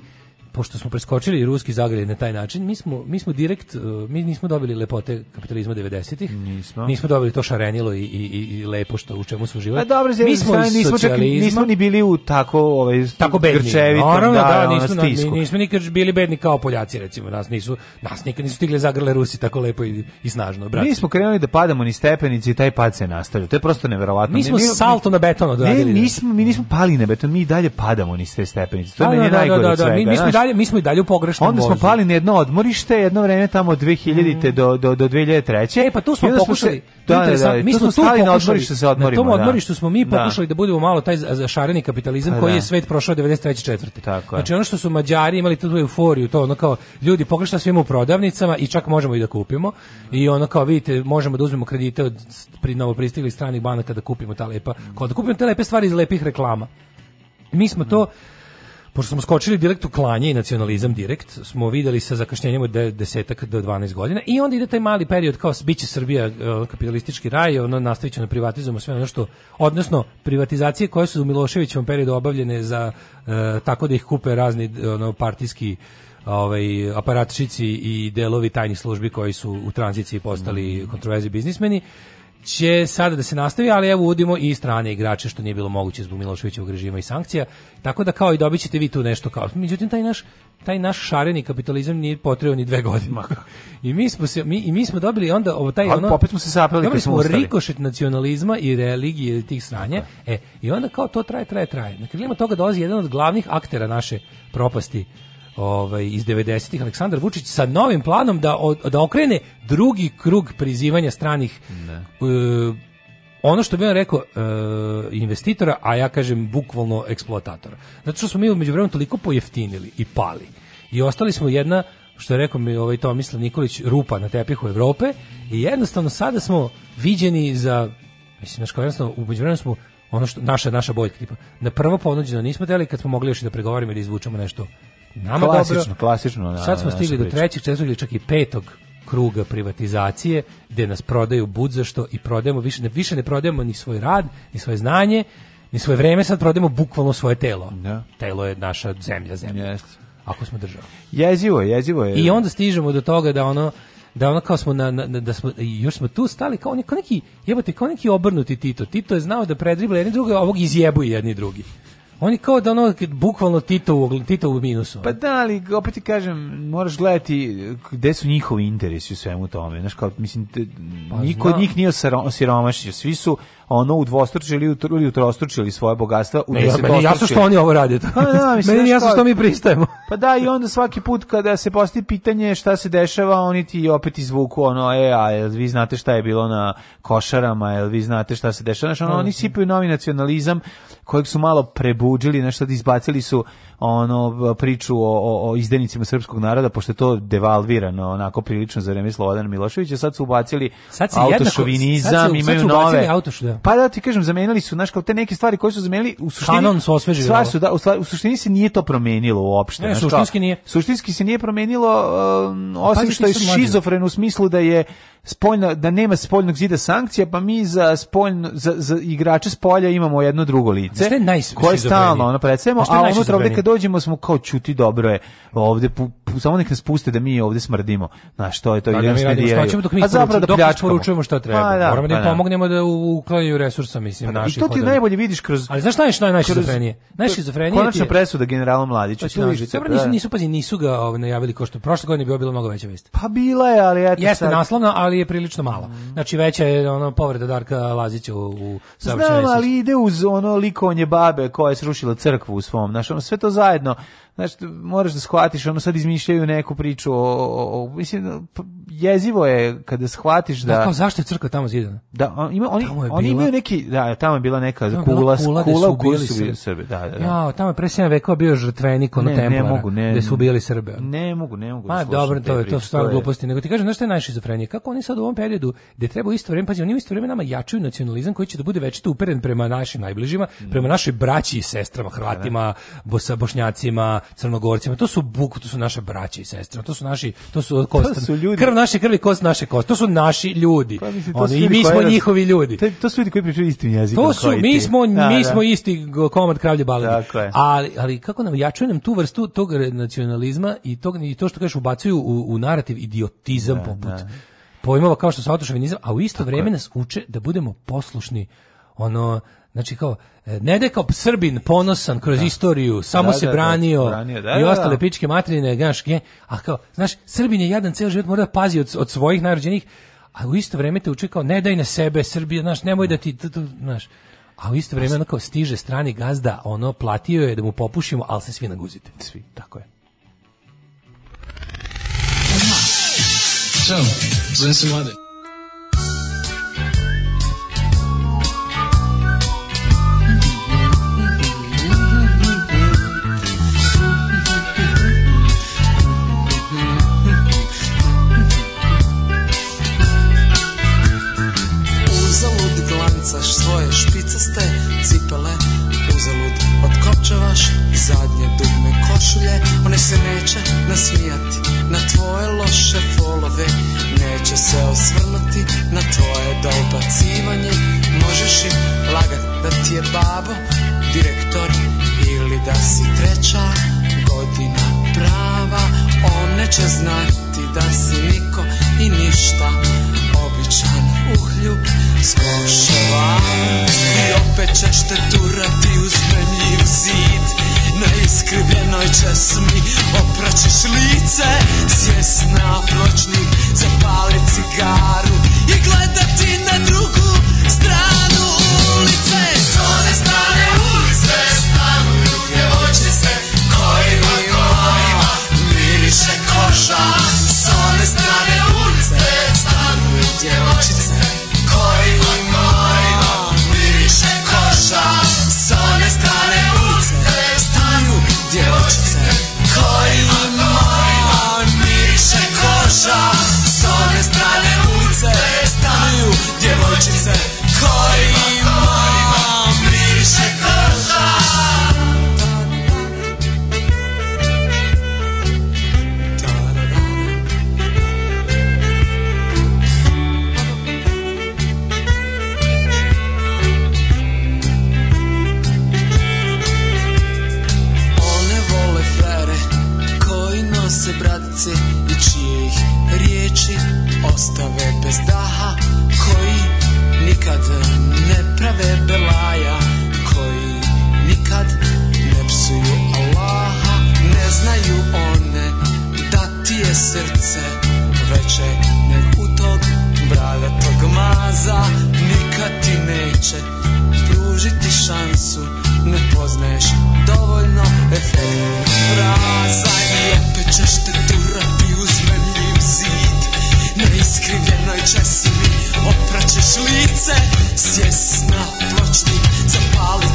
pošto smo preskočili ruski zagrljaj na taj način, mi smo, mi smo direkt, e, mi nismo dobili lepote kapitalizma 90-ih, nismo. nismo dobili to šarenilo i, i, i lepo što u čemu smo živali. A pa dobro, mi smo iz nismo, čak, nismo ni bili u tako, ovaj, tako bedni. Naravno, da, da ono, nismo, nismo, nismo nikad bili bedni kao Poljaci, recimo, nas nisu, nas nikad nisu stigle zagrle Rusi tako lepo i, i snažno. Brate. Mi smo krenuli da padamo ni stepenici i taj pad se nastavlja, to je prosto neverovatno. Mi smo mi, salto na beton odradili. Ne, da. nismo, mi nismo pali na beton, mi dalje padamo ni ste stepenice, to je da, najgore da, da, da, da mi, mi smo dalje, mi smo i dalje u pogrešnom Onda smo vozu. pali na jedno odmorište, jedno vreme tamo od 2000. Mm. do, do, do 2003. E, pa tu smo pokušali, da, da, da, mi tu smo, stali na odmorište se odmorimo. Na tom da. odmorištu smo mi da. pokušali da, budemo malo taj zašareni kapitalizam pa koji da. je svet prošao 93. četvrte. Tako je. Znači ono što su Mađari imali tu euforiju, to ono kao ljudi pogrešno svima u prodavnicama i čak možemo i da kupimo i ono kao vidite možemo da uzmemo kredite od pri novo pristiglih stranih banaka da kupimo ta lepa, kao da kupimo te lepe stvari iz lepih reklama. Mi smo to pošto smo skočili direkt u klanje i nacionalizam direkt, smo videli sa zakašnjenjem od 10 do 12 godina i onda ide taj mali period kao biće Srbija e, kapitalistički raj, ono nastavit na da privatizujemo sve ono što, odnosno privatizacije koje su u Miloševićevom periodu obavljene za e, tako da ih kupe razni ono, partijski ovaj aparatčici i delovi tajnih službi koji su u tranziciji postali mm. kontroverzni biznismeni će sada da se nastavi, ali evo uvodimo i strane igrače što nije bilo moguće zbog Miloševićevog režima i sankcija. Tako da kao i dobićete vi tu nešto kao. Međutim taj naš taj naš šareni kapitalizam nije potrebao ni dve godine. I mi smo se mi i mi smo dobili onda ovo taj ono opet smo se zapeli kad smo ustali. rikošet nacionalizma i religije i tih sranja. E i onda kao to traje traje traje. Na krilima toga dolazi jedan od glavnih aktera naše propasti ovaj, iz 90-ih Aleksandar Vučić sa novim planom da, da okrene drugi krug prizivanja stranih e, ono što bi on rekao uh, investitora, a ja kažem bukvalno eksploatatora. Zato što smo mi umeđu vremenu toliko pojeftinili i pali. I ostali smo jedna, što je rekao mi ovaj Tomislav Nikolić, rupa na tepihu Evrope i jednostavno sada smo viđeni za, mislim, znaš kao jednostavno, umeđu vremenu smo ono što naša naša boljka tipa na prvo ponuđeno nismo deli kad smo mogli još i da pregovarimo ili izvučemo nešto Nama klasično, dobro. klasično. Da, Sad smo da, stigli do trećeg, četvrtog ili čak i petog kruga privatizacije gde nas prodaju bud za što i prodajemo više ne, više ne prodajemo ni svoj rad, ni svoje znanje, ni svoje vreme, sad prodajemo bukvalno svoje telo. Da. Telo je naša zemlja, zemlja. Yes. Ako smo država. Jezivo, jezivo je. I onda stižemo do toga da ono da ono kao smo na, na, da smo još smo tu stali kao, neki jebote kao neki obrnuti Tito. Tito je znao da predribla jedni drugi, a ovog izjebuje jedni drugi. Oni kao da ono bukvalno Tito Tito u minusu. Pa da, ali opet ti kažem, moraš gledati gde su njihovi interesi u svemu tome. Znaš kao mislim te, pa, niko od njih nije osiromašio, svi su ono udvostručili ili utrostručili svoje bogatstva u 10 ne, meni jasno što oni ovo rade pa, da, mislim, meni jasno što mi pristajemo pa da i onda svaki put kada se postavi pitanje šta se dešava oni ti opet izvuku ono e a jel vi znate šta je bilo na košarama jel vi znate šta se dešava znači ono, oni sipaju novi nacionalizam kojeg su malo prebuđili nešto da izbacili su ono priču o, o, o izdenicima srpskog naroda pošto je to devalvirano onako prilično za vreme Slobodana Miloševića sad su ubacili sad se autošovinizam sad su, imaju sad su nove autoš, da. pa da ti kažem zamenili su naš kao te neke stvari koje su zamenili u suštini kanon su osvežili sva su da u, stvari, u suštini se nije to promenilo uopšte ne, suštinski nije suštinski se nije promenilo um, osim pa, što je šizofren u smislu da je spoljno da nema spoljnog zida sankcija pa mi za spoljno za, za igrače spolja imamo jedno drugo lice koje stalno ono predstavljamo a unutra ovde kad prođemo smo kao čuti dobro je ovde pu, pu, samo nek nas puste da mi ovde smrdimo znaš to je to da, da mi radimo ćemo dok mi a zapravo da pljačkamo šta pa treba da, moramo da pa im da. pomognemo da uklanjaju resursa mislim pa da, naših i to ti najbolje vidiš kroz ali znaš šta je šta je najšizofrenije najšizofrenije konačna presuda generala Mladića dobro nisu da. nisu pazi nisu ga ovaj najavili kao što prošle godine bi bilo mnogo veća vest pa bila je ali eto jeste naslovna ali je prilično mala znači veća je ona povreda Darka Lazića u u saobraćaju ali ide uz ono likovanje babe koja je srušila crkvu u svom znači ono sve to zajedno znaš, moraš da shvatiš, ono sad izmišljaju neku priču o, o, o mislim, jezivo je kada shvatiš da... da kao, zašto je crkva tamo zidana? Da, on, ima, oni, bila, oni imaju neki, da, tamo je bila neka tamo kula, kula, kula u kojoj su bili Srbi. Da, da, da. Ja, tamo je pre 7 vekova bio žrtvenik ono ne, templara, ne mogu, ne, gde su ubili Srbe. Ne mogu, ne mogu. Ma, da dobro, to, je, to su stvarno gluposti. Nego ti kažem, znaš što je najšizofrenije? Kako oni sad u ovom periodu, gde treba isto vreme, pazi, oni u isto vreme nama jačaju nacionalizam koji će da bude večito uperen prema našim najbližima, mm. prema našoj braći i sestrama, Hrvatima, da, da. bošnjacima, Crnogorcima. To su buku to su naše braće i sestre. To su naši, to su, kost, to krv naše krvi, kost naše kost. To su naši ljudi. Pa, mislim, Oni, ljudi I mi smo raz... njihovi ljudi. To, to su ljudi koji pričaju istim jezikom. To su, mi smo, da, mi da. smo isti komad kravlje balade. Ali, ali kako nam, ja čujem tu vrstu tog nacionalizma i, tog, i to što kažeš ubacuju u, u narativ idiotizam da, poput da. pojmova kao što su autošovinizam, a u isto vrijeme nas uče da budemo poslušni ono Znači kao, ne da kao Srbin ponosan kroz da. istoriju, samo da, se da, da branio, branio da, i da, ostale pičke materine, gaške a kao, znaš, Srbin je jadan ceo život, mora da pazi od, od svojih narođenih, a u isto vreme te uči kao, ne daj na sebe, Srbija, znaš, nemoj da ti, znaš, a u isto vreme kao stiže strani gazda, ono, platio je da mu popušimo, ali se svi naguzite. Svi, tako je. Ćao, zovem se Mladen. cipele uzalud otkopčavaš zadnje dugme košulje one se neće nasmijati na tvoje loše folove neće se osvrnuti na tvoje dobacivanje možeš im lagat da ti je babo direktor ili da si treća godina prava one će znati da si niko i ništa običan uhljub iz I opet ćeš te turati uz menljiv zid Na iskrivljenoj česmi opraćeš lice Sjest na pločnik, zapali cigaru I gledati na drugu stranu bez daha koji nikad ne prave belaja koji nikad ne psuju Allaha ne znaju one da ti je srce veće nek u tog brave tog maza nikad ti neće pružiti šansu ne poznaješ dovoljno efekt fraza i opet večer si mi opraćeš lice Sjes na pločnik, zapali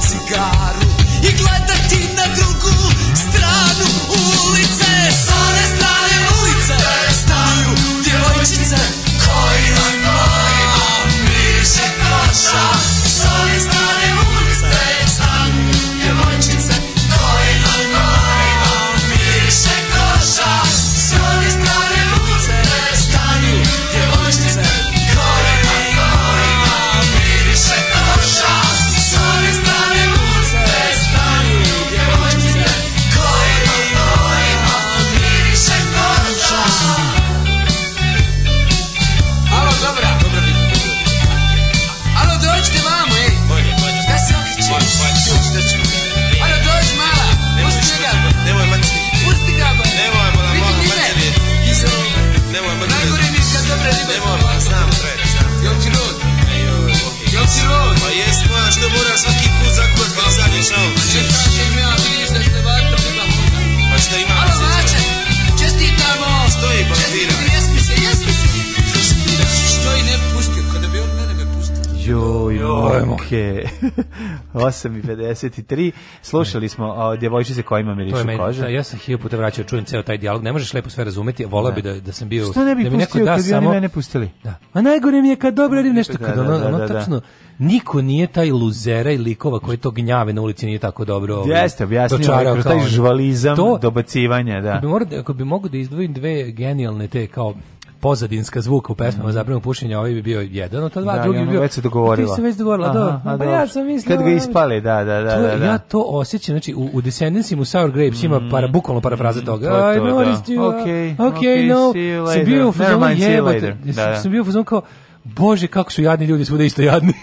8.53. Slušali smo o djevojčice kojima mirišu koža. Da, ja sam hiljopu puta vraćao, čujem ceo taj dijalog. Ne možeš lepo sve razumeti. Volao da. bi da, da sam bio... Što ne bi da pustio neko da kad bi samo... oni mene pustili? Da. A najgore mi je kad dobro radim nešto. Da, kad ono, ono tačno... Niko nije taj luzera i likova koji to gnjave na ulici nije tako dobro. Ovaj, Jeste, objasnio ovaj, kroz taj žvalizam to, dobacivanja, da. Ako bi, mora, ako bi mogu da izdvojim dve genijalne te kao pozadinska zvuka u pesmama mm. zabranog pušenja, ovaj bi bio jedan od ta dva, da, drugi bi bio. Već se dogovorila. Ti se već dogovorila, da. Pa ja sam mislila. Kad ga ispale, da, da, da, to, da, da. Ja to osjećam, znači u, u Descendants u Sour Grapes mm. ima para mm. bukvalno parafraza mm, toga. To, to, da. you. Okay, okay, okay no. See you later. Sam bio u fazonu jebote. Sam da, da. bio u fazonu kao Bože, kako su jadni ljudi, svuda isto jadni.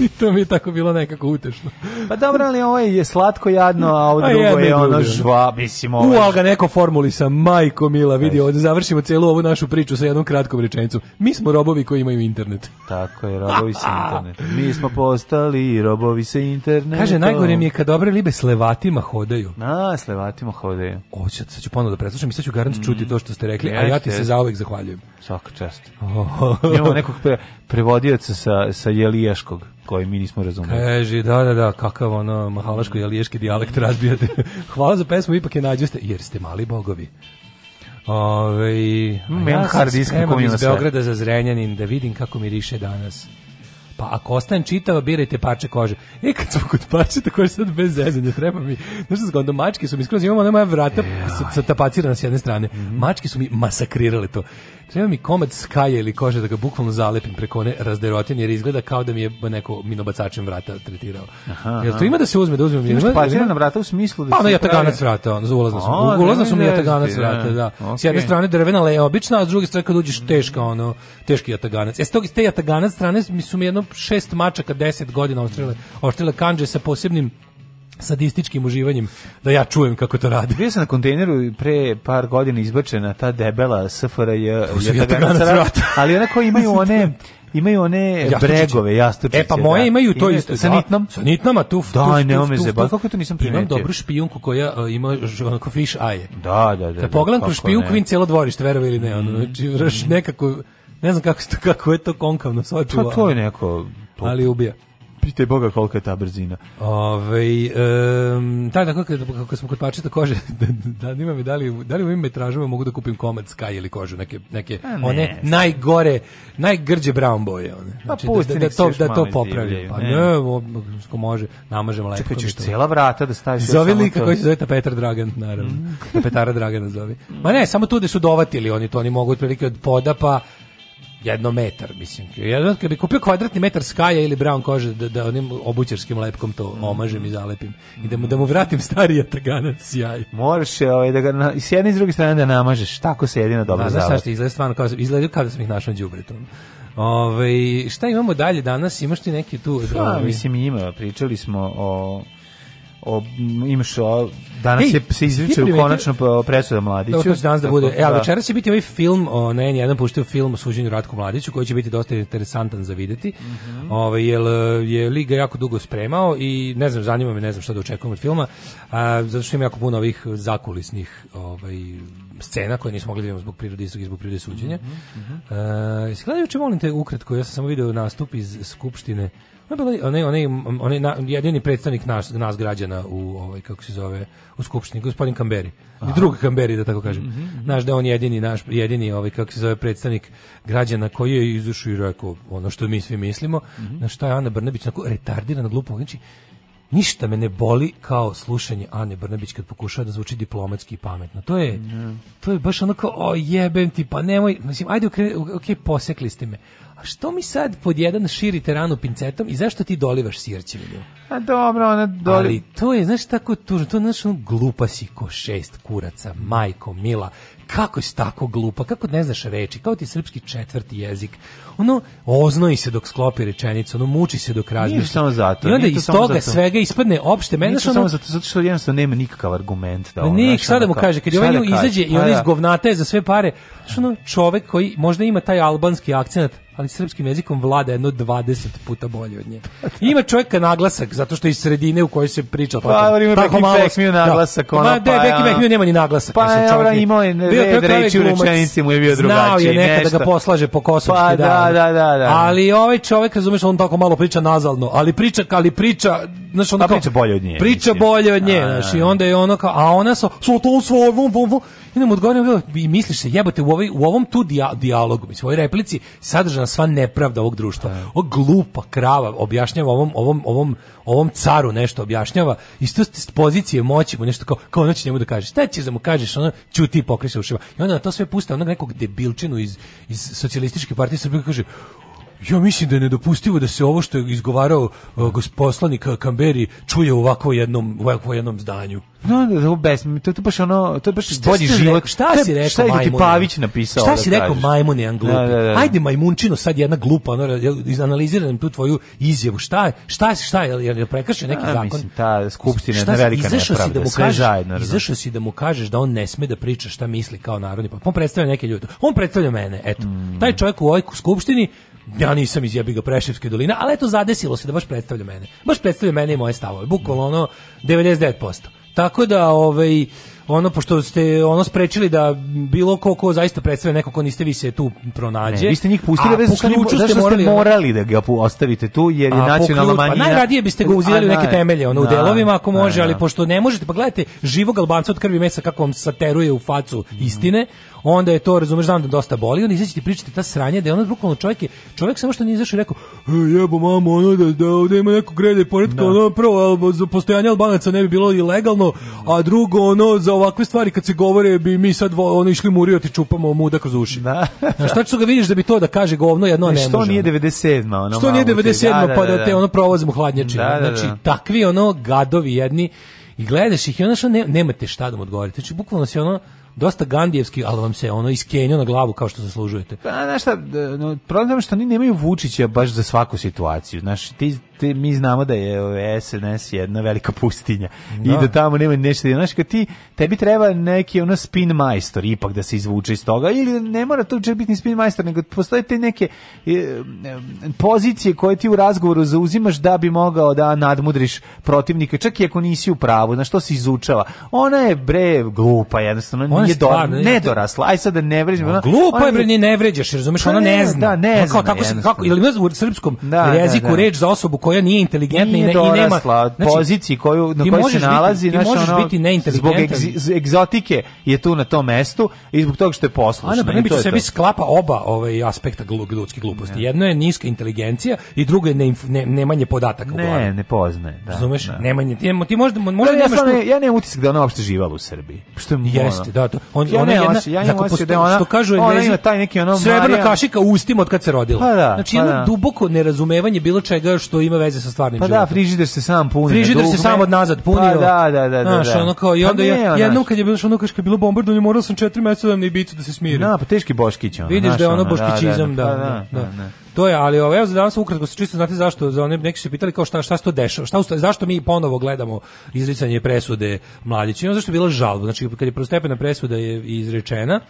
I to mi je tako bilo nekako utešno. Pa dobro, ali ovo je slatko jadno, a ovo drugo je, je ono žva, mislim ovo. Uval ga neko formuli sa majko Mila, vidi, ovdje završimo celu ovu našu priču sa jednom kratkom rečenicom. Mi smo robovi koji imaju internet. Tako je, robovi sa internetom. Mi smo postali robovi sa internetom. Kaže, najgore mi je kad dobre libe s levatima hodaju. A, s levatima hodaju. Oće, sad ću ponovno da preslušam i sad ću garant mm. čuti mm-hmm. to što ste rekli, Jeste. a ja ti se zauvek zahvaljujem. Svaka čast. Oh. Imamo nekog pre, prevodioca sa, sa jelijaškog koji mi nismo razumeli. Kaže, da, da, da, kakav ono mahalaško i aliješki dijalekt razbijate. Hvala za pesmu, ipak je nađoste, jer ste mali bogovi. Ove, ja sam iz Beograda za Zrenjanin da vidim kako mi riše danas pa ako ostajem čitava, birajte parče kože. E, kad smo kod parče, tako je sad bez zezanja, treba mi, znaš što onda mačke su mi skroz, imamo ona moja vrata sa, sa tapacirana s jedne strane, mm -hmm. mačke su mi masakrirale to. Treba mi komad skaje ili kože da ga bukvalno zalepim preko one razderotine, jer izgleda kao da mi je neko minobacačem vrata tretirao. Aha, Jel to ima da se uzme, da uzmem? Imaš tapacirana vrata u smislu da pa, se... Pa, jataganac vrata, ono, za ulazna su. Ulazna su mi jataganac vrata, da. da. S jedne strane drvena, ale obična, a s druge strane kad uđeš teška, ono, teški jataganac. E, s te jataganac strane mi su mi jedno šest mačaka 10 godina ostrile ostrile kanđe sa posebnim sadističkim uživanjem da ja čujem kako to radi. Bio sam na kontejneru pre par godina izbačena ta debela SFRJ ali ona koji imaju one imaju one jastučiće. bregove, jastučiće. E pa da. moje da. imaju to isto. Sa da. nitnom? Sa nitnama, tu, da, tu, da, ne me zeba. Kako to nisam primetio? Imam dobru špijunku koja uh, ima onako fish aje. Da, da, da. Da pogledam kroz špijunku, vidim cijelo dvorište, verovi ili ne. Ono, znači, mm. nekako Ne znam kako, kako je to konkavno svačuva. Pa to je neko... To... Ali ubija pitaj Boga kolika je ta brzina. Ove, um, taj, tako, da, kako smo kod pačeta kože, da, da, da, mi, da, li, da li u ovim metražama mogu da kupim komad Sky ili kožu, neke, neke pa ne, one najgore, najgrđe brown boje. One. Pa znači, pa pusti, da, da, to, da to popravi. Pa ne, ne o, može, namažem lajko. Čekaj, ćeš cijela vrata da staviš Zove li kako se zove ta Petar Dragan, naravno. Mm. Petara Dragana zove. Ma ne, samo tu da su dovatili oni, to oni mogu otprilike od poda, pa jedno metar, mislim. Jedan, kad bi kupio kvadratni metar skaja ili brown kože, da, da onim obućarskim lepkom to mhm. omažem i zalepim. I da mu, da mu vratim stari atrganac sjaj. Moraš e, ovaj, da ga na, s jedne i s druge strane da namažeš. Tako se jedino dobro da, zalepi. Znaš šta izgleda stvarno, kao, da izgleda kao da sam ih našao džubretom. Ove, ovaj, šta imamo dalje danas? Imaš ti neki tu? Ha, pa, ovaj? mislim, ima. Pričali smo o o, imaš o, danas Ej, se izviče konačno pa, presuda Mladiću. Da, to danas da bude. E, a da. večeras će biti ovaj film, o, ne, jedan puštio film o suđenju Ratku Mladiću, koji će biti dosta interesantan za videti. Mm -hmm. Ove, ovaj, jer je Liga jako dugo spremao i ne znam, zanima me, ne znam šta da očekujem od filma, a, zato što ima jako puno ovih zakulisnih ovaj, scena koje nismo mogli da vidjeti zbog prirode istrage, zbog prirode suđenja. Mm -hmm. Uh, molim te ukratko, ja sam samo video nastup iz Skupštine onaj, onaj, onaj, onaj na, jedini predstavnik naš, nas građana u, ovaj, kako se zove, u skupštini, gospodin Kamberi. I Drugi Kamberi, da tako kažem. Mm -hmm. Znaš da on jedini, naš, jedini ovaj, kako se zove, predstavnik građana koji je izušao i rekao ono što mi svi mislimo, mm -hmm. na šta je Ana Brnebić, onako retardirana glupo, znači, ništa me ne boli kao slušanje Ane Brnabić kad pokušava da zvuči diplomatski i pametno. To je, mhm. to je baš onako, o jebem ti, pa nemoj, mislim, ajde, okre, ok, posekli ste me, a što mi sad pod jedan širite ranu pincetom i zašto ti dolivaš sirćevinu? A dobro, ona doli... Ali to je, znaš, tako tužno, to je, znaš, ono, glupa si ko šest kuraca, majko, mila, kako si tako glupa, kako ne znaš reči, kao ti srpski četvrti jezik, ono oznoji se dok sklopi rečenicu, ono muči se dok razmišlja. samo zato. I onda iz toga zato. svega ispadne opšte mene ono, samo zato, zato što jednostavno nema nikakav argument da on. Ne, sada mu kaže kad ovaj da nju izađe i pa ona da. govnata je za sve pare. Što ono čovek koji možda ima taj albanski akcenat, ali srpskim jezikom vlada jedno 20 puta bolje od nje. Ima čovjeka naglasak, zato što je iz sredine u kojoj se priča. Pa, ali ima Beki Bekmiju da. naglasak. Ona, pa, de, pa Beki Bekmiju nema ni naglasak. Pa, ja, imao je red reći u rečenici mu je bio drugačiji. Znao je nekada nešto. ga poslaže po kosovski. Pa, da, Da, da, da, da, Ali ovaj čovjek, razumeš, on tako malo priča nazalno, ali priča, ali priča, znači on pa priča bolje od nje. Priča mislim. bolje od nje, znači i da. onda je ono kao, a ona sa so, so to svoj vum vum vum I nam odgovorim, i misliš se, jebote, u, ovaj, u ovom tu dijalogu, mislim, u ovoj replici sadržana sva nepravda ovog društva. Da. O glupa krava objašnjava ovom, ovom, ovom, ovom caru nešto objašnjava, isto s pozicije moći mu nešto kao, kao ono će njemu da kažeš, šta ćeš da mu kažeš, ono ćuti i pokriša ušima. I onda na to sve puste onog nekog debilčinu iz, iz socijalističke partije Srbije kaže, Ja mislim da je nedopustivo da se ovo što je izgovarao uh, poslanik uh, Kamberi čuje u ovako jednom, ovako jednom zdanju. No, da, da, to je to baš ono, to je baš šta bolji život. Šta si rekao, šta je ti Pavić napisao? Šta da si rekao, majmune, jedan glup? Da, da, da. Ajde, majmunčino, sad jedna glupa, ono, izanaliziram tu tvoju izjavu. Šta je, šta, šta je, je, je prekršio neki da, zakon? Mislim, ta skupština je velika da nepravda, sve kažeš, zajedno. Izašao si da mu kažeš da on ne sme da priča šta misli kao narodni pa On predstavlja neke ljude. On predstavlja mene, eto. Mm. Taj čovjek u ovoj skupštini ja nisam iz jebiga Preševske doline, ali eto zadesilo se da baš predstavlja mene. Baš predstavlja mene i moje stavove. Bukvalno ono 99%. Tako da ovaj ono pošto ste ono sprečili da bilo ko ko zaista predstavlja neko ko niste vi se tu pronađe. Ne, vi ste njih pustili bez što ste morali, morali da ga ostavite tu jer je a, nacionalna manija... Pa najradije biste ga uzeli u neke temelje, ono u da, delovima ako da, može, ali da. pošto ne možete, pa gledajte živog Albanca od krvi mesa kako vam sateruje u facu mhm. istine, onda je to, razumeš, znam da dosta boli, onda izaći ti pričati ta sranja, da je ono bukvalno čovjek je, čovjek samo što nije izašao i rekao, e, jebo mamo, ono da, da ovde ima neko grede poredka, da. no. ono prvo, al, za postojanje Albanaca ne bi bilo ilegalno, a drugo, ono, za ovakve stvari kad se govore bi mi sad ono išli murio ti čupamo muda kroz uši. Da. Na šta ću ga vidiš da bi to da kaže govno jedno ne, ne što može. Nije 97, ono, što nije 97, ono. Da, da, pa da, da, da, te ono provozimo hladnjačima. Da, da, znači, takvi ono gadovi jedni i gledaš ih i onda što ne, nemate šta da mu odgovorite. Znači, bukvalno se ono, dosta gandijevski, ali vam se ono iskenio na glavu kao što zaslužujete. Pa, znaš šta, no, problem je što oni nemaju Vučića baš za svaku situaciju. Znaš, ti, te, mi znamo da je SNS jedna velika pustinja da. i da tamo nema nešto. Da, znaš, ti, tebi treba neki ono spin majstor ipak da se izvuče iz toga ili ne mora to čak biti ni spin majstor, nego postoje te neke e, e, pozicije koje ti u razgovoru zauzimaš da bi mogao da nadmudriš protivnika, čak i ako nisi u pravu, na što se izučava. Ona je bre glupa, jednostavno ona nije stvarno, do, nedorasla. Aj sad da ne vređam. No, glupa ona je bre, ni ne vređaš, razumeš, pa ona ne, ne zna. Da, ne zna. Kako, kako, se, kako, ili u srpskom da, da jeziku da, da. reč za osobu koja koja nije inteligentna nije i, ne, i nema znači, poziciji koju na kojoj se nalazi, znači ono biti zbog egz, egzotike je tu na tom mestu i zbog toga što je poslušna. Ana se sebi sklapa oba ovaj aspekta glug, ljudske gluposti. Ne. Jedno je niska inteligencija i drugo je neinf, ne, nemanje podataka. Ne, ne poznaje. Da, Razumeš? Da. Nemanje, ti, ti možda, možda da, ja, što... ne, ja nemam utisak da ona uopšte živala u Srbiji. Što mi Jeste, da, to. On, ja ona jedna, ja ne posto, da ona, što kažu ona englezi, taj neki ono srebrna kašika u ustima od kad se rodila. Pa da, znači jedno pa da. duboko nerazumevanje bilo čega što ima veze sa stvarnim pa da, životom. Pa da, frižider se sam puni. Frižider se sam od nazad punio. Pa da, da, da, da. Znaš, da. ono kao, i pa onda pa ne, jednom kad je bilo, što ono kad je bilo bombardovanje, morao sam 4 meseca da mi bicu da se smiri. Da, pa teški boškić ono. Vidiš da je ono da, boškićizam, pa da. Da, da, da. To je, ali ovo, evo za danas ukratko se čisto znate zašto, za one neki su pitali kao šta šta se to dešava, šta zašto mi ponovo gledamo izricanje presude Mladiću. I ono zašto je bila žalba, znači kad je prvostepena presuda je izrečena,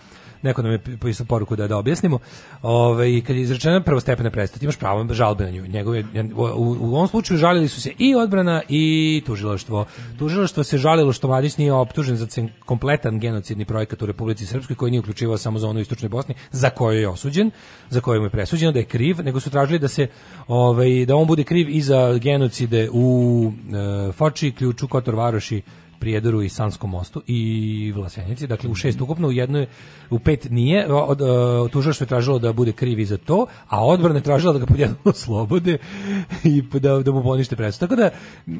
neko nam je pisao poruku da da objasnimo. Ovaj i kad je izrečena prvostepena presuda, imaš pravo žalbe na nju. Njegove, u, u, ovom slučaju žalili su se i odbrana i tužilaštvo. Tužilaštvo se žalilo što Mladić nije optužen za kompletan genocidni projekat u Republici Srpskoj koji nije uključivao samo zonu istočne Bosne, za koju je osuđen, za koju mu je presuđeno da je kriv, nego su tražili da se ovaj da on bude kriv i za genocide u e, Foči, Ključu, Kotor Varoši, Prijedoru i Sanskom mostu i Vlasenici. Dakle, u šest ukupno, u jednoj, u pet nije. E, Tužaštvo je tražilo da bude krivi za to, a odbrana je tražila da ga podjedno oslobode i da, da mu ponište presu. Tako da,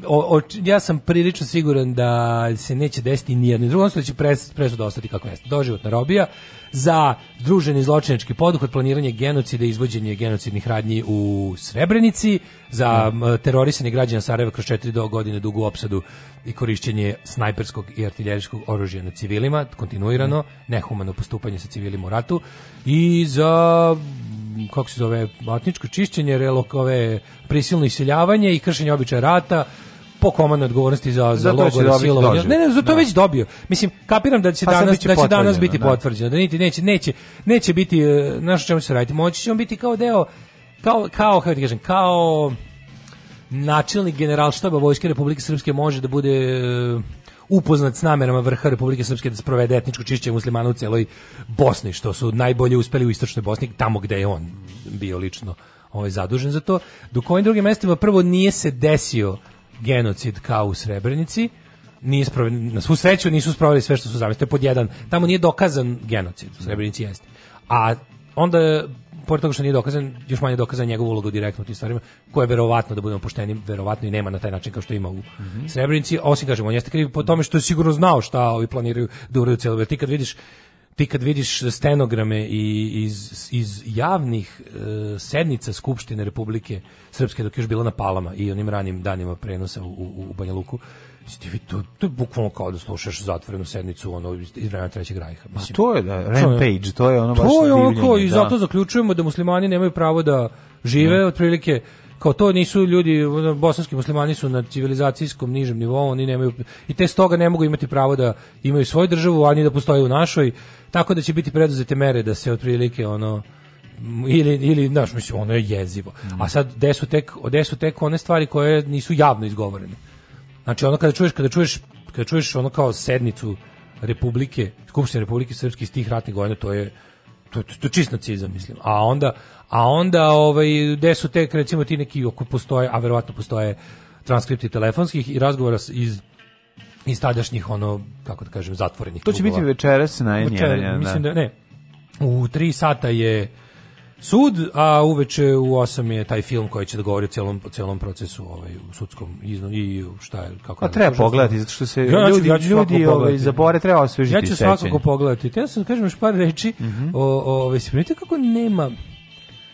o, o, ja sam prilično siguran da se neće desiti nijedno drugo, odnosno da će pres, da ostati kako jeste. Doživotna robija, za združeni zločinački poduhvat, planiranje genocida i izvođenje genocidnih radnji u Srebrenici, za mm. terorisanje građana Sarajeva kroz četiri do godine dugu opsadu i korišćenje snajperskog i artiljerijskog oružja na civilima, kontinuirano, da. nehumano postupanje sa civilima u ratu, i za kako se zove, etničko čišćenje, relokove, prisilno iseljavanje i kršenje običaja rata, po komandnoj odgovornosti za za logor silovanja. Ne, ne, za to da. već dobio. Mislim, kapiram da će pa danas da će danas biti da. potvrđeno, da niti neće neće neće biti e, naš čemu se raditi. Moći će on biti kao deo kao kao kako da kažem, kao načelnik generalštaba Vojske Republike Srpske može da bude e, upoznat s namerama vrha Republike Srpske da sprovede etničko čišćenje muslimana u celoj Bosni, što su najbolje uspeli u istočnoj Bosni, tamo gde je on bio lično ovaj, zadužen za to. Dok ovim drugim mestima prvo nije se desio genocid kao u Srebrenici, nije sprovi, na svu sreću nisu sproveli sve što su zamislili, pod jedan. Tamo nije dokazan genocid, u Srebrenici jeste. A onda pored toga što nije dokazan, još manje dokazan njegov ulogu direktno u tim stvarima, koje je verovatno da budemo pošteni, verovatno i nema na taj način kao što ima u mm -hmm. Srebrenici, osim kažemo, on jeste kriv po tome što je sigurno znao šta ovi planiraju da uraju celo. Ti kad vidiš ti kad vidiš stenograme iz, iz javnih e, sednica Skupštine Republike Srpske dok je još bila na Palama i onim ranim danima prenosa u, u, u Banja Luku, to, to je bukvalno kao da slušaš zatvorenu sednicu ono iz vremena Trećeg rajha. Ma pa to je da, Rampage, to je ono baš To je ono i da. zato zaključujemo da muslimani nemaju pravo da žive, ne. Da. otprilike kao to nisu ljudi, bosanski muslimani su na civilizacijskom nižem nivou, oni nemaju, i te stoga ne mogu imati pravo da imaju svoju državu, a ni da postoje u našoj, tako da će biti preduzete mere da se otprilike ono, ili ili naš mislim ono je jezivo. A sad desu tek desu tek one stvari koje nisu javno izgovorene. Znači ono kada čuješ kada čuješ kada čuješ ono kao sednicu Republike, Skupštine Republike Srpske iz tih ratnih godina, to je to, to, to čist nacizam, mislim. A onda A onda, ovaj, gde su tek, recimo, ti neki, oko postoje, a verovatno postoje transkripti telefonskih i razgovora iz iz tadašnjih ono kako da kažem zatvorenih To će klubova. biti večeras na N1. Da. mislim da ne. U 3 sata je sud, a uveče u 8 je taj film koji će da govori o celom, celom procesu ovaj, u sudskom izno, i šta je, kako... A pa da treba pogledati, zato što se ja, ljudi, ja ću, ljudi ovaj, zabore, treba osvežiti Ja ću svakako pogledati. Te ja sam, kažem, još par reči, mm -hmm. o, o, ovaj, se primite kako nema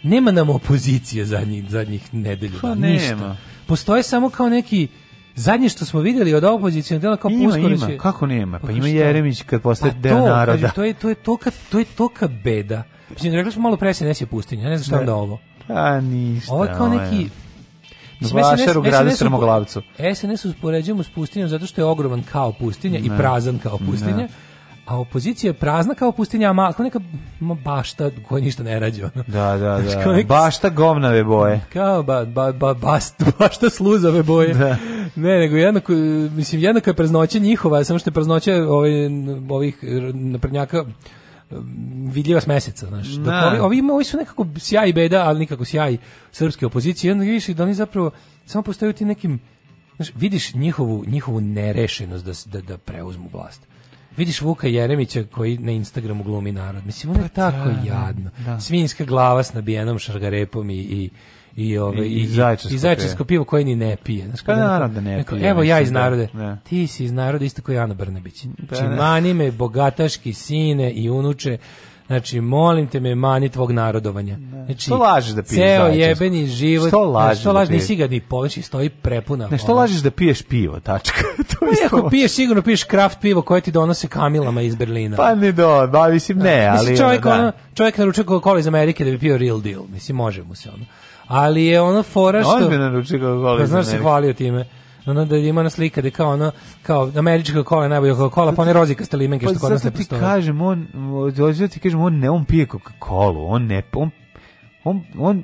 nema nam opozicije zadnjih, zadnjih nedelju. Pa nema. Ništa. Postoje samo kao neki zadnje što smo videli od opozicije dela kao ima, kako nema pa, pa ima Jeremić kad pa postaje pa deo naroda kažem, to je to je to kad to je to kad beda mislim rekli smo malo pre se nese pustinja ne znam šta onda ovo a pa ništa ovo je kao neki Vašar u gradu Srmoglavcu. SNS uspoređujemo s pustinjom zato što je ogroman kao pustinja mm. i prazan kao pustinja. Mm a opozicija je prazna kao pustinja, a kao neka bašta koja ništa ne rađe. Ono. Da, da, da. Nek... Bašta govnave boje. Kao ba, ba, ba, bast, bašta sluzave boje. Da. Ne, nego jednako, mislim, jednako je praznoće njihova, samo što je praznoće ovih, ovaj, ovih naprednjaka mm, vidljiva s meseca, znaš. Da. Dok ovi, ovi, ovi su nekako sjaj beda, ali nikako sjaj srpske opozicije. Jedno vidiš da oni zapravo samo postaju ti nekim Znaš, vidiš njihovu, njihovu nerešenost da, da, da preuzmu vlast vidiš Vuka Jeremića koji na Instagramu glumi narod. Mislim, on je pa tako da, jadno. Da. Svinjska glava s nabijenom šargarepom i, i i ove i, i, zajčesko, pivo koje ni ne pije. znači pa da, narod da ne pije. Evo ja iz da, narode. Ne. Ti si iz naroda isto kao Ana Brnabić. Pa, mani me bogataški sine i unuče Znači, molim te me mani tvog narodovanja. Znači, što lažeš da piješ Ceo jebeni život. Što lažeš? Znači, što da lažeš? Nisi ga ni poveći, znači, stoji prepuna. Ne, što lažeš da piješ pivo, tačka? to je pa, ako piješ, sigurno piješ kraft pivo koje ti donose kamilama iz Berlina. Pa ni do, ba, mislim ne, ali... Mislim, čovjek, da. ono, čovjek naručuje coca iz Amerike da bi pio real deal. Mislim, može mu se ono ali je ono fora što... Ozbiljno naručio Coca-Cola. Pa znaš da se hvalio time ono da ima na slika da kao ona kao američka kola je najbolja kola, pa ne one rozikaste limenke što pa kod nas ne postoje. Pa kažem, on, dođe da ti kažem, on ne, on pije Coca-Colu, on ne, on, on, on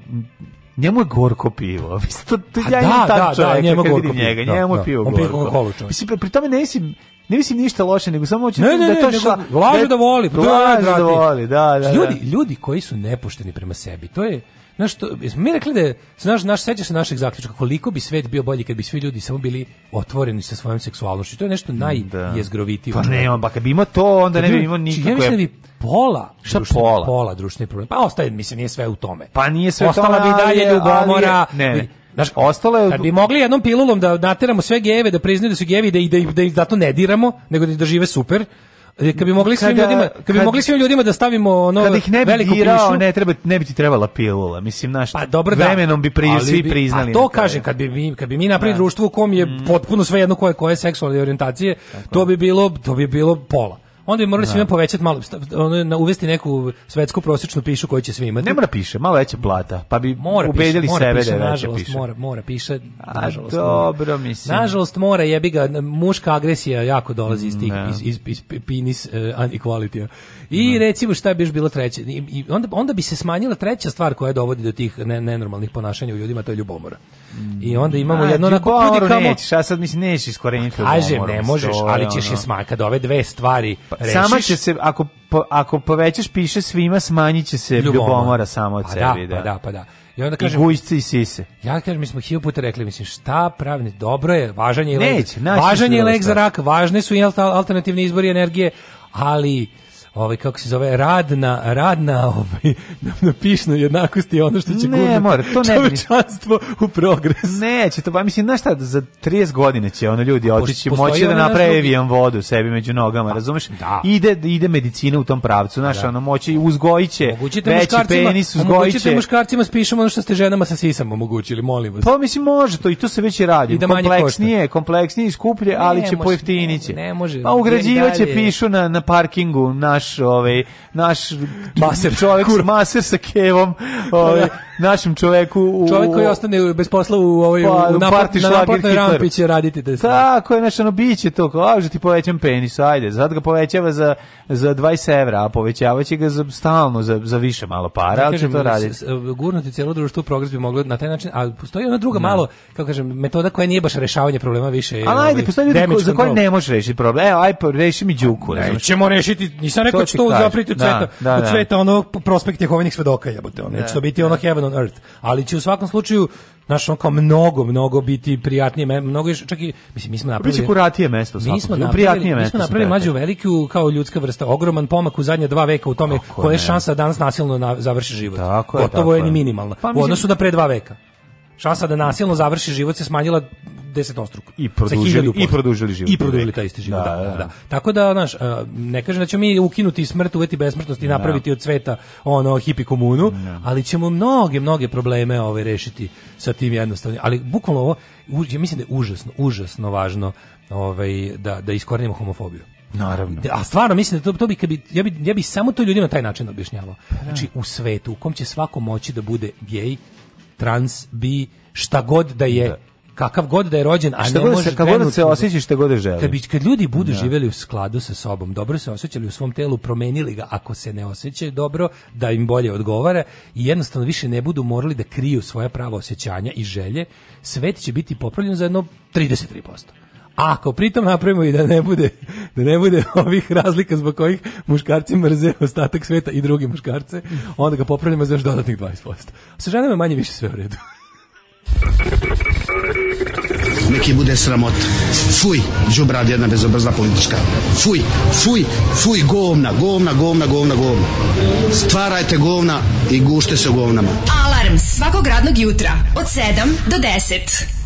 Njemu je gorko pivo. Mislim, to, to pa ja da, imam da, da čovjeka njemu kad vidim njega. Njemu je pivo gorko. On pije Mislim, pri tome ne mislim, ne mislim ništa loše, nego samo hoću ne, ne, da to ne, šla... Laže da voli. Pa Laže da voli, da, da, da. Ljudi, ljudi koji su nepošteni prema sebi, to je Znaš, to, mi rekli da je, znaš, naš, sećaš se našeg zaključka, koliko bi svet bio bolji kad bi svi ljudi samo bili otvoreni sa svojom seksualnošću. To je nešto da. najjezgrovitije. Pa ne, on, ba, pa kad bi imao to, onda ne bi imao nikakve... Ja mislim da bi pola, šta pola? pola društveni problem. Pa ostaje, mislim, nije sve u tome. Pa nije sve Ostala u tome, bi dalje ljubomora. Ne, ne. Znaš, ostalo je... Kad bi mogli jednom pilulom da nateramo sve gejeve, da priznaju da su gejevi, da, i da, da, da, to ne diramo, nego da, da žive super, E, kad bi mogli svim ljudima, kad bi mogli svim ljudima da stavimo ono kad ih ne bi dirao, ne treba ne bi ti trebala pilula. Mislim naš pa, dobro, da. vremenom bi pri, svi priznali. Pa to kažem kad bi mi kad bi mi napravili da. društvo u kom je mm. potpuno svejedno koje koje seksualne orijentacije, to bi bilo to bi bilo pola onda bi morali da. svima povećati malo, ono, uvesti neku svetsku prosječnu pišu koju će svi imati. Ne mora piše, malo veća plata, pa bi mora ubedili da piše, sebe mora piše, da nažalost, piše. Mora, mora piše, A, nažalost. Dobro, mislim. Nažalost mora, jebi ga, muška agresija jako dolazi iz tih, da. iz, iz, iz, penis uh, e, inequality I ne. recimo šta bi još bilo treće, I, i onda, onda bi se smanjila treća stvar koja dovodi do tih ne, nenormalnih ponašanja u ljudima, to je ljubomora. I onda imamo A, jedno onako ljudi kamo... Nećeš, ja sad mislim nećeš iskoreniti ljubomoru. Kažem, ne možeš, ali ćeš je smak, kad ove dve stvari pa, sama će se ako po, ako povećaš piše svima smanjiće se ljubomora, ljubomora samo od pa sebi, da. Pa da, da pa da. I onda kažem i i sise. Ja kažem mi smo hiljadu puta rekli mislim šta pravni dobro je, važan je lek. Važan je lek za rak, važne su i alternativni izbori energije, ali ovaj kako se zove radna radna ovaj na pišnoj jednakosti ono što će ne, more, to ne čovječanstvo u progres. Neće to pa mislim na šta za 30 godine će ono ljudi otići moći da naprave evijan vodu sebi među nogama, pa, razumeš? Da. Ide ide medicina u tom pravcu, znaš, da. ono moći uzgojiće veći penis uzgojiće. muškarcima spišemo ono što ste ženama sa sisama omogućili, molim vas. Pa mislim može to i to se već radi. da kompleksnije, kompleksnije i skuplje, ali ne, će pojeftiniće. Ne, ne može. Pa ugrađivaće pišu na na parkingu na naš ovaj naš maser čovjek Kur. maser sa kevom pa ovaj da. našem čovjeku u čovjek koji ostane bez posla u ovoj pa, u napad, na naplatnoj rampi će raditi da Tako je, našano biće to, kao, ti povećam penis, ajde, sad ga povećava za, za 20 evra, a povećavaće ga za, stalno za, za više malo para, da ali to radi Gurnuti cijelo društvo progres bi moglo na taj način, al postoji ona druga ne. Da. malo, kako kažem, metoda koja nije baš rešavanje problema više. Ali ajde, ovaj, postoji ljudi za koji ne možeš rešiti problem. Evo, aj, pa reši mi đuku. Nećemo rešiti, nisam neko što zapriti od da, cveta, da, od da. cveta onog prospekt Jehovinih svedoka, jebote, on će da, to biti ono heaven on earth, ali će u svakom slučaju Znaš, on kao mnogo, mnogo biti prijatnije, mnogo je čak i, mislim, mi smo napravili... Biće kuratije mesto, svakog, mi smo napravili, prijatnije mesto. Mi smo napravili mađu veliku kao ljudska vrsta, ogroman pomak u zadnje dva veka u tome koja je šansa danas nasilno na, završi život. Tako je, Gotovo tako je ni minimalna. Pa, mislim, u odnosu da pre dva veka šansa da nasilno završi život se smanjila 10 ostruk. I produžili, i produžili život. I produžili taj isti život, da, da, da. da. da. Tako da, znaš, e, ne kažem da ćemo mi ukinuti smrt, uveti besmrtnost i da. napraviti od cveta ono hipi komunu, ali ćemo mnoge, mnoge probleme ove rešiti sa tim jednostavnim. Ali bukvalno ovo, ja mislim da je užasno, užasno važno ovaj, da, da iskorenimo homofobiju. Naravno. A stvarno mislim da to, to bi, bi, ja bi ja bi samo to ljudima taj način objašnjavao. Pa znači u svetu u kom će svako moći da bude gej, trans, bi, šta god da je, da. kakav god da je rođen, a šta ne da može se, kako da trenutno, se osjećaš šta god da želi. Kad, bi, kad ljudi budu da. živjeli u skladu sa sobom, dobro se osjećali u svom telu, promenili ga, ako se ne osjećaju dobro, da im bolje odgovara i jednostavno više ne budu morali da kriju svoja pravo osjećanja i želje, svet će biti popravljen za jedno 33%. Ako pritom napravimo i da ne bude da ne bude ovih razlika zbog kojih muškarci mrze ostatak sveta i drugi muškarce, onda ga popravljamo za još dodatnih 20%. Sa ženama manje više sve u redu. Neki bude sramot. Fuj, džubrad jedna bezobrzna politička. Fuj, fuj, fuj, govna, govna, govna, govna, govna. Stvarajte govna i gušte se govnama. Alarm svakog radnog jutra od 7 do 10.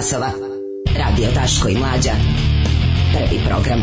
časova. Radio Daško i Mlađa. Prvi program.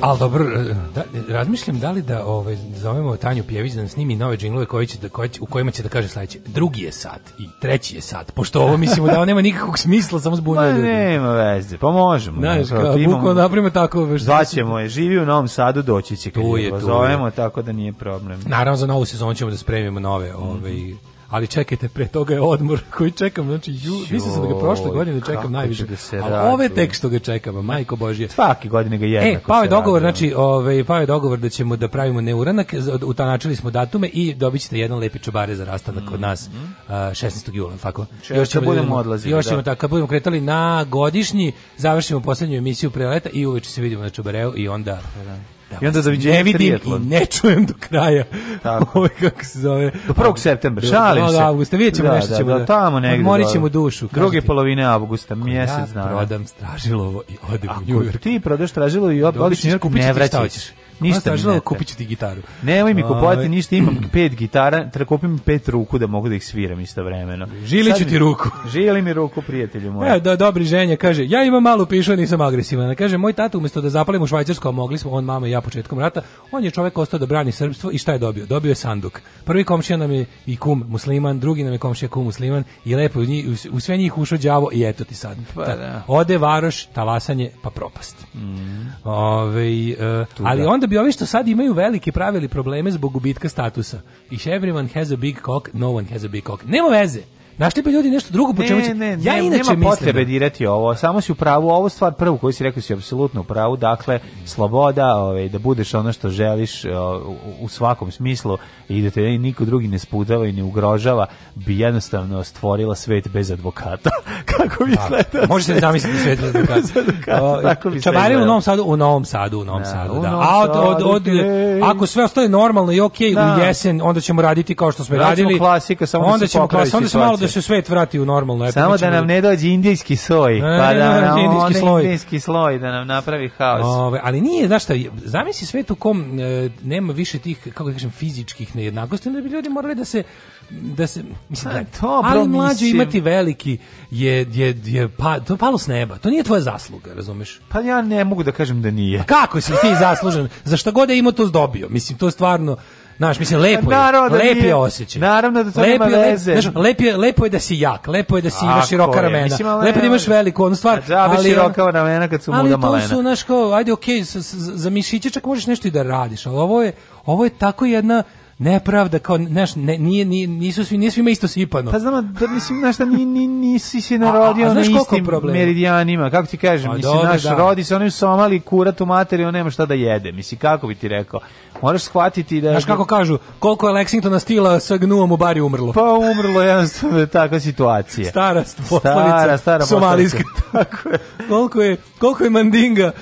Ali dobro, e, da, razmišljam da li da ovaj, zovemo Tanju Pjević da nam snimi nove džinglove koji će, da, koji će, u kojima će da kaže sledeće. Drugi je sat i treći je sat, pošto ovo mislimo da ovo nema nikakvog smisla, samo zbunjuje ljudi. Ma nema veze, pa možemo. Znaš, kao, bukvalo napravimo tako. Zvaćemo je, živi u Novom Sadu, doći će kad je, zovemo, tako da nije problem. Naravno, za novu sezonu ćemo da spremimo nove, mhm. ovaj, mm -hmm ali čekajte, pre toga je odmor koji čekam, znači, ju, mislim sam da ga prošle godine čekam najviše, da se ali ove tek što ga čekam, majko Božje. Svaki godine ga jednako E, pao je dogovor, radi. znači, ovaj, pao je dogovor da ćemo da pravimo neuranak, utanačili smo datume i dobit ćete jedan lepi čobare za rastanak mm -hmm. od nas uh, mhm. 16. jula, tako? Če, još ćemo, da budemo odlazili, još da. ćemo da. tako, kad budemo kretali na godišnji, završimo poslednju emisiju preleta i uveče se vidimo na čobareu i onda... Da. Da, I onda doviđenja ne vidim i ne čujem do kraja. Tako. Ovo ovaj, kako se zove. Do 1. septembra, šalim do, se. Do avgusta, vidjet ćemo da, nešto da, ćemo. Da, da, tamo negdje. Morit ćemo dušu. Druge ti. polovine avgusta, mjesec dana. Ja prodam stražilovo i odem u Njujork. Ako ti prodaš stražilovo i odem u Njujork, ne vraćaš. Ništa mi ne. Da Kupit ću ti gitaru. Nemoj mi kupovati ovaj. ništa, imam pet gitara, treba kupim pet ruku da mogu da ih sviram istovremeno. Žili ću ti ruku. Žili mi ruku, prijatelju moj. E, da, dobri ženja, kaže, ja imam malu pišu, nisam agresivan. Kaže, moj tata umjesto da zapalimo u Švajcarsko, mogli smo, on, mama i ja početkom rata, on je čovjek ostao da brani srpstvo i šta je dobio? Dobio je sanduk. Prvi komšija nam je i kum musliman, drugi nam je komšija kum musliman i lepo u, njih, u sve njih ušao đavo i eto ti sad. Pa, da. Ode varoš, talasanje, pa propast. Mm. Ove, ovaj, e, ali da. onda onda bi ovi što sad imaju velike pravili probleme zbog gubitka statusa. If everyone has a big cock, no one has a big cock. Nema veze. Našli bi pa, ljudi nešto drugo po čemu će... Ne, ja ne, nema potrebe dirati ovo, samo si u pravu, ovo stvar prvu koju si rekao si apsolutno u pravu, dakle, sloboda, ovaj, da budeš ono što želiš o, u svakom smislu i da te niko drugi ne spudava i ne ugrožava, bi jednostavno stvorila svet bez advokata. Kako bi da. izgledao? Možete zamisliti svet bez advokata. Čabari u Novom Sadu, u Novom Sadu, u Novom da, Sadu, da. A od, od, od, okay. ako sve ostaje normalno i okej okay, u da. jesen, onda ćemo raditi kao što smo radili. Klasika, samo da onda ćemo onda se malo da da se svet vrati u normalno. Samo da nam ne dođe indijski soj, pa da nam indijski sloj. indijski sloj da nam napravi haos. Ove, ali nije, znaš šta, zamisli svet u kom e, nema više tih, kako da kažem, fizičkih nejednakosti, onda bi ljudi morali da se da se mislim da, to, ali mlađe imati veliki je, je, je pa, to je palo s neba. To nije tvoja zasluga, razumeš? Pa ja ne mogu da kažem da nije. A kako si ti zaslužen? Za šta god da je imao to zdobio. Mislim, to je stvarno Znaš, mislim, lepo je. Naravno da lep je osjećaj. Naravno da to lep nema veze. Znaš, lep je, lepo je da si jak, lepo je da si imaš široka ramena. Mislim, ali, lepo da imaš veliku, onu stvar. Da, ali, široka ramena kad su muda malena. Ali to su, znaš, kao, ajde, okej, okay, za mišiće čak možeš nešto i da radiš, ali ovo je, ovo je tako jedna nepravda kao znaš ne, nije, nije, nisu svi nije svima isto sipano. Pa znam da mislim našta ni ni nisi se narodio na istim meridijanima, kako ti kažem, nisi pa naš da. rodi se onaj somali kurat u materi, on nema šta da jede. Mislim kako bi ti rekao? Moraš shvatiti da Znaš da kako kažu, koliko je Lexingtona stila sa gnuom u bari umrlo. Pa umrlo jednostavno je takva situacija. Stara poslovica. Stara, stara somalijska. Tako je. koliko je koliko je mandinga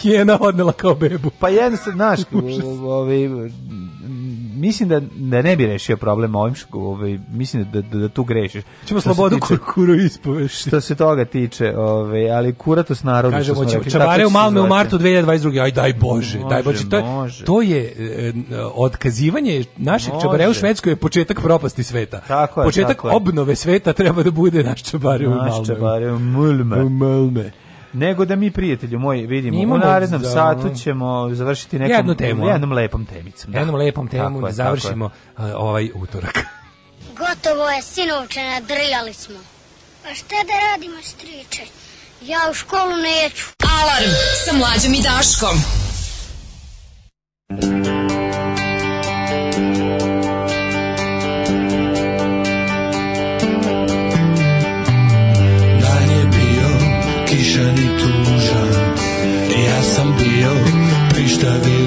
Kijena odnela kao bebu. Pa jednostavno, znaš, ovi mislim da, da ne bi rešio problem ovim, ovaj, mislim da, da, da tu grešiš. Ćemo slobodu tiče, ispoveš. Što se toga tiče, ovaj, ali što kuratos narodu. Kažemo, ćemo čavare u Malme u martu 2022. Aj, daj Bože, može, daj Bože. To, može. to je eh, otkazivanje naših čabare u Švedskoj je početak propasti sveta. Tako je, početak tako obnove sveta treba da bude naš čabare u Malme. Naš čabare u Malme. U Malme nego da mi prijatelju moj vidimo Imamo u narednom za... satu ćemo završiti nekom jednu temu, jednom lepom temicom. Da. Jednom lepom temom da završimo je. ovaj utorak. Gotovo je, sinovče, nadrijali smo. a šta da radimo, striče? Ja u školu neću. Alarm sa mlađom i Daškom. esta vida.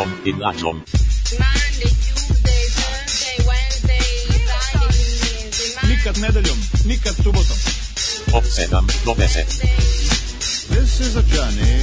in Monday, Tuesday, Thursday, Nikad nedeljom, nikad subotom. Od 7 do 10. This is a journey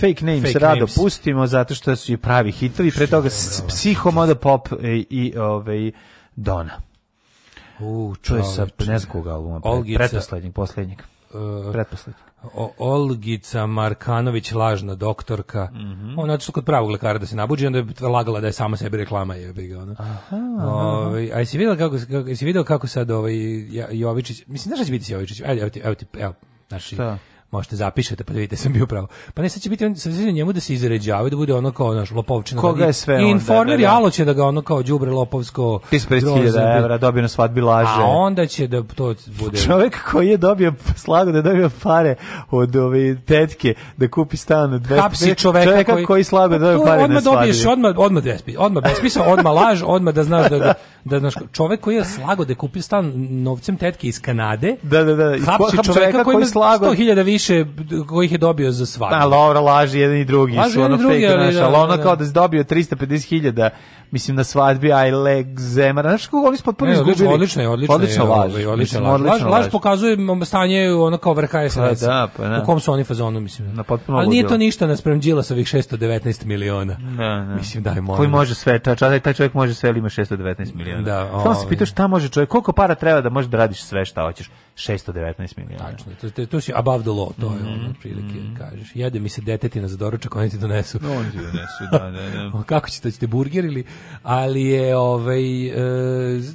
Fake Names Fake rado names. pustimo zato što su i pravi hitovi, pre toga Psihomoda Pop i, e, i ovaj, Dona. U, to je sa ne znam koga albuma, Olgica, pretposlednjeg, poslednjeg. Uh, pretposlednjeg. O, Olgica Markanović, lažna doktorka. Mm -hmm. Ona otišla kod pravog lekara da se nabuđi, onda je lagala da je sama sebi reklama je ga ona. Aha. Ovaj, aj si videla kako kako jesi video kako sad ovaj Jovičić, mislim znaš da će biti Jovičić. Ajde, evo ti, evo ti, evo, naši. Šta? možete da zapišete pa da vidite sam bio pravo. Pa ne sad će biti sad će njemu da se izređava da bude ono kao naš lopovčina. Koga da je sve I informer da, Alo će da ga ono kao đubre lopovsko 350.000 evra dobio na svadbi laže. A onda će da to bude Čovjek koji je dobio slago da je dobio pare od ove tetke da kupi stan od 200. Hapsi čoveka, koji, koji slago pa da dobio pare odmah na svadbi. Dobiješ, odma odma despis, Odma besmisao, odma laž, odma da znaš da da, da znaš čovjek koji je slago da kupi stan novcem tetke iz Kanade. Da da da. Hapsi čoveka, koji, koji slago 100.000 piše kojih je dobio za svadbu. Da, Laura laži jedan i drugi, laži su ono drugi, fake, ali, naša, da, da, da. kao da si dobio 350.000, mislim na svadbi aj leg Zemara, znaš kako oni smo potpuno izgubili. Odlično je, odlično, odlično je, ovaj, odlično laž. Laž, laž, laž pokazuje stanje ono kao vrha SNS. Pa, da, pa, da. U kom su oni fazonu, mislim. Na potpuno ali nije to ništa naspram Đilasovih 619 miliona. Da, da. Mislim, daj, molim. Koji može sve, taj, taj čovjek može sve, ali ima 619 miliona. Da, Samo se ovaj. pitaš šta može čovjek, koliko para treba da možeš da radiš sve šta hoćeš. 619 miliona. Tačno, to, to, to si above the law, to mm -hmm. je ono, mhm. prilike, mm -hmm. kažeš. Jede mi se detetina za doručak, oni ti donesu. No, oni ti donesu, da, da, da. Kako će, ćete, ćete burger ili, ali je, ovaj, e,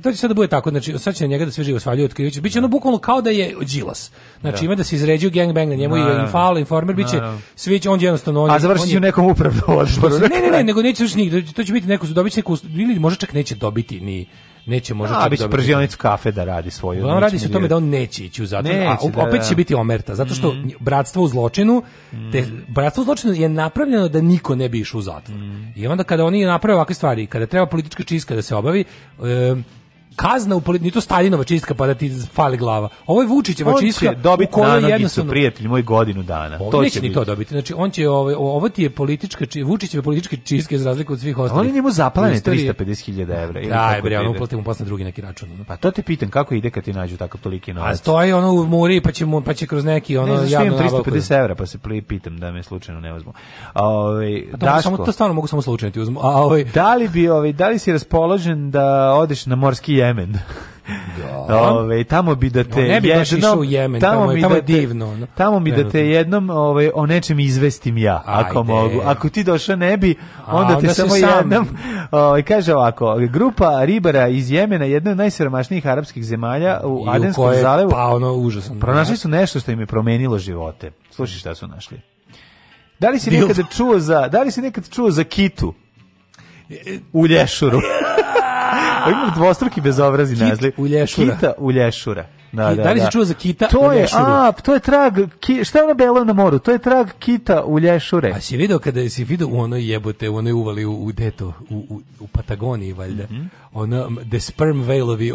to će sad da bude tako, znači, sad će na njega da sve živo svaljuju, otkrivaće, biće ono da. bukvalno kao da je Đilas. Znači, da. ima da se izređuju gangbang na njemu i infal, da, da. informer, biće, svi će, on jednostavno... On, A završit će u nekom upravnom odboru. Pa, ne, ne, ne, nego neće još nigde, to će biti neko, dobit će neko, ili možda čak neće dobiti ni neće možda a, biće pržionic kafe da radi svoju. On radi se o tome da on neće ići u zatvor, neće, a da, opet da. će biti omerta, zato što mm. bratstvo u zločinu, te, mm. bratstvo u zločinu je napravljeno da niko ne bi išao u zatvor. Mm. I onda kada oni naprave ovakve stvari, kada treba politička čiska da se obavi, um, kazna u politici, to Stalinova čistka pa da ti fali glava. Ovo je Vučićeva on čistka će dobiti u prijatelj moj godinu dana. to neće ni biti. to dobiti. Znači, on će, ovo, ovo ti je politička, či, Vučićeva politička čistka za razliku od svih ostalih. On njemu zaplane 350.000 evra. Da, je bre, ono uplatimo posle drugi neki račun. Pa to te pitam, kako ide kad ti nađu takav toliki novac? A stoji ono u muri, pa će, mu, pa će kroz neki ono ne, javno 350 evra, pa se pitam da me slučajno ne uzmu. Ove, ovaj, pa to, samo, to stvarno mogu samo slučajno ti uzmu. A, ove, ovaj- da li bi, ove, ovaj, da li si raspoložen da odeš na morski Jemen. Da. Ove, tamo bi da te no, ne bi jednom, Jemen, tamo, tamo, je, tamo da je divno. No? Tamo bi da te jednom ovaj o nečem izvestim ja, Ajde. ako mogu. Ako ti došao ne bi, onda A, te onda samo sam... jednom... Ove, kaže ovako, grupa ribara iz Jemena, jedna od najsiromašnijih arapskih zemalja u Adenskom zalivu. pa ono, užasno. Pronašli su nešto što im je promenilo živote. Slušaj šta su našli. Da li si nekada čuo za, da li si nekad čuo za kitu? E, e, u lješuru. Pa imam dvostruki bezobrazi Kit nazli. Ulješura. Kita ulješura. Da, da, da li si da. čuo za kita to je, a, to je trag, ki, šta je ono belo na moru? To je trag kita ulješure. A si video kada si video u onoj jebote, u onoj uvali u, u deto, u, u, u Patagoniji valjda. Mm -hmm ona the sperm velovi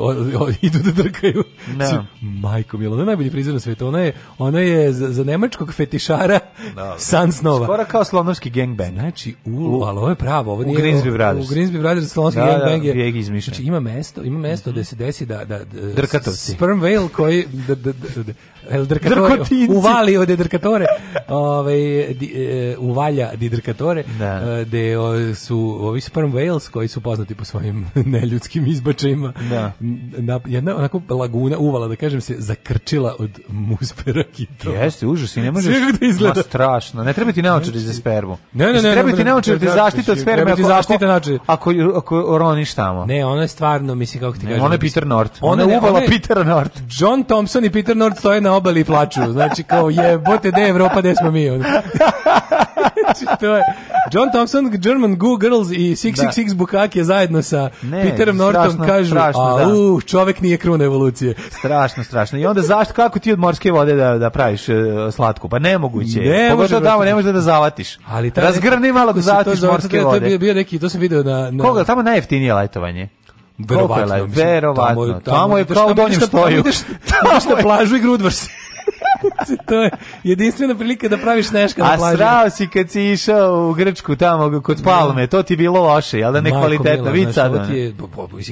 idu da drkaju. No. Da. Majko milo, ona je najbolji prizor na svetu. Ona je, ona je za, za nemačkog fetišara no. Da. san snova. Skoro kao slonovski gangbang. Znači, u, u ali ovo je pravo. Ovo nije, u Grimsby Brothers. U Grimsby Brothers slonovski da, da gangbang da, je. Znači, ima mesto, ima mesto mm -hmm. da se desi da... da, da Drkatovci. Sperm whale koji... Da, da, da, da, el drkatore, uvali od drkatore, ovaj, di, e, uvalja di drkatore, da. Eh, de o, su ovi sperm whales koji su poznati po svojim neljudskim izbačajima. Da. Na, jedna onako laguna, uvala, da kažem se, zakrčila od muspera kitova. Jeste, užas i ne možeš, da izgleda. Ma, strašno, ne treba ti naočari znači, za spermu. Ne, ne, ne. ne treba ti naočari za da zaštitu od sperme, ako, zaštita, ako, ako, ako roniš tamo. Ne, ona je stvarno, mislim, kako ti kažem. Ona je Peter Nort. Ona, je uvala Peter Nort. John Thompson i Peter Nort stoje na obali i plaču. Znači, kao jebote, gde je Evropa, gde smo mi? znači, to je John Thompson, German Goo Girls i 666 da. Bukake zajedno sa ne, Peterom Nortom kažu, strašno, a da. uh, čovek nije kruna evolucije. Strašno, strašno. I onda zašto, kako ti od morske vode da, da praviš uh, slatku? Pa nemoguće. Ne da tamo ne možeš da zavatiš. Ali Razgrni malo da zavatiš morske vode. To je bio, bio neki, to sam video na... na... Koga, tamo najjeftinije letovanje? Verovatno. Verovatno. Tamo je, tamo je kao u donjem štoju. Tamo što plažu i grudvaš se. Znači, to je jedinstvena prilika da praviš neška na plaži. A srao si kad si išao u Grčku tamo kod da. Palme, to ti bilo loše, jel da ne kvalitetno, vidi sad.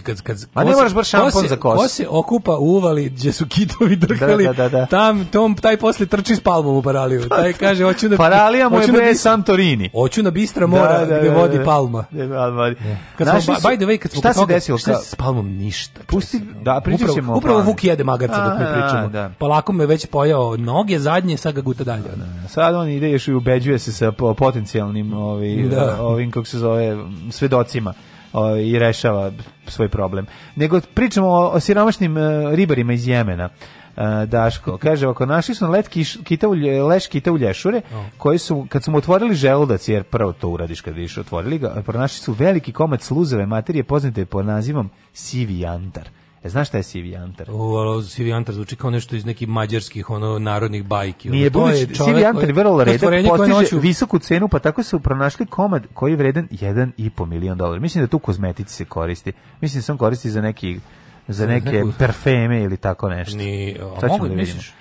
kad, kad, A ne moraš bar šampon za kosu. Ko se okupa u uvali gdje su kitovi da, drkali, da, da, da, tam tom, taj posle trči s palmom u paraliju. Pa taj kaže, hoću na, da Paralija mu je pre Santorini. Hoću na bistra mora gde vodi palma. E, kad smo, by the way, kad smo šta se desilo? Šta s palmom? Ništa. Pusti, da, pričat ćemo. Upravo Vuk jede magarca dok mi pričamo. Pa lako me već pojao od noge zadnje, sad ga guta dalje. Ona. Da, sad on ide još i ubeđuje se sa potencijalnim ovi, ovaj, da. ovim, kako se zove, svedocima ovaj, i rešava svoj problem. Nego pričamo o, o siromašnim eh, ribarima iz Jemena. Eh, Daško, kaže, ako našli su na let kiš, kita u, leš kita u lješure, koji su, kad su mu otvorili želudac, jer prvo to uradiš kad viš otvorili ga, pronašli su veliki komad sluzeve materije poznate po nazivom sivi jantar. E, znaš šta je Sivi Antar? O, Sivi Antar zvuči kao nešto iz nekih mađarskih ono narodnih bajki. Nije to budući, je Sivi Antar i vrlo redak postiže noću... visoku cenu, pa tako su pronašli komad koji je vreden 1,5 milion dolara. Mislim da tu kozmetici se koristi. Mislim da se on koristi za neki za neke Neku... parfeme ili tako nešto. Ni, a mogu da misliš?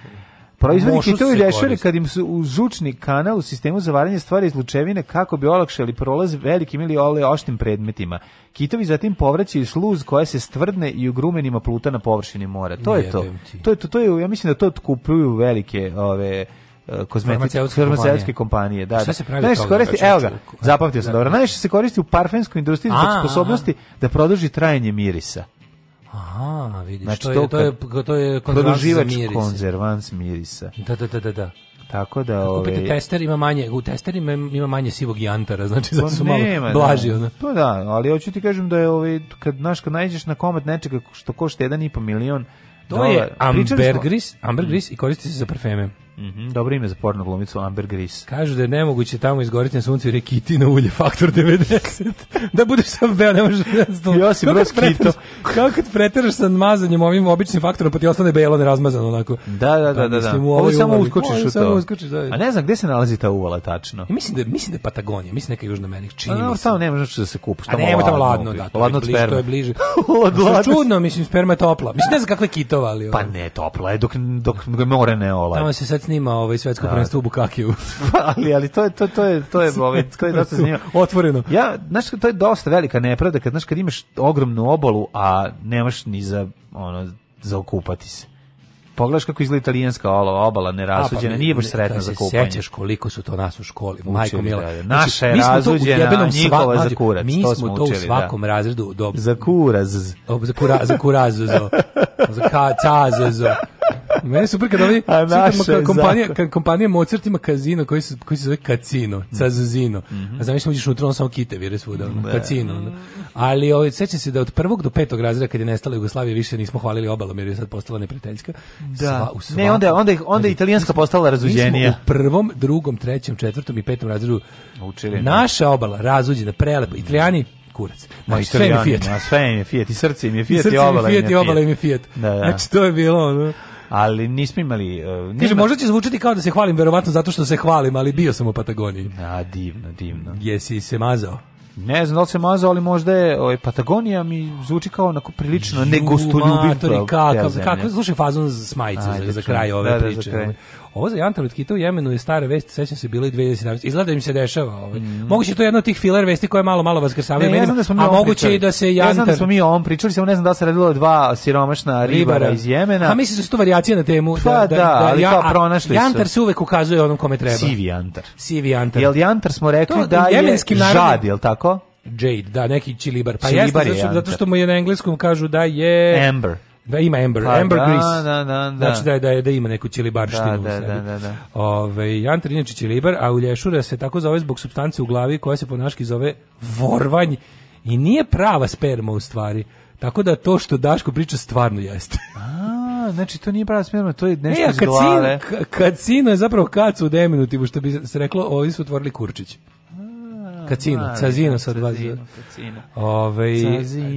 Proizvodi kitovi lješvere kad im su u žučni kanal u sistemu za varanje stvari iz lučevine kako bi olakšali prolaz velikim ili ole oštim predmetima. Kitovi zatim povraćaju sluz koja se stvrdne i u grumenima pluta na površini mora. To je to. To je to, to je, ja mislim da to kupuju velike ove e, kozmetičke farmaceutske kompanije. da. Šta da. se pravi Najviše se koristi, evo ga, zapamtio sam da. dobro. Najviše se koristi u parfemskoj industriji zbog sposobnosti da produži trajanje mirisa. Aha, vidiš, znači, to, je, to, je, to je konzervans mirisa. konzervans mirisa. Da, da, da, da. da. Tako da Kad kupite ove... Ovaj, tester ima manje, u testerima ima manje sivog jantara, znači zato pa da su nema, malo da. blaži da. Pa da, ali hoću ti kažem da je ovaj kad znaš kad naiđeš na komad nečega što košta 1,5 milion, to dolar, je ambergris, ambergris i koristi se za parfeme. Mhm, dobro ime za porno glumicu Amber Gris. Kažu da je nemoguće tamo izgoriti na suncu jer kitina ulje faktor 90. da budeš sam beo, ne možeš da Josip Broz Kito. Kako kad preteraš sa mazanjem ovim običnim faktorom, pa ti ostane belo nerazmazano onako. Da, da, da, da. da. Ovo samo uskočiš u to. Uskočiš, da. A ne znam gde se nalazi ta uvala tačno. I e, mislim da mislim da Patagonija, mislim da neka južna meni čini. No, samo ne možeš da se kupiš tamo. A nema tamo ladno, da. Ladno sperma. To je bliže. Čudno, mislim sperma je topla. Mislim ne znam kakve je kitova, ali. Pa ne, topla je dok dok more ne ola. Tamo se sad snima ovaj svetsko da. prvenstvo u Bukakiju. Pa, ali ali to je to to je to je ovaj to je dosta zanimljivo. Otvoreno. Ja, znaš to je dosta velika nepravda kad znaš kad imaš ogromnu obalu, a nemaš ni za ono za okupati se. Pogledaš kako izgleda italijanska obala nerasuđena, pa, nije baš sretna za kupanje. Sećaš koliko su to nas u školi, učili, majko mila. Da, da. Znači, Naša je razuđena, njihova sva, za kurac. Mi smo to, smo to učili, u svakom da. razredu. Do, za kuraz. za, kura, za kuraz, za, za ka, Mene super kad ovi super kompanija kad kompanija Mozart ima kazino koji se koji se zove Casino, mm. Cazazino. Mm -hmm. A zamislim da uđeš unutra samo kite vire svuda, da. ono, Ali ovaj sećam se da od prvog do petog razreda kad je nestala Jugoslavija više nismo hvalili obalu jer je sad postala neprijateljska. Da. Sva, u ne, onda onda onda znači, italijanska postala razuđenija. u prvom, drugom, trećem, četvrtom i petom razredu učili. Da. Naša obala razuđena, prelepa. Mm. Italijani kurac. Znači, sve im je Fiat. Ma, sve mi je Fiat. I srce mi je Fiat i, i obala im je Fiat. obala im Fiat. Da, da. Znači, to je bilo No ali nismo imali... Uh, Kaže, možda će zvučati kao da se hvalim, verovatno zato što se hvalim, ali bio sam u Patagoniji. A, divno, divno. Jesi se mazao? Ne znam da li se mazao, ali možda je ovaj, Patagonija mi zvuči kao onako prilično negostoljubim. Kakav, kakav, slušaj fazon s majicu za, za kraj ove da, priče. Da, za kraj. Ovaj. Ovo za jantar od kita u Jemenu je stara vest, sećam se, bila i 2017. Izgleda da im se dešava. Ovaj. Mm. Moguće je to jedno od tih filer vesti koje malo, malo vaskrsavaju. Ne, ja da a moguće pričali. i da se jantar... Ja znam da smo mi o ovom pričali, samo ne znam da se radilo dva siromašna ribara, ribara. iz Jemena. A pa mislim da su to variacije na temu. Pa, da, da, da, da ali ja, kao pronašli jantar su. Jantar se uvek ukazuje onom kome treba. Sivi jantar. Sivi jantar. Jel jantar smo rekli to, da je žad, jel tako? Jade, da, neki čilibar. Pa Chilibar jeste, je zato, zato što mu je na engleskom kažu da je... Amber. Da ima Amber, pa, Amber da, Grease. Da, da, da. Znači da, da, da ima neku čilibarštinu da, da, da, Da, da, da. Ove, ovaj, jantar inače čilibar, a u lješura se tako zove zbog substance u glavi koja se po naški zove vorvanj i nije prava sperma u stvari. Tako da to što Daško priča stvarno jeste. A, znači to nije prava sperma, to je e, nešto e, iz glave. Kacino je zapravo kacu u deminutivu, što bi se reklo, ovi su otvorili kurčići. Kacino, da, Cazino sa da, dva Ovaj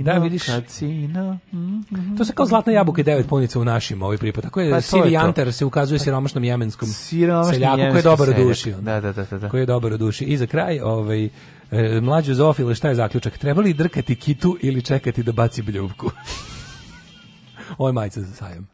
da, vidiš, Kacino. Mm, mm, to se kao zlatna jabuka i devet punica u našim ovaj pripad. Tako je, pa, Sivi Janter se ukazuje pa siromašnom jemenskom siromašnom seljaku koji je dobar u duši. Da, da, da, da. Koji je dobar u duši. I za kraj, ovaj, e, mlađo zoofile, šta je zaključak? Treba li drkati kitu ili čekati da baci bljuvku? Oj majice majica za sajam.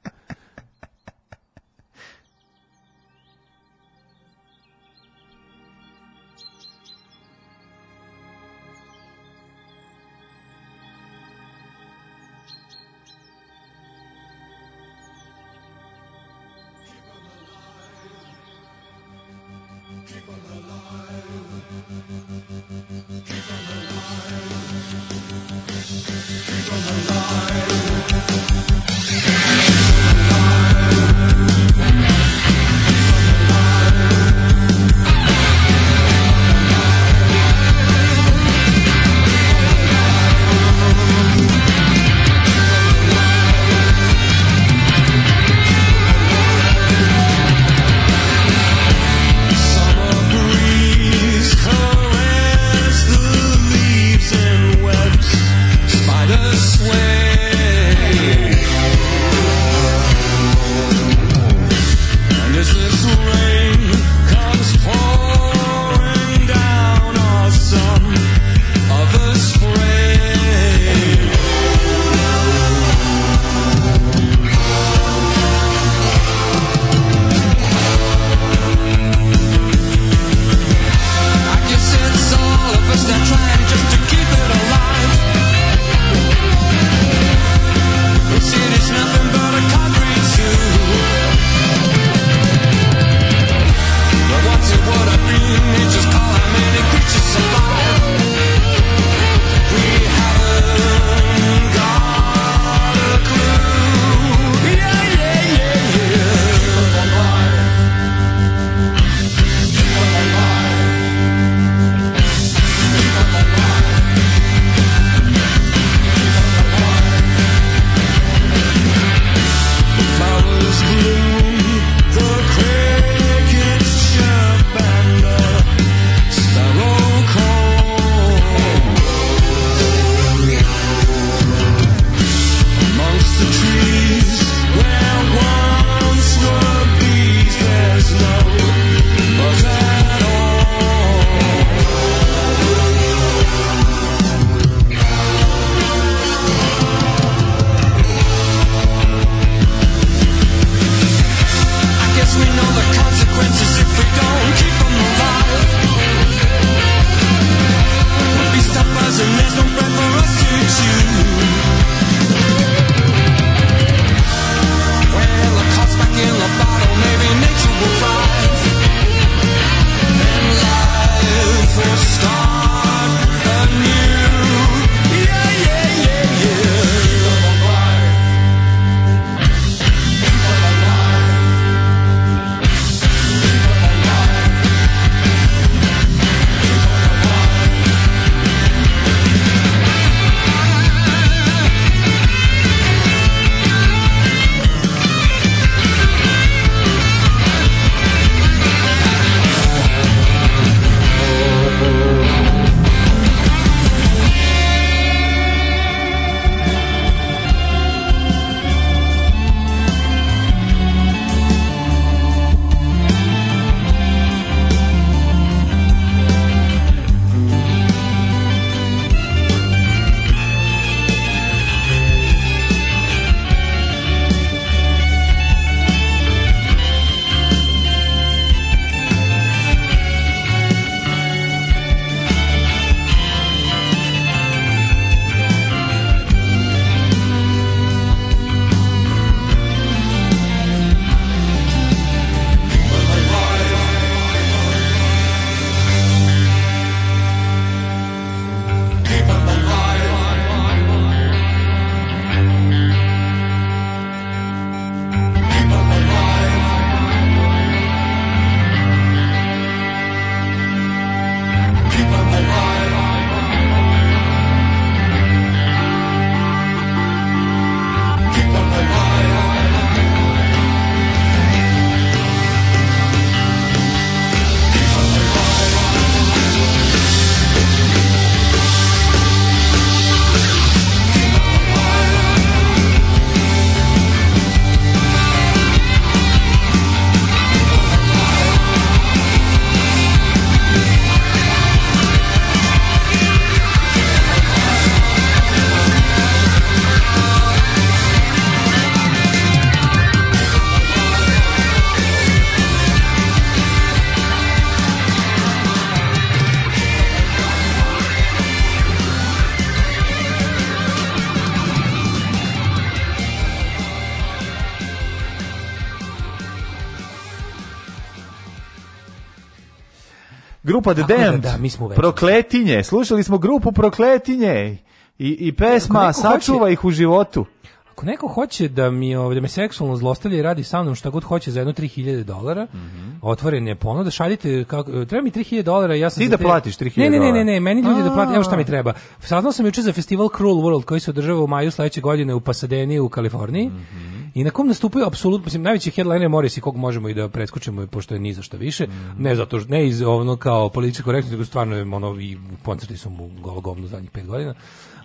pod Damned. Da, da, mi smo Prokletinje. Slušali smo grupu Prokletinje i, i pesma Sačuva hoće... ih u životu. Ako neko hoće da mi ovde ovaj, da me seksualno zlostavlja i radi sa mnom šta god hoće za jedno 3000 dolara, mm -hmm. otvorena je šaljite kako treba mi 3000 dolara, ja sam Ti da te... platiš 3000 Ne, ne, ne, ne, ne, meni ljudi A -a. da plate, evo šta mi treba. Saznao sam juče za festival Cruel World koji se održava u maju sledeće godine u Pasadena u Kaliforniji. Mm -hmm i na kom nastupaju apsolutno mislim najveći headliner Morris i kog možemo i da preskočimo pošto je ni za šta više. Mm. Ne zato ne iz ono kao politički korektno nego stvarno je ono i koncerti su mu golo govno zadnjih 5 godina.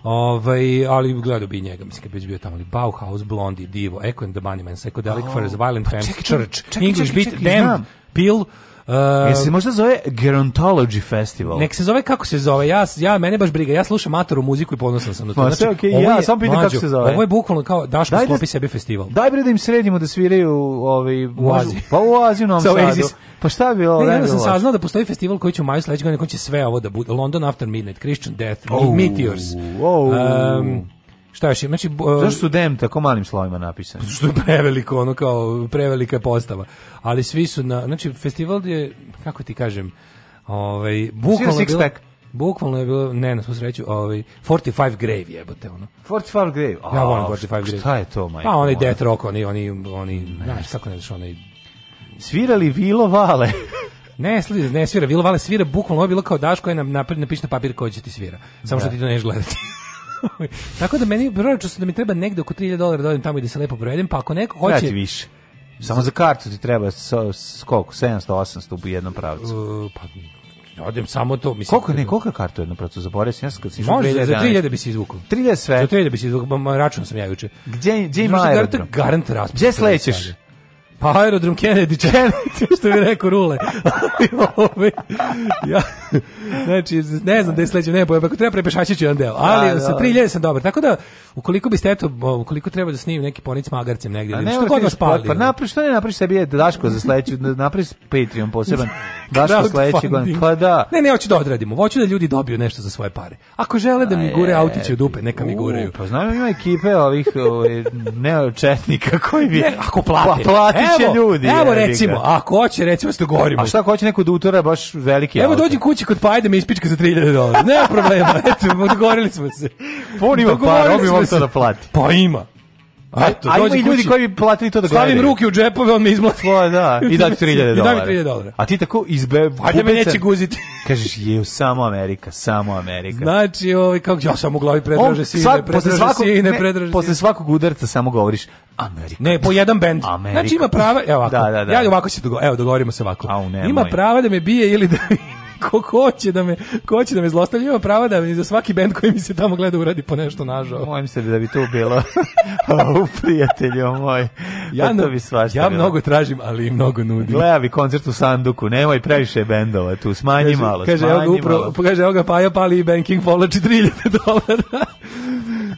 Ovaj, ali gledao bi njega, mislim, kad bi bio tamo, ali Bauhaus, Blondie, Divo, Echo and the Bunnymen, Psychedelic oh. Furs, Violent pa Femmes, Church, čekaj, English čekaj, Beat, čekaj, Damn, Pill, Uh, ehm, se možda zove Gerontology Festival. Nek se zove kako se zove. Ja ja mene baš briga. Ja slušam matoru muziku i ponosan sam na to. Ma, znači, okay, ja je, sam pitam kako se zove. Ovo je bukvalno kao Daško daj, da sklopi sebi festival. Daj bre da im sredimo da sviraju ovaj u Aziji. Pa u Aziji nam so, sadu. Pa šta bi ovo? Ne, ovaj, ja sam da saznao da postoji festival koji će u maju sledećeg godine koji će sve ovo da bude London After Midnight, Christian Death, oh, Meteors. Oh, um, Šta još? Znači, uh, Zašto su dem tako malim slovima napisani? Pa što je preveliko, ono kao prevelika postava. Ali svi su na, znači festival je, kako ti kažem, ovaj, bukvalno je bilo... Bukvalno je bilo, ne, na svu sreću, ovaj, 45 Grave jebote, ono. 45 Grave? Oh, ja volim 45 Grave. Šta je to, majko? Pa oni Death Rock, oni, oni, oni, znači kako ne znaš, onaj... Svirali Vilo Vale. Ne, svira, ne svira, Vilo Vale svira, bukvalno je bilo kao Daško je na napred napiši na papir koji će ti svira. Samo da. što ti to ne gledati. Tako da meni proračun da mi treba negde oko 3000 dolara da odem tamo i da se lepo provedem, pa ako neko hoće... Dati više. Samo za kartu ti treba so, koliko? 700, 800 u jednom pravcu. Uh, pa odem samo to mislim koliko ne koliko kartu jedno prosto zaboravio sam ja kad se može za 3000 bi se izvukao 3000 sve za 3000 bi se izvukao račun sam ja juče Gde gdje ima garant garant raspad gdje slećeš Pa aerodrom Kennedy, Kennedy što bi rekao Rule. Ovaj, ja, znači, ne znam da je sledeće nebo, ako treba prepešaći ću jedan deo, ali da, da, sa 3000 sam dobar. Tako da, ukoliko biste, eto, ukoliko treba da snim neki ponic magarcem negdje, pa ne, što god vas pali. Pa napravi, što ne napraviš sebi, je Daško za sledeću, napravi Patreon poseban, Daško sledeći godin, pa da. Ne, ne, hoću da odradimo, hoću da ljudi dobiju nešto za svoje pare. Ako žele da mi gure autiće od dupe, neka mi gureju. Pa znam, ima ekipe ovih ovaj, ne, četnika koji bi... ako plate. Pa, plate evo, ljudi. Evo recimo, ako hoće recimo što da govorimo. A šta ako hoće neko da utora baš veliki Evo dođi kući kod Pajda me ispička za 3000 dolara. Nema problema, eto, dogovorili smo se. Pa on ima par, on bi to da plati. Pa ima. Eto, a ima i ljudi koji bi platili to da gledaju. Stavim ruke u džepove, on me izmlati. da, i da 3000 dolara. I da mi 3000 dolara. A ti tako izbe... Ajde me neće guziti. Kažeš, je, samo Amerika, samo Amerika. Znači, ovaj, kako ja sam u glavi predraže sine, svak, predraže svakog, sine, ne, Posle svakog udarca samo govoriš Amerika. Ne, po jedan bend. Amerika. Znači ima prava, evo ovako, da, da, da. ja ovako se dogovorimo, evo dogovorimo se ovako. Au, ima prava da me bije ili da ko, ko, će da me, ko hoće da me zlostavlja, ima prava da mi za svaki bend koji mi se tamo gleda uradi po nešto nažao. Mojim se da bi to bilo u prijatelju moj. Ja, pa to bi svašta ja bilo. mnogo tražim, ali i mnogo nudim. Gledavi koncert u Sanduku, nemoj previše bendova tu, smanji kaže, malo, kaže, smanji evo ga upravo, malo. Kaže, evo ga Pajo pali i banking povlači 3000 dolara.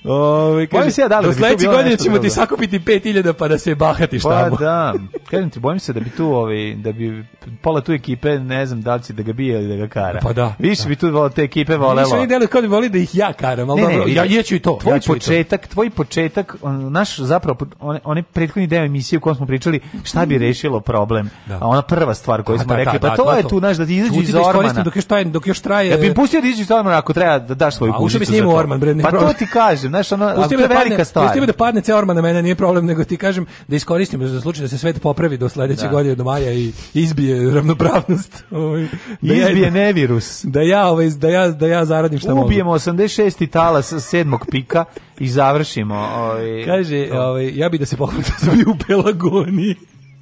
Ovaj kaže se ja da, do sledeće godine ćemo ti sakupiti 5000 pa da se bahatiš pa tamo. Pa da. Kažem ti bojim se da bi tu ovaj da bi pola tu ekipe ne znam da li će da ga bije ili da ga kara. Pa da. Više da. bi tu vole te ekipe volelo. Više videli kad da voli da ih ja karam, al dobro. Ja jeću i to. Tvoj ja početak, tvoj početak, on, naš zapravo on, on je prethodni deo emisije u kojoj smo pričali šta bi rešilo problem. Da. A ona prva stvar koju pa smo da, rekli, da, pa da, to je tu naš da ti izađe iz Ormana. Dok je traje, dok još traje. Da bi pustio da izađe iz Ormana ako treba da daš svoju kućicu. A s njim Orman, bre. Pa to ti kaže kažem, znaš, ono, ali to je da velika padne, stvar. Pusti da padne ceo orman na mene, nije problem, nego ti kažem da iskoristimo za slučaj da se svet popravi do sledećeg da. godine do maja i izbije ravnopravnost. Ovaj, da izbije ja, nevirus. Da ja, ovaj, da ja, da ja zaradim šta mogu. Ubijemo 86. talas sedmog pika i završimo. Ovaj, Kaže, ovaj, ja bi da se pohvalim da sam u Pelagoni.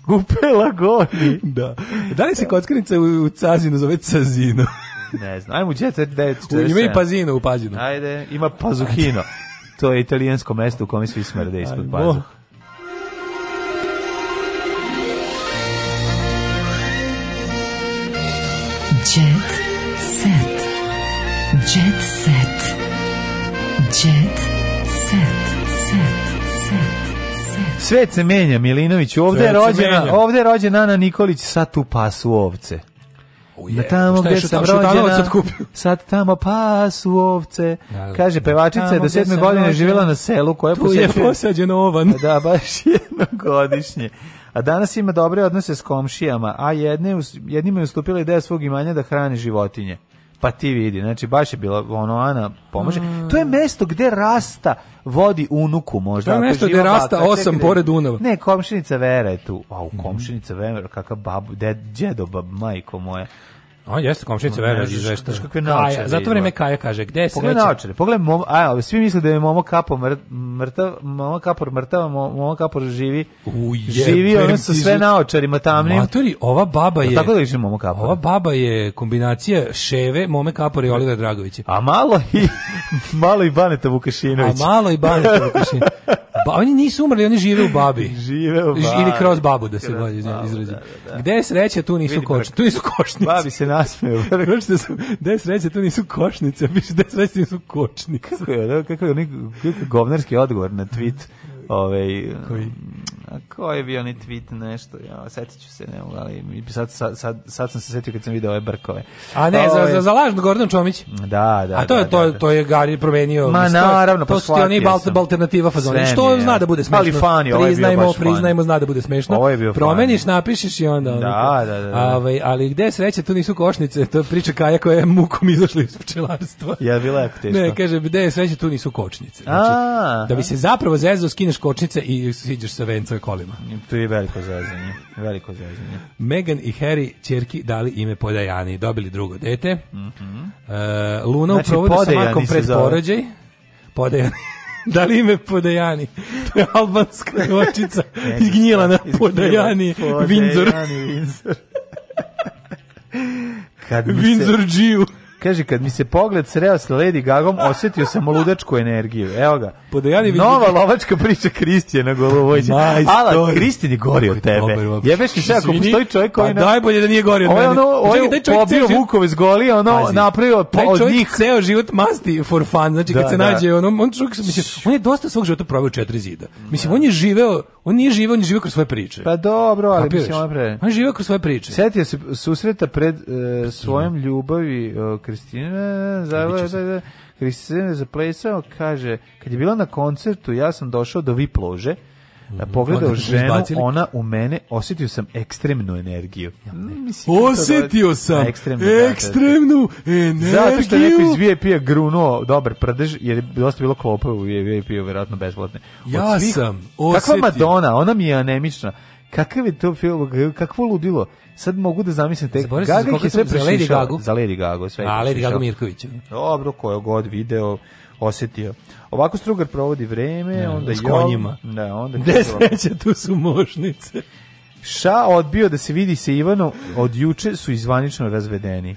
U Pelagoni? Da. Da li se kockarnica u, u Cazinu zove Cazino? ne znam. Ajmo, djeca, djeca, Ima i Pazino u Pazinu. Ajde, ima Pazuhino to je italijansko mesto u kome svi smrde da ispod pazuha. Jet set. Jet set. Jet set. set. set. Svet se menja, Milinović. Ovde je rođena, ovde je rođena Ana Nikolić, sa tu pasu ovce. Na oh, da tamo gdje sam rođena, sad tamo pasu ovce. Da, da, Kaže, pevačica je do sedme godine živjela na selu koje tu je posađen ovan. Da, baš jednogodišnje. A danas ima dobre odnose s komšijama, a jedne, jednima je ustupila ideja svog imanja da hrani životinje. Pa ti vidi, znači baš je bila ono Ana pomaže. Mm. To je mesto gde rasta vodi unuku možda. To je mesto gde rasta baka, osam gde... pored Dunava. Ne, komšinica Vera je tu. A u komšinica Vera kakav babu, ded, djedo, bab, majko moje. A jeste komšinica Vera iz Veštaš. Kakve naočare. Zato vreme Kaja kaže, gde se Pogledaj naočare. Pogledaj mom, a svi misle da je Momo Kapo mrtav, Momo Kapor mrtav, Momo Kapor živi. U je, živi on sa sve naočarima tamnim. Maturi, ova baba je. Tako da više Momo Kapor. Ova baba je kombinacija Ševe, Mome Kapor i da. Olivera Dragovića. A malo i malo i Baneta Vukašinović. A malo i Baneta Vukašinović. Ba, oni nisu umrli, oni žive u babi. Žive u babi. Ili kroz babu, da se bolje izrazim. Da, da, gde je sreća, tu nisu kočni. Tu nisu kočnici. Babi se nasmeo. Vrlo što su, da sreće, to nisu košnice, piše da sreće, nisu kočnice. Kako je, da, kakav je, kako govnarski odgovor na tweet ovaj koji a koji je bio onaj tweet nešto ja setiću se ne mogu ali sad, sad, sad, sad sam se setio kad sam video ove brkove a ne ove, ovaj, za za, za lažno Gordon Čomić da da a to je da, to da, da. to je Gari promenio ma sto, naravno pa to su oni balt alternativa fazoni što je, zna da bude smešno ali fani ovaj priznajmo baš priznajmo zna da bude smešno ovo ovaj je bio promeniš fani. napišeš i onda da, da, da, da. Ove, ovaj, ali gde sreće tu nisu košnice to je priča Kaja koja je mukom izašla iz pčelarstva ja bila je teško ne kaže gde sreće tu nisu kočnice znači, da bi se zapravo zezao skineš skineš kočnice i siđeš sa venca kolima. To je veliko zezanje. Veliko zezanje. Megan i Harry čerki dali ime Podajani. Dobili drugo dete. Mm -hmm. uh, Luna znači, uprovoda sa makom pred porođaj. Podajani. da li ime Podajani? To je albanska očica izgnjila na Podajani, Podajani Windsor. Kad mi se... Windsor Kaže, kad mi se pogled sreo s Lady Gagom, osetio sam ludačku energiju. Evo ga. Nova lovačka priča Kristijana Golovođa. Ala, Kristijan je gori od tebe. Jebeš mi se ako postoji čovjek koji... Pa na... najbolje da nije gori od mene. Ono, ovo je pobio Vukove s goli, ono napravio od njih... ceo život masti for fun. Znači, da, kad se da. nađe, ono, on, čovjek, mislim, on je dosta svog života proveo četiri zida. Mislim, on je živeo on nije živio, on je živio kroz svoje priče. Pa dobro, ali Kapiraš? mislim pre... On je živio kroz svoje priče. Sjetio se susreta pred e, svojom ljubavi Kristine, Kristina, e, za, da, da, da, zaplesao, kaže, kad je bila na koncertu, ja sam došao do VIP Viplože, E, pogledao ženu, ona u mene, osetio sam ekstremnu energiju. Ja, ne, da, sam ekstremnu, da, da, da. ekstremnu energiju. Zato što neko iz VIP-a grunuo dobar prdež, jer je dosta bilo klopa u VIP-u, verovatno besplatne. ja svih, sam osetio. Kakva Madonna, ona mi je anemična. Kakav je to film, kakvo ludilo? Sad mogu da zamislim tek. Gaga je sve prešišao. Za Lady Gagu. Za Lady Gagu, sve A, Lady Gagu Mirković. Dobro, kojo god video, osetio. Ovako Strugar provodi vreme, ne, da, onda je konjima. Da, onda Gde sreće, tu su mošnice. Ša odbio da se vidi sa Ivanom, od juče su izvanično razvedeni.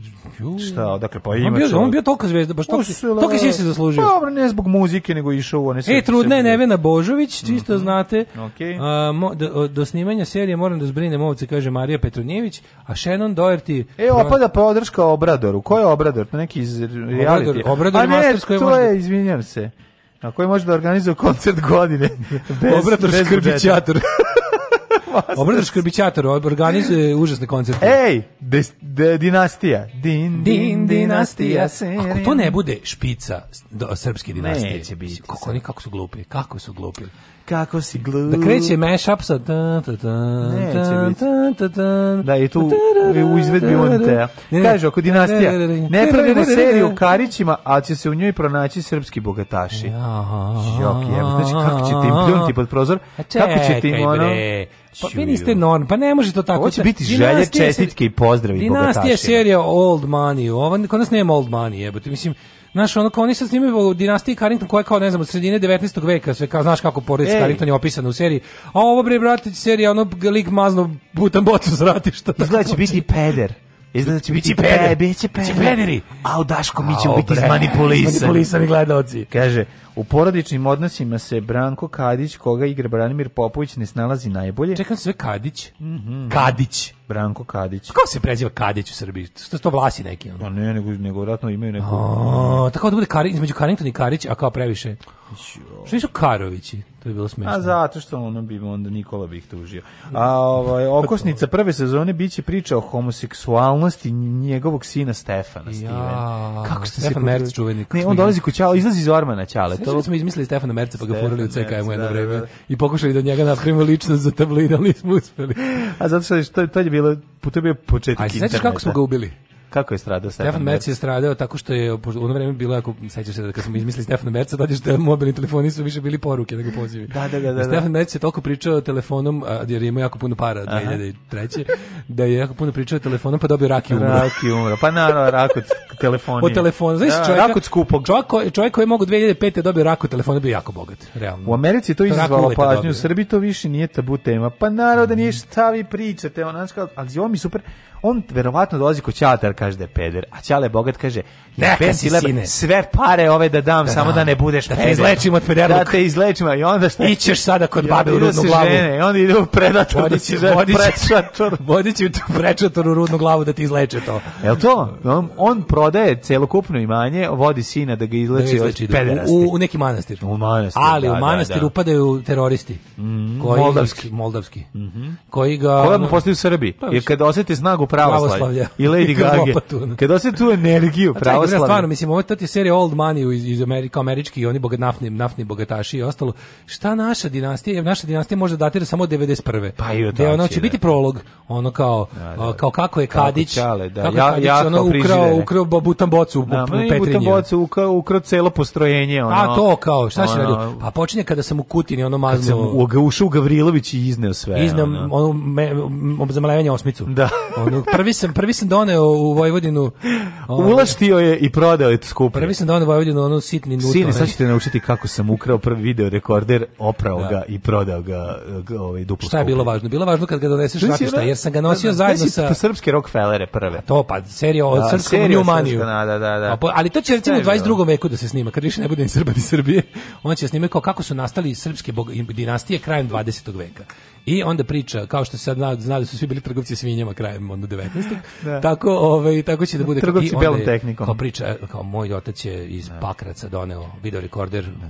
Šta, odakle pa ima. On bio, on bio toliko zvezda, baš toliko, toliko si se zaslužio. Pa, dobro, ne zbog muzike, nego išao u one e, sve. E, trudna je Nevena Božović, čisto mm -hmm. znate. Okay. A, mo, do, do, snimanja serije moram da zbrinem ovce, kaže Marija Petronijević, a Shannon Doherty... E, opada podrška Obradoru. Ko je Obrador? To neki iz reality. Obrador, Obrador je to je, izvinjam se. Na koji može da organizuje koncert godine. Bez, Obrator Škrbićator. Obradaš krbićator, organizuje užasne koncerte. Ej, de, de, dinastija. Din, din, dinastija. Ako to ne bude špica do, srpske dinastije, Neće biti. Kako, oni, kako su glupi, kako su glupi kako si glup. Da kreće mashup sa tan tan tan tan tan Da i tu u izvedbi Montea. Kaže oko dinastija. Ne pravimo seriju o Karićima, ali će se u njoj pronaći srpski bogataši. Jok je. Znači kako će ti im pljunti pod prozor? Kako ćete im ono... Pa vi niste non, pa ne može to tako. će biti želje, čestitke i pozdravi bogataši. Dinastija serija Old Money. Ovo, kod nas nema Old Money, jebote. Mislim, Znaš, ono kao oni se snimaju u dinastiji Carrington koja je kao, ne znam, od sredine 19. veka, sve kao, znaš kako porodica Carrington je opisana u seriji. A ovo bre, brate, serija, ono, lik mazno butan bocu s ratišta. Izgleda da će biti peder. Izgleda da će biti peder, biće pederi. A u Daško mi ćemo biti izmanipulisani. Izmanipulisani gledaoci. Kaže, u porodičnim odnosima se Branko Kadić, koga igra Branimir Popović, ne snalazi najbolje. Čekam sve Kadić. Mm -hmm. Kadić. Branko Kadić. Kako se preziva Kadić u Srbiji? Što to vlasi neki? Ono? A pa ne, nego, nego vratno imaju neko... O, tako da bude Kari, između Carrington i Karić, a kao previše. Što nisu Karovići? To je bilo smešno. A zato što ono bi onda Nikola bih tužio. A ovaj okosnica prve sezone biće priča o homoseksualnosti njegovog sina Stefana Steven. Kako ste Stefan Merc čuveni. Ne, on dolazi kućao, izlazi iz ormana ćale. To smo izmislili Stefana Merca pa ga furali u CKM u jedno da, da, vreme da. i pokušali da njega napravimo ličnost za tabloid, ali nismo uspeli. A zato što to, to je bilo, to je bio početak interneta. A znači kako smo ga ubili? Kako je stradao Stefan, Stefan Merc? je stradao tako što je u ono vreme bilo, ako sećaš se da kad smo izmislili Stefana Merca, dođeš da mobilni telefoni su više bili poruke nego da pozivi. Da, da, da. da, da. Stefan Merc je toliko pričao telefonom, a, jer je imao jako puno para 2003. da je jako puno pričao telefonom pa dobio rak i umro. Rak i umro. Pa naravno, rak od telefona. Od telefona. Znaš, da, čovjeka, rak od skupog. Čovjek, koji, čovjek koji je mogu 2005. dobio rak od telefona, bio jako bogat, realno. U Americi to izazvalo pažnju, u Srbiji to više nije tabu tema. Pa naravno da nije šta vi pričate, ono, ali ovo mi super on verovatno dolazi kod Ćatar, kaže da je peder, a Ćale bogat, kaže, Neka si sine. Sve pare ove da dam, da, samo da ne budeš da te izlečim od pederluka. Da te izlečim, i onda šta? Ićeš sada kod babe u rudnu glavu. Žene, I onda ide u predator, da si prečator. Vodići u prečator u rudnu glavu da ti izleče to. Jel to? On, on prodaje celokupno imanje, vodi sina da ga izleči, da izleči od da. pederasti. U, u neki manastir. U manastir, Ali da, u da, manastir da, upadaju teroristi. Mm, koji, moldavski. Moldavski. Mm -hmm. Koji ga... Koji mu postaju Srbi. Pa Jer kad osete snagu pravoslavlja i Lady Gaga, kada osete tu energiju pravoslavlja, pravoslavni. Bre, stvarno, mislim, ovo to ti je serija Old Money iz, iz Amerika, američki i oni bogat, naftni, bogataši i ostalo. Šta naša dinastija? Naša dinastija može da datira samo 91. Pa i otači, ono će da. biti prolog, ono kao, da, da, kao kako je Kadić, kako, čale, da. kako ja, Kadić, ja, ono ukrao, ukrao butan bocu u, da, u Petrinju. bocu ukrao, ukrao celo postrojenje. Ono, A to kao, šta se radi? Pa počinje kada sam u Kutini, ono mazno. Kad sam ušao u Gavrilović i izneo sve. Izneo, ono, ono me, osmicu. Da. Ono, prvi, sam, prvi sam doneo u Vojvodinu. Ono, Ulaštio je i prodao je skupo. Prvi sam donao Vojvodinu ono sitni nuto. Sine, sad ćete naučiti kako sam ukrao prvi video rekorder, oprao da. ga i prodao ga ovaj duplo. Šta je bilo važno? Bilo važno kad ga doneseš znači, šta, da. jer sam ga nosio da, da. zajedno sa to srpske Rockefellere prve. A to pa serija od da, srpskog New Maniju. Da, da, da. Pa, ali to će recimo u 22. veku da se snima, kad više ne bude ni Srba ni Srbije. On će snimati kako su nastali srpske dinastije krajem 20. veka. I onda priča, kao što se sad zna, zna da su svi bili trgovci svinjama krajem onda 19. da. Tako, ovaj, tako će da bude trgovci i onda belom tehnikom. Kao priča, e, kao moj otac je iz da. Pakraca doneo video rekorder da.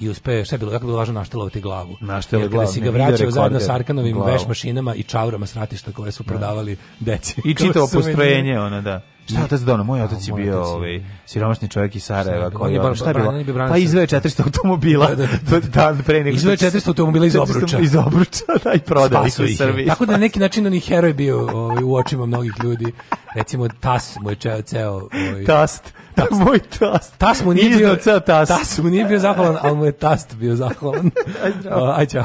i uspe, šta je bilo, kako je bilo važno naštelovati glavu. Naštelovati glavu. Kada si ga vraćao zajedno sa Arkanovim veš mašinama i čaurama s ratišta koje su da. prodavali deci. I čitavo postrojenje, ona, da. Šta je otac dono? Moj otac je bio ovaj siromašni čovjek iz Sarajeva koji je šta je bilo? Pa izve 400 automobila da, da, da, da pre nego izveo 400 automobila iz obruča. Iz obruča da i prodao ih u Tako da na neki način on je heroj bio ovaj, u očima mnogih ljudi. Recimo Tas, moj čeo ceo ovaj Tast. Da, moj tast. Tas mu nije bio ceo tas. Tas mu nije bio zahvalan, ali mu je tast bio zahvalan. Aj, aj, čao.